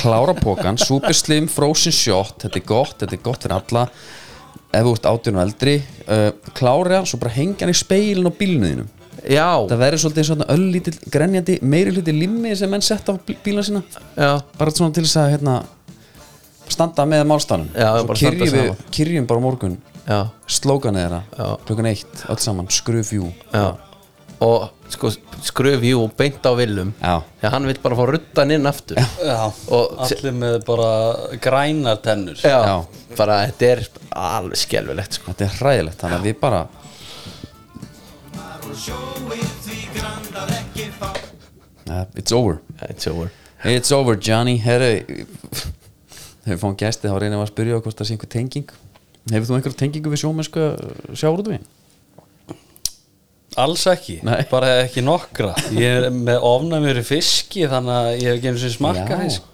klára pókan, super slim frozen shot, þetta er gott, þetta er gott fyrir alla ef þú ert átjörn og eldri uh, klára, svo bara hengja hann í speilin á bílnuðinum
já,
það verður svolítið svona öllítill grenjandi meiri hluti limmi sem menn sett á bí- bílana sína.
Já,
bara svona til þess að hérna, standa með málstæðanum
Já,
svo kyrjum við, kyrjum bara morgun. Þeirra,
Já.
klukkan eitt öll saman, skrufjú.
Já. Og sko skröf jú beint á villum
Já.
því að hann vil bara fá ruttan inn aftur
Já,
Og-
allir með bara grænar tennur
já,
Já.
bara þetta er alveg skelfilegt sko.
þetta er hræðilegt, þannig að við bara uh, it's over
it's over
it's over Johnny herru þegar við fáum gæsti þá reynum við að spyrja hvort það sé einhver tenging hefur þú einhver tengingu við sjómennsku sjáurútu við?
Alls ekki,
Nei.
bara ekki nokkra. Ég er með ofnæmur í fiski þannig að ég hef ekki einu sinni smakka fisk.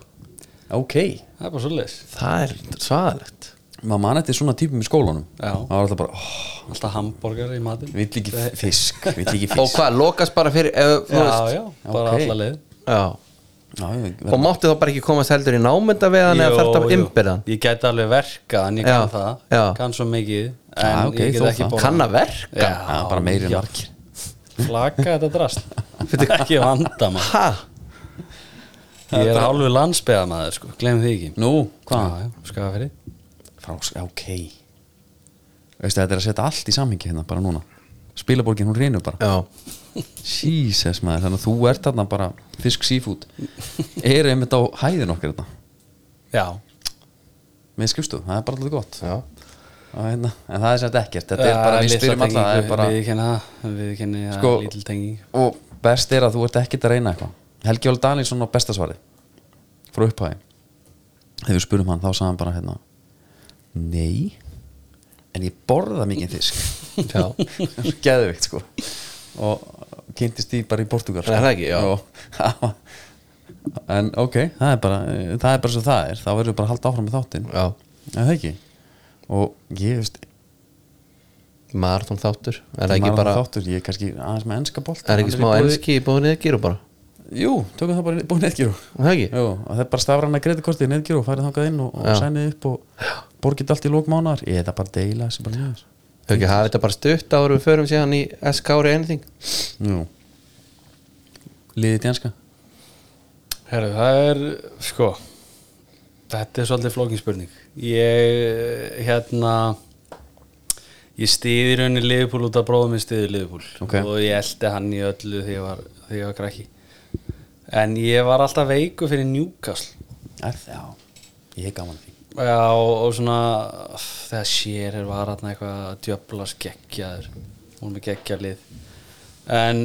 Ok,
Það er bara svoleiðis.
Það er svaðalegt.
Maður mann eftir svona típum í skólanum.
Já.
það var alltaf bara, oh,
Alltaf hambúrgar í matinn.
Vill ekki fisk vill ekki
og
fisk.
hvað, lokast bara fyrir ef, þú
Já,
veist,
já, bara
Ok.
alla leið.
Já.
Já, ég,
og máttu þá bara ekki komast heldur í námynda við hann eða
Jú,
þarft af
jú.
ymbirðan
Ég gæti alveg verka en ég
Já,
kann það.
já.
Kann svo mikið En
Já, ok,
ég
þó
get ekki
það.
bara
kann að verka?
Já,
Já, bara meiri en margir
Flaka þetta drast Þetta er ekki vanda maður
ha,
Ég er hálfu landsbeðamaður sko, gleym því ekki.
Nú, hvað?
Já, já, Skagafirði.
Frá, já, ok. Veistu þetta er að setja allt í samhengi hérna bara núna. Spilaborgin hún reynur bara.
Já,
Jesus maður, þannig að þú ert þarna bara fisk seafood. Er einmitt á hæðin okkar þetta
Já,
með skrifstof, það er bara alltaf gott.
Já,
hérna, en það er sett ekkert þetta er bara, við er bara,
Við kenna það Við kenna það
Sko- og best er að þú ert ekkert að reyna eitthvað. Helgi Óli Danielsson á bestasvari frá upphæði þegar við spurum hann þá sagði hann bara hérna nei en ég borða mikið fisk. *laughs* *laughs* Geðvikt sko. Og kynntist því bara í Portugal
Er það ekki? Já.
Jó. *laughs* en ok, það er bara það er bara svo það er, þá verður við bara að halda áfram með þáttinn.
Já,
er það ekki og ég veist
marathon þáttur Er ekki bara
þáttur, ég er kannski aðeins með enska bolt
Er ekki smá enski í búið neðgýru bara?
Jú, tökum það bara
Er Það ekki?
Jú, og það er bara stafræna greitikorti netgíru og farið þangað inn og, og sænið upp og borgið allt í lókmánar ég er það bara að deila þessi bara niður.
Hefur ekki hafið þetta bara stutt áður við förum síðan í SK ári anything?
Jú. Liðið í enska?
Herru, það er, sko Þetta er svolítið flókinspurning Ég, hérna Ég stiði rauninni Liverpool út af bróðum minn stiði Liverpool.
Ok.
og ég eldi hann í öllu þegar ég var, þegar ég var krakki. En ég var alltaf veiku fyrir Newcastle.
Já, ég er gaman því.
Já, og, og svona þegar sér er var hann eitthvað að djöflas geggjaður hún með geggjallið. En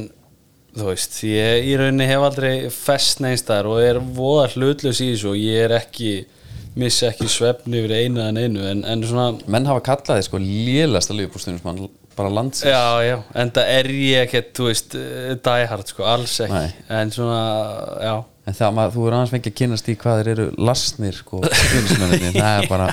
þú veist, ég í rauninni hef aldrei fest neinstæðar og er voða hlutlaus í þessu og ég er ekki missa ekki svefni yfir einu en einu en, en svona
menn hafa kallað þið sko lélasta liðbúrstunum bara landsins
Já, já, en það er ég ekkert, þú veist, eh, die hard, sko, alls ekki
Nei.
En svona, já
en það maður, þú er aðeins fengið að kynast í hvað þeir eru lasnir sko, stuðnismennirnir. *laughs* það er bara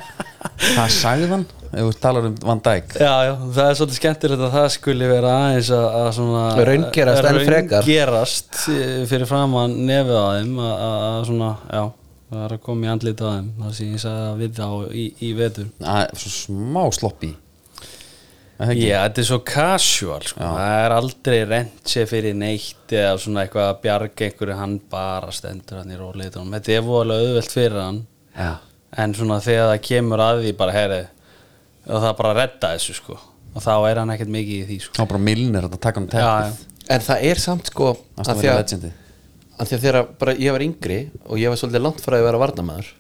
það sagði hann, ef þú talar um Van Dijk
Já, já, það er svolítið skemmtilegt að það skuli vera aðeins að, að svona
Raungerast enn frekar.
Raungerast eh, fyrir framan nefið á þeim að, að, að svona, já það er að koma í andlita á þeim það sem ég sagði að við þá í, í vetur.
Það er svo smá sloppi Er það?
Já, þetta er svo casual sko. það er aldrei rent sér fyrir neitt eða svona eitthvað að bjarga einhverju hann bara stendur hann í róleitunum þetta er voðalega auðvelt fyrir hann.
Já.
en svona þegar það kemur að því bara herri það bara redda þessu sko. Og þá er hann ekkert mikið í því sko.
Þá bara milnir að taka um teppið.
Já.
En það er samt sko
það
að því að,
legendi
að þegar bara ég var yngri og ég var svolítið langt frá að vera varnamaður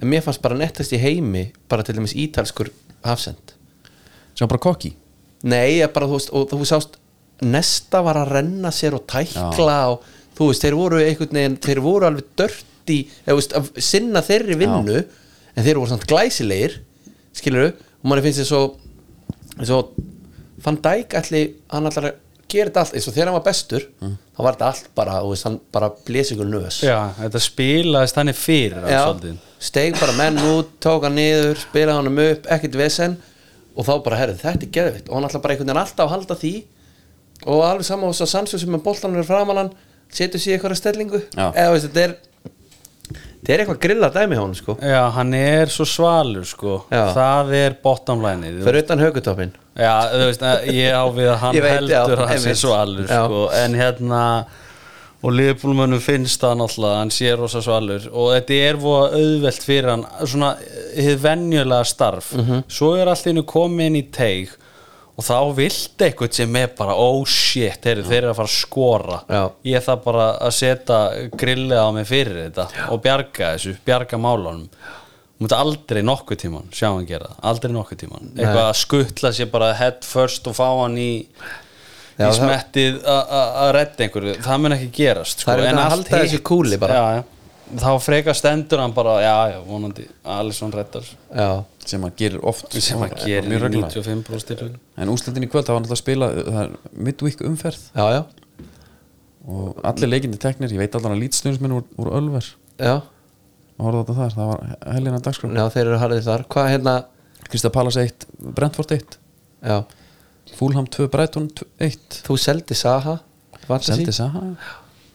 en mér fannst bara nettast í heimi bara til dæmis ítalskur hafsend.
Sem bara kokki
Nei, bara, þú og þú sást Nesta var að renna sér og tækla og þú veist, þeir voru einhvern veginn þeir voru alveg dörti að sinna þeirri vinnu en þeir voru samt glæsilegir skilur og manni finnst þið svo og Van Dijk ætli, hann ætlar að gera þetta allt eins og þegar hann var bestur þá var þetta allt bara, þú veist, hann bara blés ykkur nös.
Já, þetta spilaðist þannig fyrir hann
Já, steig bara menn út, tók hann niður spilaði hann um upp, ekkert vesen og þá bara, herrið, þetta er geðvitt og hann ætla bara einhvern veginn alltaf að halda því og alveg saman og svo sannsjóð sem er framan hann, setur sér eitthvað stellingu.
Já.
eða veist, þetta er þetta er eitthvað grilla dæmi hann sko
Já, hann er svo svalur sko
Já.
það er bottom line
fyrir utan högutoppin
Já, þú veist, ég á við að hann
veit, já,
heldur að hann sé
einmitt.
svalur
Já.
sko, en hérna og liðbúlmönnum finnst það náttúrulega hann sé rosa svalur og þetta er voða auðvelt fyrir hann svona hið venjulega starf
Mhm.
svo er allt innu komið inn í teig og þá vilt eitthvað sem er bara oh shit, heyri, þeir eru að fara að skora
Já.
ég þarf bara að setja grillið á mig fyrir þetta og bjarga þessu, bjarga málunum mútti aldrei nokkuð tíman sjá hann gera aldrei nokkuð tíman eitthvað að skuttla sér bara head first og fá hann í,
Já,
í
það-
smettið að redda einhverju það mun ekki gerast sko.
Það er
En
að
allt
halda
hitt-
kúli bara.
já, já. Þá frekar stendur hann bara já, já, vonandi, Alisson reddar.
Já,
sem hann gerir oft.
Sem hann gerir
mjög
í
reglulega.
95% tilfellum.
en úslitin í kvöld það var náttúrulega að spila það er midweek umferð.
Já, já,
og allir leikindi teknir, ég veit allan að lítstundisminn úr, úr Ölver.
Já,
það var helina dagskrá.
Já þeir eru harðir þar. Hvað hérna,
Krista Pallas 1, Brentford 1
já.
Fulham 2, Brighton 1
þú seldi Saha Fantasy.
Seldi Saha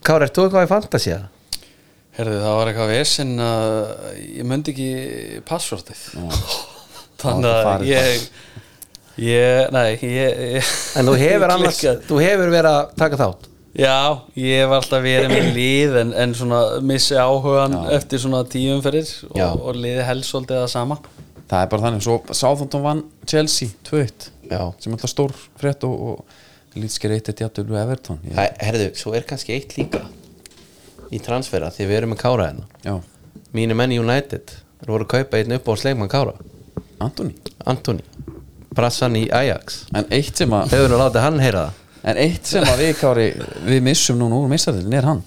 Kári, ert þú eitthvað í Fantasy eða?
Herðu, það var eitthvað vesinn að ég myndi ekki passvortið *laughs* þannig að ég ég, nei ég, ég
En þú hefur *laughs* annars, þú hefur verið að taka þátt?
Já, ég hef alltaf verið með lið en, en svona missi áhugan eftir svona tíumferðir
Já.
og, og liði helsóldið það sama.
Það er bara þannig, svo Southampton vann Chelsea 2-1
Já.
sem alltaf stór frétt og, og lítskir 1-1 jafnvel við Everton. Ég,
Það, herðu, svo er kannski eitt líka í transfera því við erum með Kára hérna.
Já,
Mínu menn í United þeir voru að kaupa einn upp á sleikmann Kára.
Antoni
Antoni, brassan í Ajax.
En eitt sem að,
Hefur nú látið hann heyra það?
En eitt sem að við Kári við missum núna úr meistardilin er hann.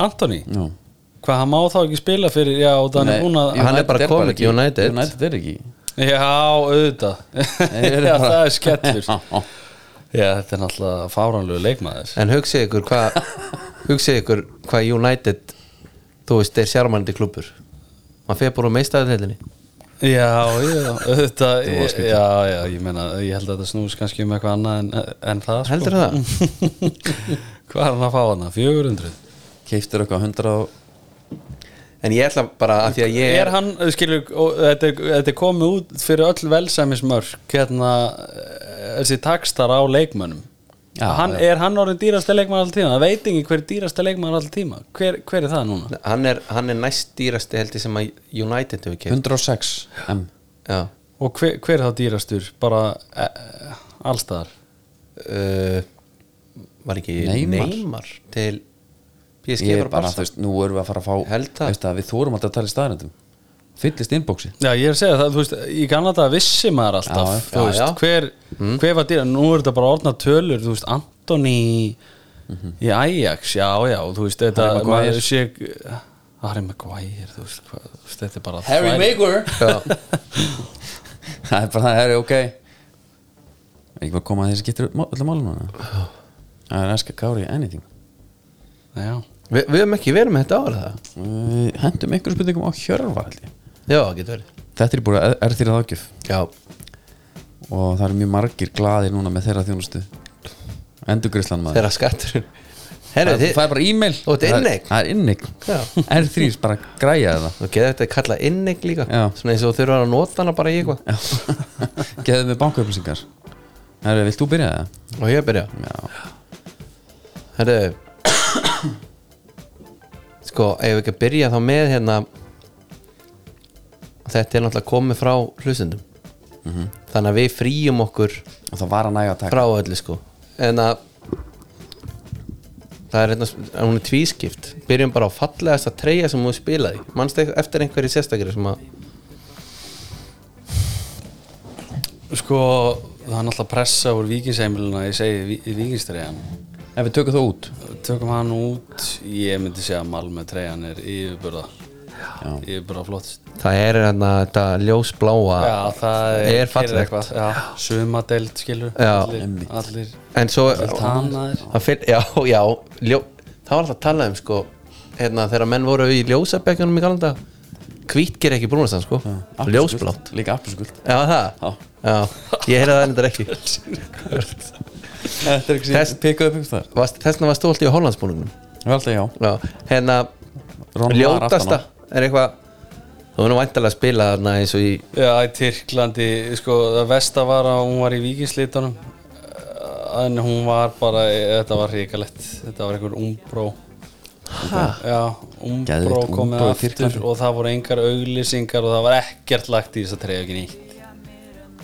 Antoni,
já.
hvað hann má þá ekki spila fyrir já, og þannig
Nei,
að
Hann er bara kominn í United.
United er ekki.
Já, auðvitað.
Eru
það er skellur
Já,
þetta er náttúrulega fáránlegu leikmaður
En hugsið ykkur hvað *laughs* Hugsið ykkur hvað United Þú veist, er sjármandi klubur Hann fyrir bara meistæðinni
Já, já,
skrítið.
Já, já, ég meina ég held að þetta snús kannski um eitthvað annað en, en það sko.
Heldur það? *laughs*
Hvað er hann að fá hana? 400?
keiftur eitthvað 100 og
En ég ætla bara að því að ég
Er hann, skilur, og þetta, er- þetta er komið út fyrir öll velsæmismörk hérna, eh, þessi takstar á leikmönnum
Já,
hann,
já.
Er hann orðin dýrasta leikmann alltaf tíma? Það veit ekki hver er dýrasta leikmann alltaf tíma hver, hver er það núna?
hann er, hann er næst dýrasti held ég sem að United hefur keft
106 M
Já
Og hver, hver er þá dýrastur? Bara e, e, allstaðar
uh, Var ekki
Neymar.
Neymar til PSG
Ég er bara, þú veist, nú erum við að fara að fá veist að Við þórum alltaf að tala í staðarindum Fyllist inboxi.
Já, ég er að segja það, þú veist, í þetta vissi maður alltaf,
Já,
þú
já,
veist,
já.
hver, hver var dýra, nú er þetta bara orðna tölur, þú veist, Antoni í Ajax, já, já, þú veist, þetta,
Harry Maguire.
maður sé, Harry Maguire, þú veist, hvað, þú veist, þetta er bara
Harry Maguire.
Já, *laughs*
Það er bara það, er ok. Ekki bara koma að þessi getur öllum málum núna. Það er eska kári anything.
Já,
Vi, Við höfum ekki verið með þetta ára það
Við hendum einhverjum spurningum á ég.
Já, getur verið.
Þetta er bara er þér að ágjöf.
Já,
og það eru mjög margir glaðir núna með þeirra þjónustu. Endurgrislan maður.
Þeirra skattur Herru,
það,
þið
það er bara e-mail.
Og þetta er inneign?
Það er inneign.
Já.
R3 bara græja það.
Þú getur þetta að kalla inneign líka.
Já.
Svona eins og þurfa að nota hana bara í eitthvað. *laughs*
Geðu með bankaupplýsingar Herri, vilt þú byrja það?
Og ég að byrja?
Já,
Herru Sko, ef við ekki að byrja þá með hérna Þetta er náttúrulega komið frá hlustendum. Þannig að við fríum okkur
og það var að næga að taka.
frá öllu sko. En að Það er hérna, hún er tvískipt. Byrjum bara á fallegasta treyja sem hún spilaði. Eitthvað eftir einhverju sérstakri sem að
sko, það er náttúrulega pressa úr vikingsheimilina, ég segi í vikingstreyan,
Ef við tökum það út.
Tökum hann út, ég myndi segja að Malmö treyan er yfirburða,
Já.
yfirburða flottist.
Það er hérna þetta ljósbláa
Já, það er,
er fallegt.
sumadeild skilur
Já.
allir, allir
En svo finn, já, já, ljó, það var alltaf að tala um sko, hérna, þegar menn voru í ljósabekjunum í galanda hvít ger ekki brúnastan sko, ljósblátt.
Líka appelsgult
Já, það,
Já.
já, ég heyrði það endur ekki *laughs* *laughs*
Þetta er ekki sem pikað upp einhvers þar
Þessna var stólt í Hollandsbúningnum?
Það var alltaf já.
Já, hérna, ljótasta er eitthvað þú er nú væntalega að spila þarna eins og í
Já, í Tyrklandi, sko, það vesta var að hún var í vikingslitunum en hún var bara, þetta var hrikalegt. Þetta var einhver umbró Já, umbró komið aftur
Tyrklandi.
og það voru engar auglýsingar og það var ekkert lagt í þess að treyja ekki nýtt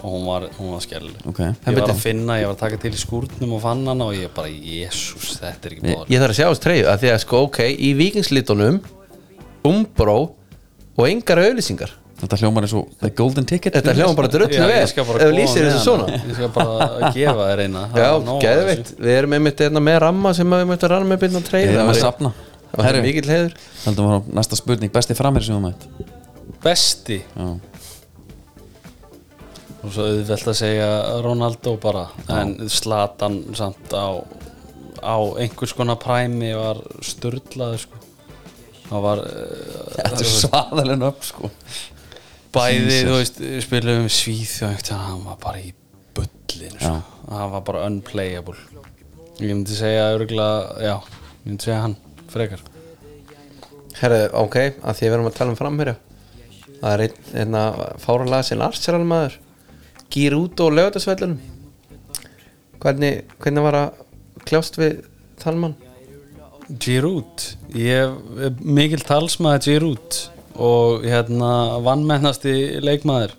og hún var, var skellileg
Ok.
Ég var að finna, ég var að taka til í skúrnum og fann hana og ég bara, jésús, þetta er ekki bóðar
ég þarf að sjá þess treyju að því að sko ok, í vikingslitunum umbró og engar auðlýsingar
Þetta hljómar eins og The Golden Ticket.
Þetta hljóma bara
skal bara
ef lýsir þessu svona.
Ég skal bara gefa þér eina.
Já, geðveitt, við erum einmitt hérna með ramma sem við möttum rann með byrna treyju.
Við erum að safna.
Það
Herru,
mikill
við á næsta spurning. Besti framir sem þú mætt?
Besti?
Já
og svo auðvelt að segja Ronaldo bara en Slatan samt á á einhvers konar præmi var störlaður sko. Það var uh,
Þetta er svaðalega upp sko.
Bæði, þú veist, spilum Svíþjóð, hann var bara í bullinu sko. hann var bara unplayable. Ég myndi segja örgulega, já, ég myndi segja hann frekar.
Herru, ok, að því við erum að tala um framherja. Það er einn, fáralega sem Arsenal maður Gýr út og lögðarsvellunum hvernig, hvernig var að kljást við þann mann?
Giroud ég er mikil talsmaður Giroud og hérna vannmennasti leikmaður.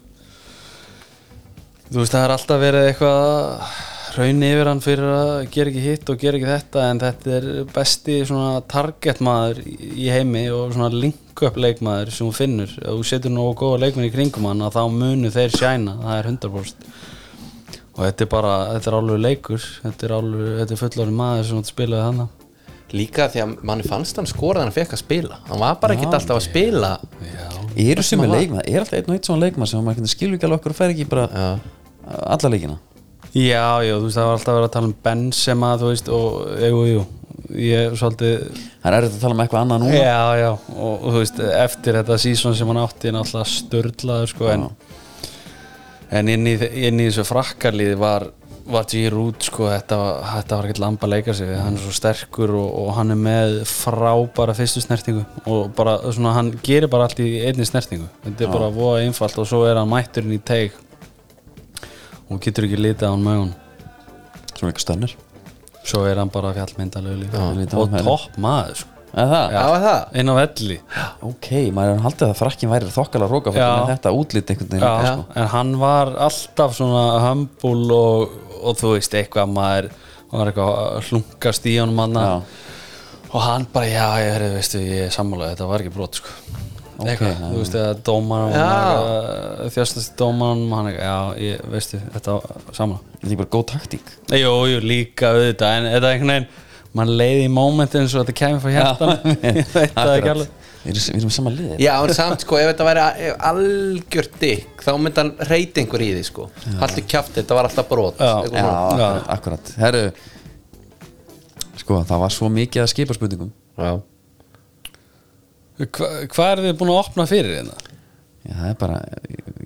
Þú veist það er alltaf verið eitthvað raun yfir hann fyrir að gera ekki hitt og gera ekki þetta en þetta er besti svona target maður í heimi og svona link up leikmaður sem hún finnur. Ef þú setur nú góða leikmenn í kringum hann að þá munu þeir sjæna, það er 100% og þetta er bara, þetta er alveg leikur þetta er er fullorinn maður sem spilaði hann
Líka því að manni fannst hann skorað hann fekk að spila. Hann var bara ekkert alltaf að spila.
Já,
Eru sem er
var.
leikmað Er alltaf einn og eitt svona leikmað sem maður skilur ekki alveg okkur og fær ekki bara
Já.
alla leikina
Já, já, þú veist, það var alltaf verið að tala um Benzema, þú veist, og jú, jú ég er svolítið
Það er erfitt að tala um eitthvað annað núna.
Já, já, og, og þú veist, eftir þetta sísón sem hann átti er náttúrulega störlaður, sko, en en inn í, inn í þessu frakkarliði var var Giroud, sko, þetta, þetta var ekki lamba að leika sig, hann er svo sterkur og, og hann er með frábæra fyrstu snertingu og bara, svona, hann gerir bara allt í einni snertingu. Þetta er bara voða einfalt og svo er hann mætturinn í teig og hún getur ekki litið á hann með hún
Svona eitthvað stönnur
svo er hann bara fjallmyndalegu líka og topp maður sko.
Eða það?
Já, er það?
inn á velli
Ok, maður er haldið að frakkin væri þokkala róka með þetta útlit einhvern veginn
Já,
sko.
en hann var alltaf svona hömbul og, og þú veist eitthvað maður var eitthvað að hlunkast í honum hann
Já.
og hann bara já, ég veistu, ég er sammálaði þetta var ekki brot sko
Ok,
eitthvað,
já.
þú veist, eða dómaran
Já.
þjóstast dómaran hann eitthvað, já, ég, veistu, þetta sammála
Þetta er bara góð taktík.
Jú, jú, líka auðvitað en þetta er einhvern veginn, mann leiði í mómenti eins og þetta kemur frá hjartan *laughs* það ekki alveg.
Við erum, við erum saman liðir
Já, en samt sko, ef þetta væri algjör dykk þá myndi hann reyti einhver í því sko. Haldur kjafti, þetta var alltaf brot
Já.
Já, akkurat. Herru Sko, það var svo mikið að skipa spurningum
Já.
Hva, Hvað er þið búin að opna fyrir hérna?
Já, það er bara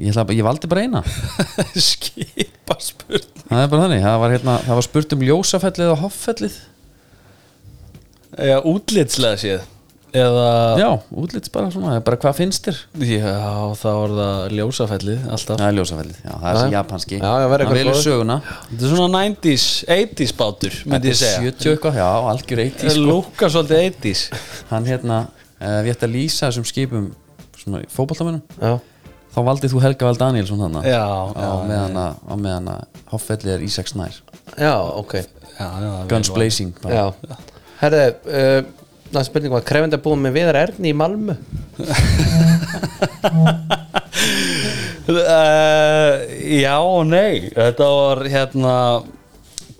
Ég, ætla, bara- ég valdi bara eina. *laughs*
Skipa spurning.
Það er bara þannig Það var, hérna, það var spurt um ljósafellið og hoffellið.
Já, útlitslega séð Eða
Já, útlits bara svona Bara hvað finnst þér?
Já, þá er það ljósafellið alltaf.
Það er ljósafellið, já, það er þessi japanski.
Já, já, verður
Hann
eitthvað
söguna.
Þetta er svona 90s, 80s bátur myndi ég segja.
70 eitthvað, já, algjör 80
Það lúkar svolítið 80s
Hann hérna, uh, við ætti að lýsa þessum skipum Svona fótboltamennum
Já.
Þá valdið þú Helga Val Danielsson hann
Já, já,
meðan að, á meðan að hoffellið er Ísak Snær
Já, ok.
Guns. Blazing.
Herðu, uh, það spurning var krefandi að búa með Viðar Erni í Malmö?
Uh, já og nei. Þetta var hérna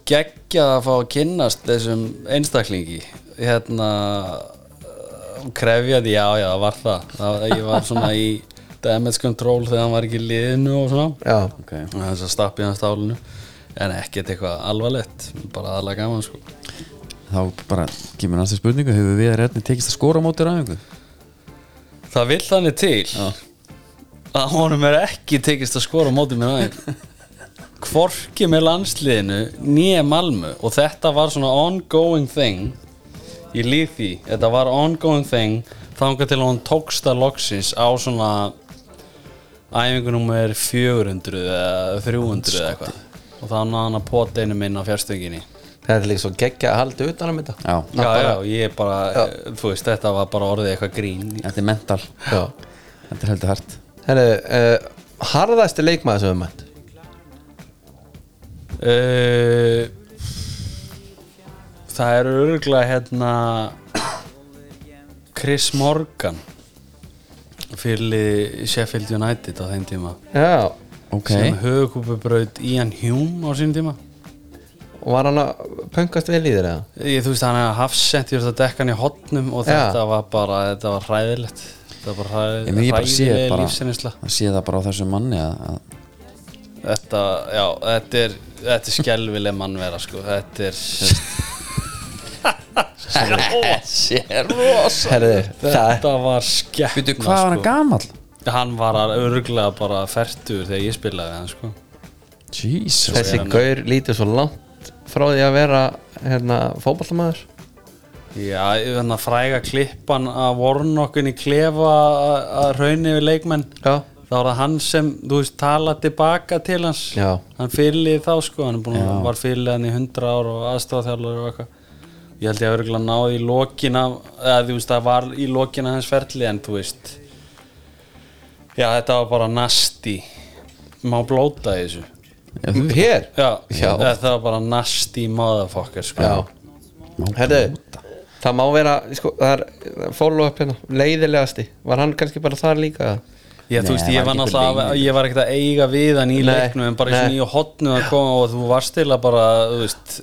geggjað að fá að kynnast þessum einstaklingi. Hérna krefjandi, já já það var það, það ég var svona í damage control þegar hann var ekki í liðinu og svona.
Já,
Ok,
og þess að stappi hann stálinu en ekkert eitthvað alvarlegt bara aðlega gaman sko.
Þá bara kemur næsta spurningu Hefur við redni tekist að skora á móti ræfingu?
það vill þannig til að honum er ekki tekist að skora á móti mér aðeins hvorki með landsliðinu nýja Malmö. Og þetta var svona ongoing thing ég líð því, þetta var ongoing thing. Þangað til að hún tókst að loksins á svona æfingunum er 400 eða 300 eða eitthvað. Og þá náða hann að pota einu minn á fjárstönginu
það er líka svo geggja að halda utan um þetta.
Já,
já, já, ég bara, eh, þú veist, þetta var bara orðið eitthvað grín.
Þetta er mental.
Já.
Þetta er heldur hært
Herðu, uh, harðasti leikmaður sem við mætt?
Uh, Það er örgulega hérna Chris Morgan fyrir Sheffield United á þeim tíma.
Já,
Ok,
sem höfukúpubraut Ian Hume á sín tíma.
Og var hann að pöngast vel í þér eða?
ég, þú veist hann er hafsend ég veist að dekka hann í hotnum og
Já.
þetta var bara þetta var hræðilegt. Þetta var bara
ég með ég bara sé
hræðileg
bara
lífsinnisla
að sé það bara á þessum manni að, að
þetta, já, þetta er þetta er skelvileg mannvera sko. Þetta er
Sér rosa.
Herðu, það
þetta var skekk
Veitu, hvað var hann gamall?
hann var örglega bara færtur þegar ég spilaði hann sko.
Jesus.
Þessi gaur lítið svo langt frá því að vera hérna, fótballtamaður
já, þannig að fræga klippan að vornokkin í klefa að- að raunni við leikmenn.
Já,
þá var það hann sem, þú veist, tala tilbaka til hans.
Já.
hann fyrirlið þá sko, hann er búin að var fyrirlið hann í 100 ár og aðstofþjálfur og eitthvað ég held ég að örgulega náði í lokina eða þú veist, það var í lokina hans ferli en þú veist já, þetta var bara nasti má blóta þessu?
Hér?
Já,
Já.
þetta var bara nasti motherfucker sko.
Já, herðu Það má vera, sko, það er follow up hérna, leiðilegasti. Var hann kannski bara þar líka?
Já, þú veist, ég
var
náttúrulega, ég var ekkert að eiga við hann í leiknum, en bara í svona í hotnu að koma og þú varst til að bara, þú veist,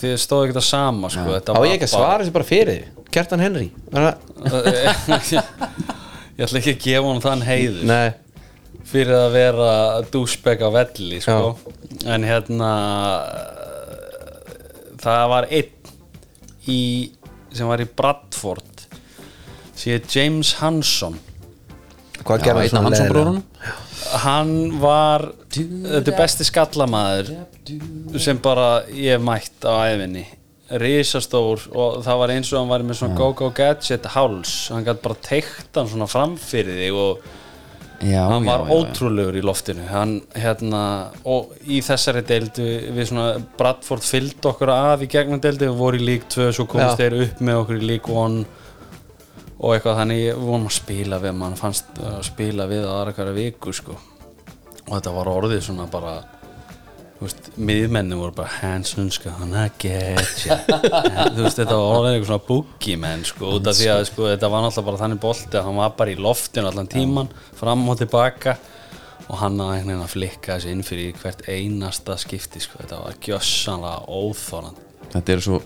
þið stóðu ekkert að sama, sko. Þetta
Á
var
ég ekki að svara þessu bara fyrir því Kjartan Henry Var það- *laughs*
ég ætla ekki að gefa hann þann heiður.
Nei,
fyrir að vera dúsbegg á velli sko. en hérna það var einn í, sem var í Bradford síðan James Hanson
Hvað gerði
einn af Hansson bróðunum
hann var þetta besti skallamaður sem bara ég mætt á æfinni risastór og það var eins og hann var með svona go-go gadget háls. Hann gæti bara teikt hann svona framfyrir þig og
Já,
hann var
já, já.
ótrúlegur í loftinu. Hann, hérna, og í þessari deildu við svona Bradford fylgd okkur að í gegnum deildu við vorum í lík 2 svo komist þeir upp með okkur í lík 1 og eitthvað þannig við vorum að spila við mann fannst að spila við aðra hverja viku sko. Og þetta var orðið svona bara þú veist, miðmenni voru bara Hanson sko, hann að getja. *laughs* Þú veist, þetta var orðið eitthvað svona boogeyman sko, út af því að sko, þetta var náttúrulega bara þannig bolti að hann var bara í loftinu allan tíman, fram og tilbaka. Og hann að einhvern veginn að flikka þessi inn fyrir hvert einasta skipti sko, þetta var gjössanlega óþórand
Þetta er svo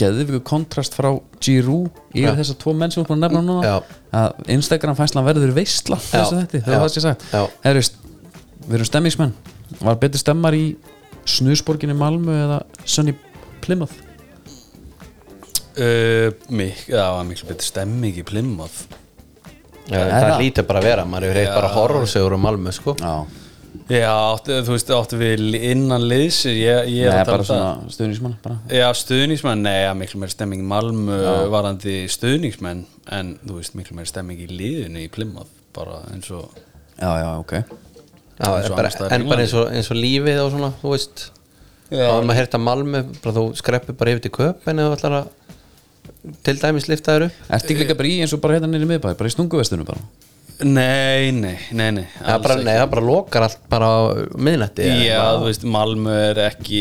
geðviku kontrast frá Giroud yfir þessar tvo menn sem við erum búin að nefna núna
Já.
að Instagram fæslan verður veistla þessu þetta, það var það sem ég sagt. Herru, við erum stemmingsmenn. Var betur stemmar í Snusborginni Malmö eða Sunny Plymouth?
Uh, mik það var miklu betur stemming í Plymouth.
Er
það
það?
lítur bara að vera, maður hefur heitt bara horrorsögur um Malmö sko.
Já,
Já, áttu, þú veist, áttu við innan liðs ég, ég er
Nei, bara
um
svona stuðnismann bara.
Já, stuðningsmenn, nei, ja, miklu meiri stemming í Malmö varandi stuðningsmenn en þú veist, miklu meiri stemming í liðinu í Plymouth, bara eins og
Já, já, ok.
Já,
Eins og
bara, en bara eins og, eins og lífið og svona, þú veist.
Já.
þá er maður heyrt að Malmö bara þú skreppir bara yfir til köpen eða þú ætlar að til dæmis lifta þér upp.
Ertu ekki líka bara í eins og bara hérna nýri miðbæ bara í stunguvestunum bara
Nei, nei, nei, nei
það bara, nei, það bara lokar allt bara á miðnætti
Já, þú veist, Malmö er ekki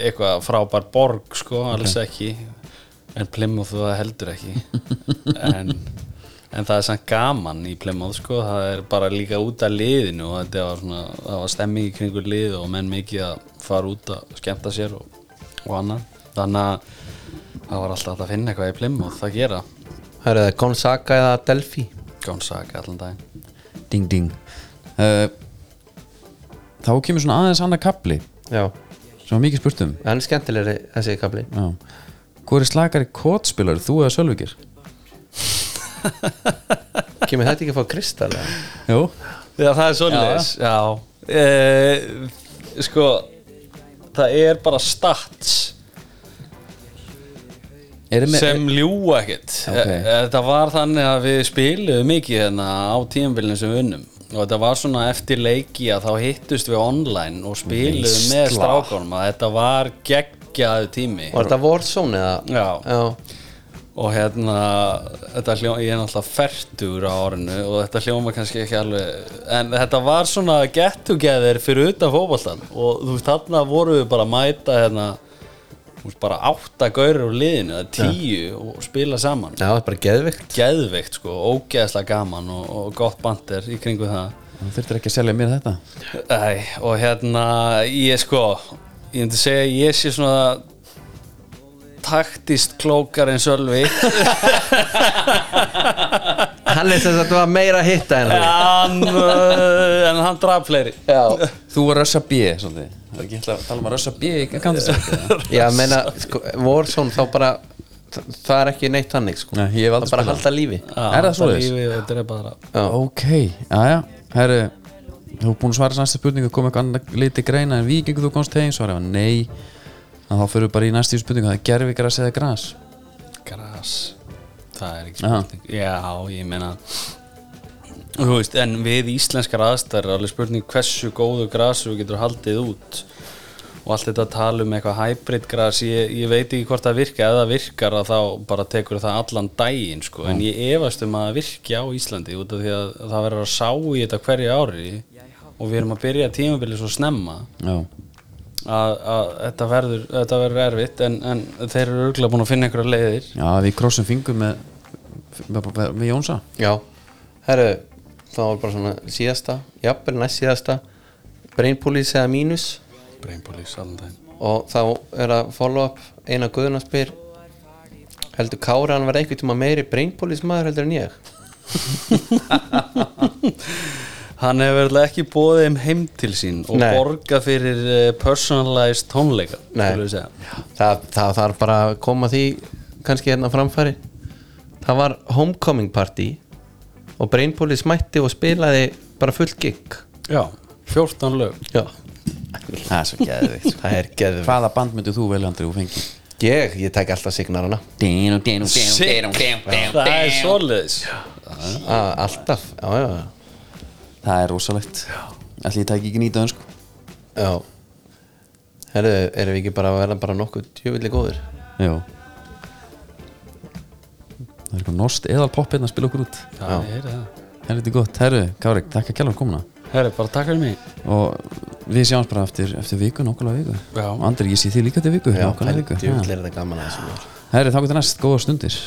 eitthvað frábær borg, sko, alls ekki. En Plymouth það heldur ekki. *laughs* En, en það er samt gaman í Plymouth, sko það er bara líka út af liðinu og þetta var svona, það var stemming í kringur lið og menn mikið að fara út að skemmta sér og, og annað. Þannig að það var alltaf að finna eitthvað í Plymouth að gera.
Það Gonzaga eða Delphi
Gonzaga allan daginn.
Ding, ding. Uh, Þá kemur svona aðeins annað kapli
Já,
sem var mikið spurt um.
Hann er skemmtilegri þessi kapli
Já. Hvor er slakari kótspilar, þú eða Sölvíkir?
Kemur þetta ekki að fá kristal?
Jú.
Já, það er svoleiðis Já, Eh, Sko Það er bara stats.
Er
sem ljúa ekkert
Ok.
Eh, Þetta var þannig að við spiluðum mikið hérna á tímabilinu sem við unnum og þetta var svona eftir leiki að þá hittust við online og spiluðum með
Veisla.
strákunum að þetta var geggjaðu tími
Var þetta Warzone eða?
Já.
Já,
og hérna þetta hljó, ég er náttúrulega færtur á orðinu og þetta hljóma kannski ekki alveg en þetta var svona get together fyrir utan fótboltan og þú veist þarna voru við bara að mæta hérna bara átta gaurur úr liðinu eða tíu og spila saman.
Já, það er bara geðvikt
geðveikt sko, ógeðslega gaman og, og gott bandir í kringu það.
Þú þurftir ekki að selja mér þetta.
Æ, og hérna ég sko ég segja að ég sé svona taktist klókar en Sölvi. *laughs*
Hann er þess að þetta var meira að hitta en þú
hann, uh, en hann draf fleiri.
Já,
Þú var Rössa B svolítið. Það er ekki ætla að tala um að Rössa B í Counter-Strike
já, meina, sko, Warzone þá bara það það er ekki neitt hannig sko.
Nei, ég hef
Það
aldrei
er bara að
spilað.
halda lífi.
Er það svoleiðis?
Lífi og drepa
Já.
Ok, aðja Herru, þú er búin að svara næsta spurningu kom eitthvað annað liti greina en vikingu þú komst heim svara nei en þá fyrir við bara í næstu spurningu. Það er gerfi græs eða græs
Gras. Það er ekki spurning. Já, ég meina Þú veist, en við íslenskar aðstæður er alveg spurning hversu góðu gras þú getur haldið út. Og allt þetta að tala um eitthvað hybrid gras ég, ég veit ekki hvort það virka. Ef það virkar að þá bara tekur það allan daginn sko. en ég efast um að virki á Íslandi út af því að það verður að sá í þetta hverju ári. Og við erum að byrja tímabilið svo snemma.
Já,
að, að þetta, verður, þetta verður erfitt en, en þeir eru örgulega búin að finna einhverja leiðir.
Já við krossum fingum með, með, með, með Jónsa.
Já, herru það var bara svona síðasta jafnvel næst síðasta brainpoolis eða mínus.
Brainbólís allan daginn.
Og þá er að follow up eina guðuna spyr heldur Kári að hann var einhvern tíma meiri brainpoolis maður heldur en ég *laughs*
Hann hefur verið ekki bóðið þeim heim til sín og
Nei.
borga fyrir eh, personalized tónleika
það, það þarf bara að koma því kannski hérna framfæri. Það var homecoming party og Brainpolis mætti og spilaði bara full gig.
Já, 14 lög.
Já,
Það er svo geðvikt
það er geður
Hvaða band myndir þú velja Andri og fengi?
ég, ég tek alltaf
Sick. Það er svoleiðis.
Ah, alltaf, já, já,
Það er rosalegt. Ætli ég tæki ekki nýta önsku
já. Herru, erum við ekki bara að verða bara nokkuð djöfillig góður
Jó Það er eitthvað nost eðal popp hérna að spila okkur út.
Já, heyri það?
Helviti gott, herru, Kári, takk að kjálfur komuna.
Herri, bara takk fyrir mig.
Og við sjáumst bara eftir, eftir viku, nokkulega viku.
Já.
Og Andri, ég sé því líka til viku
já, djöfill er þetta gaman að þessu
Herru, þá getur næst, góða stundir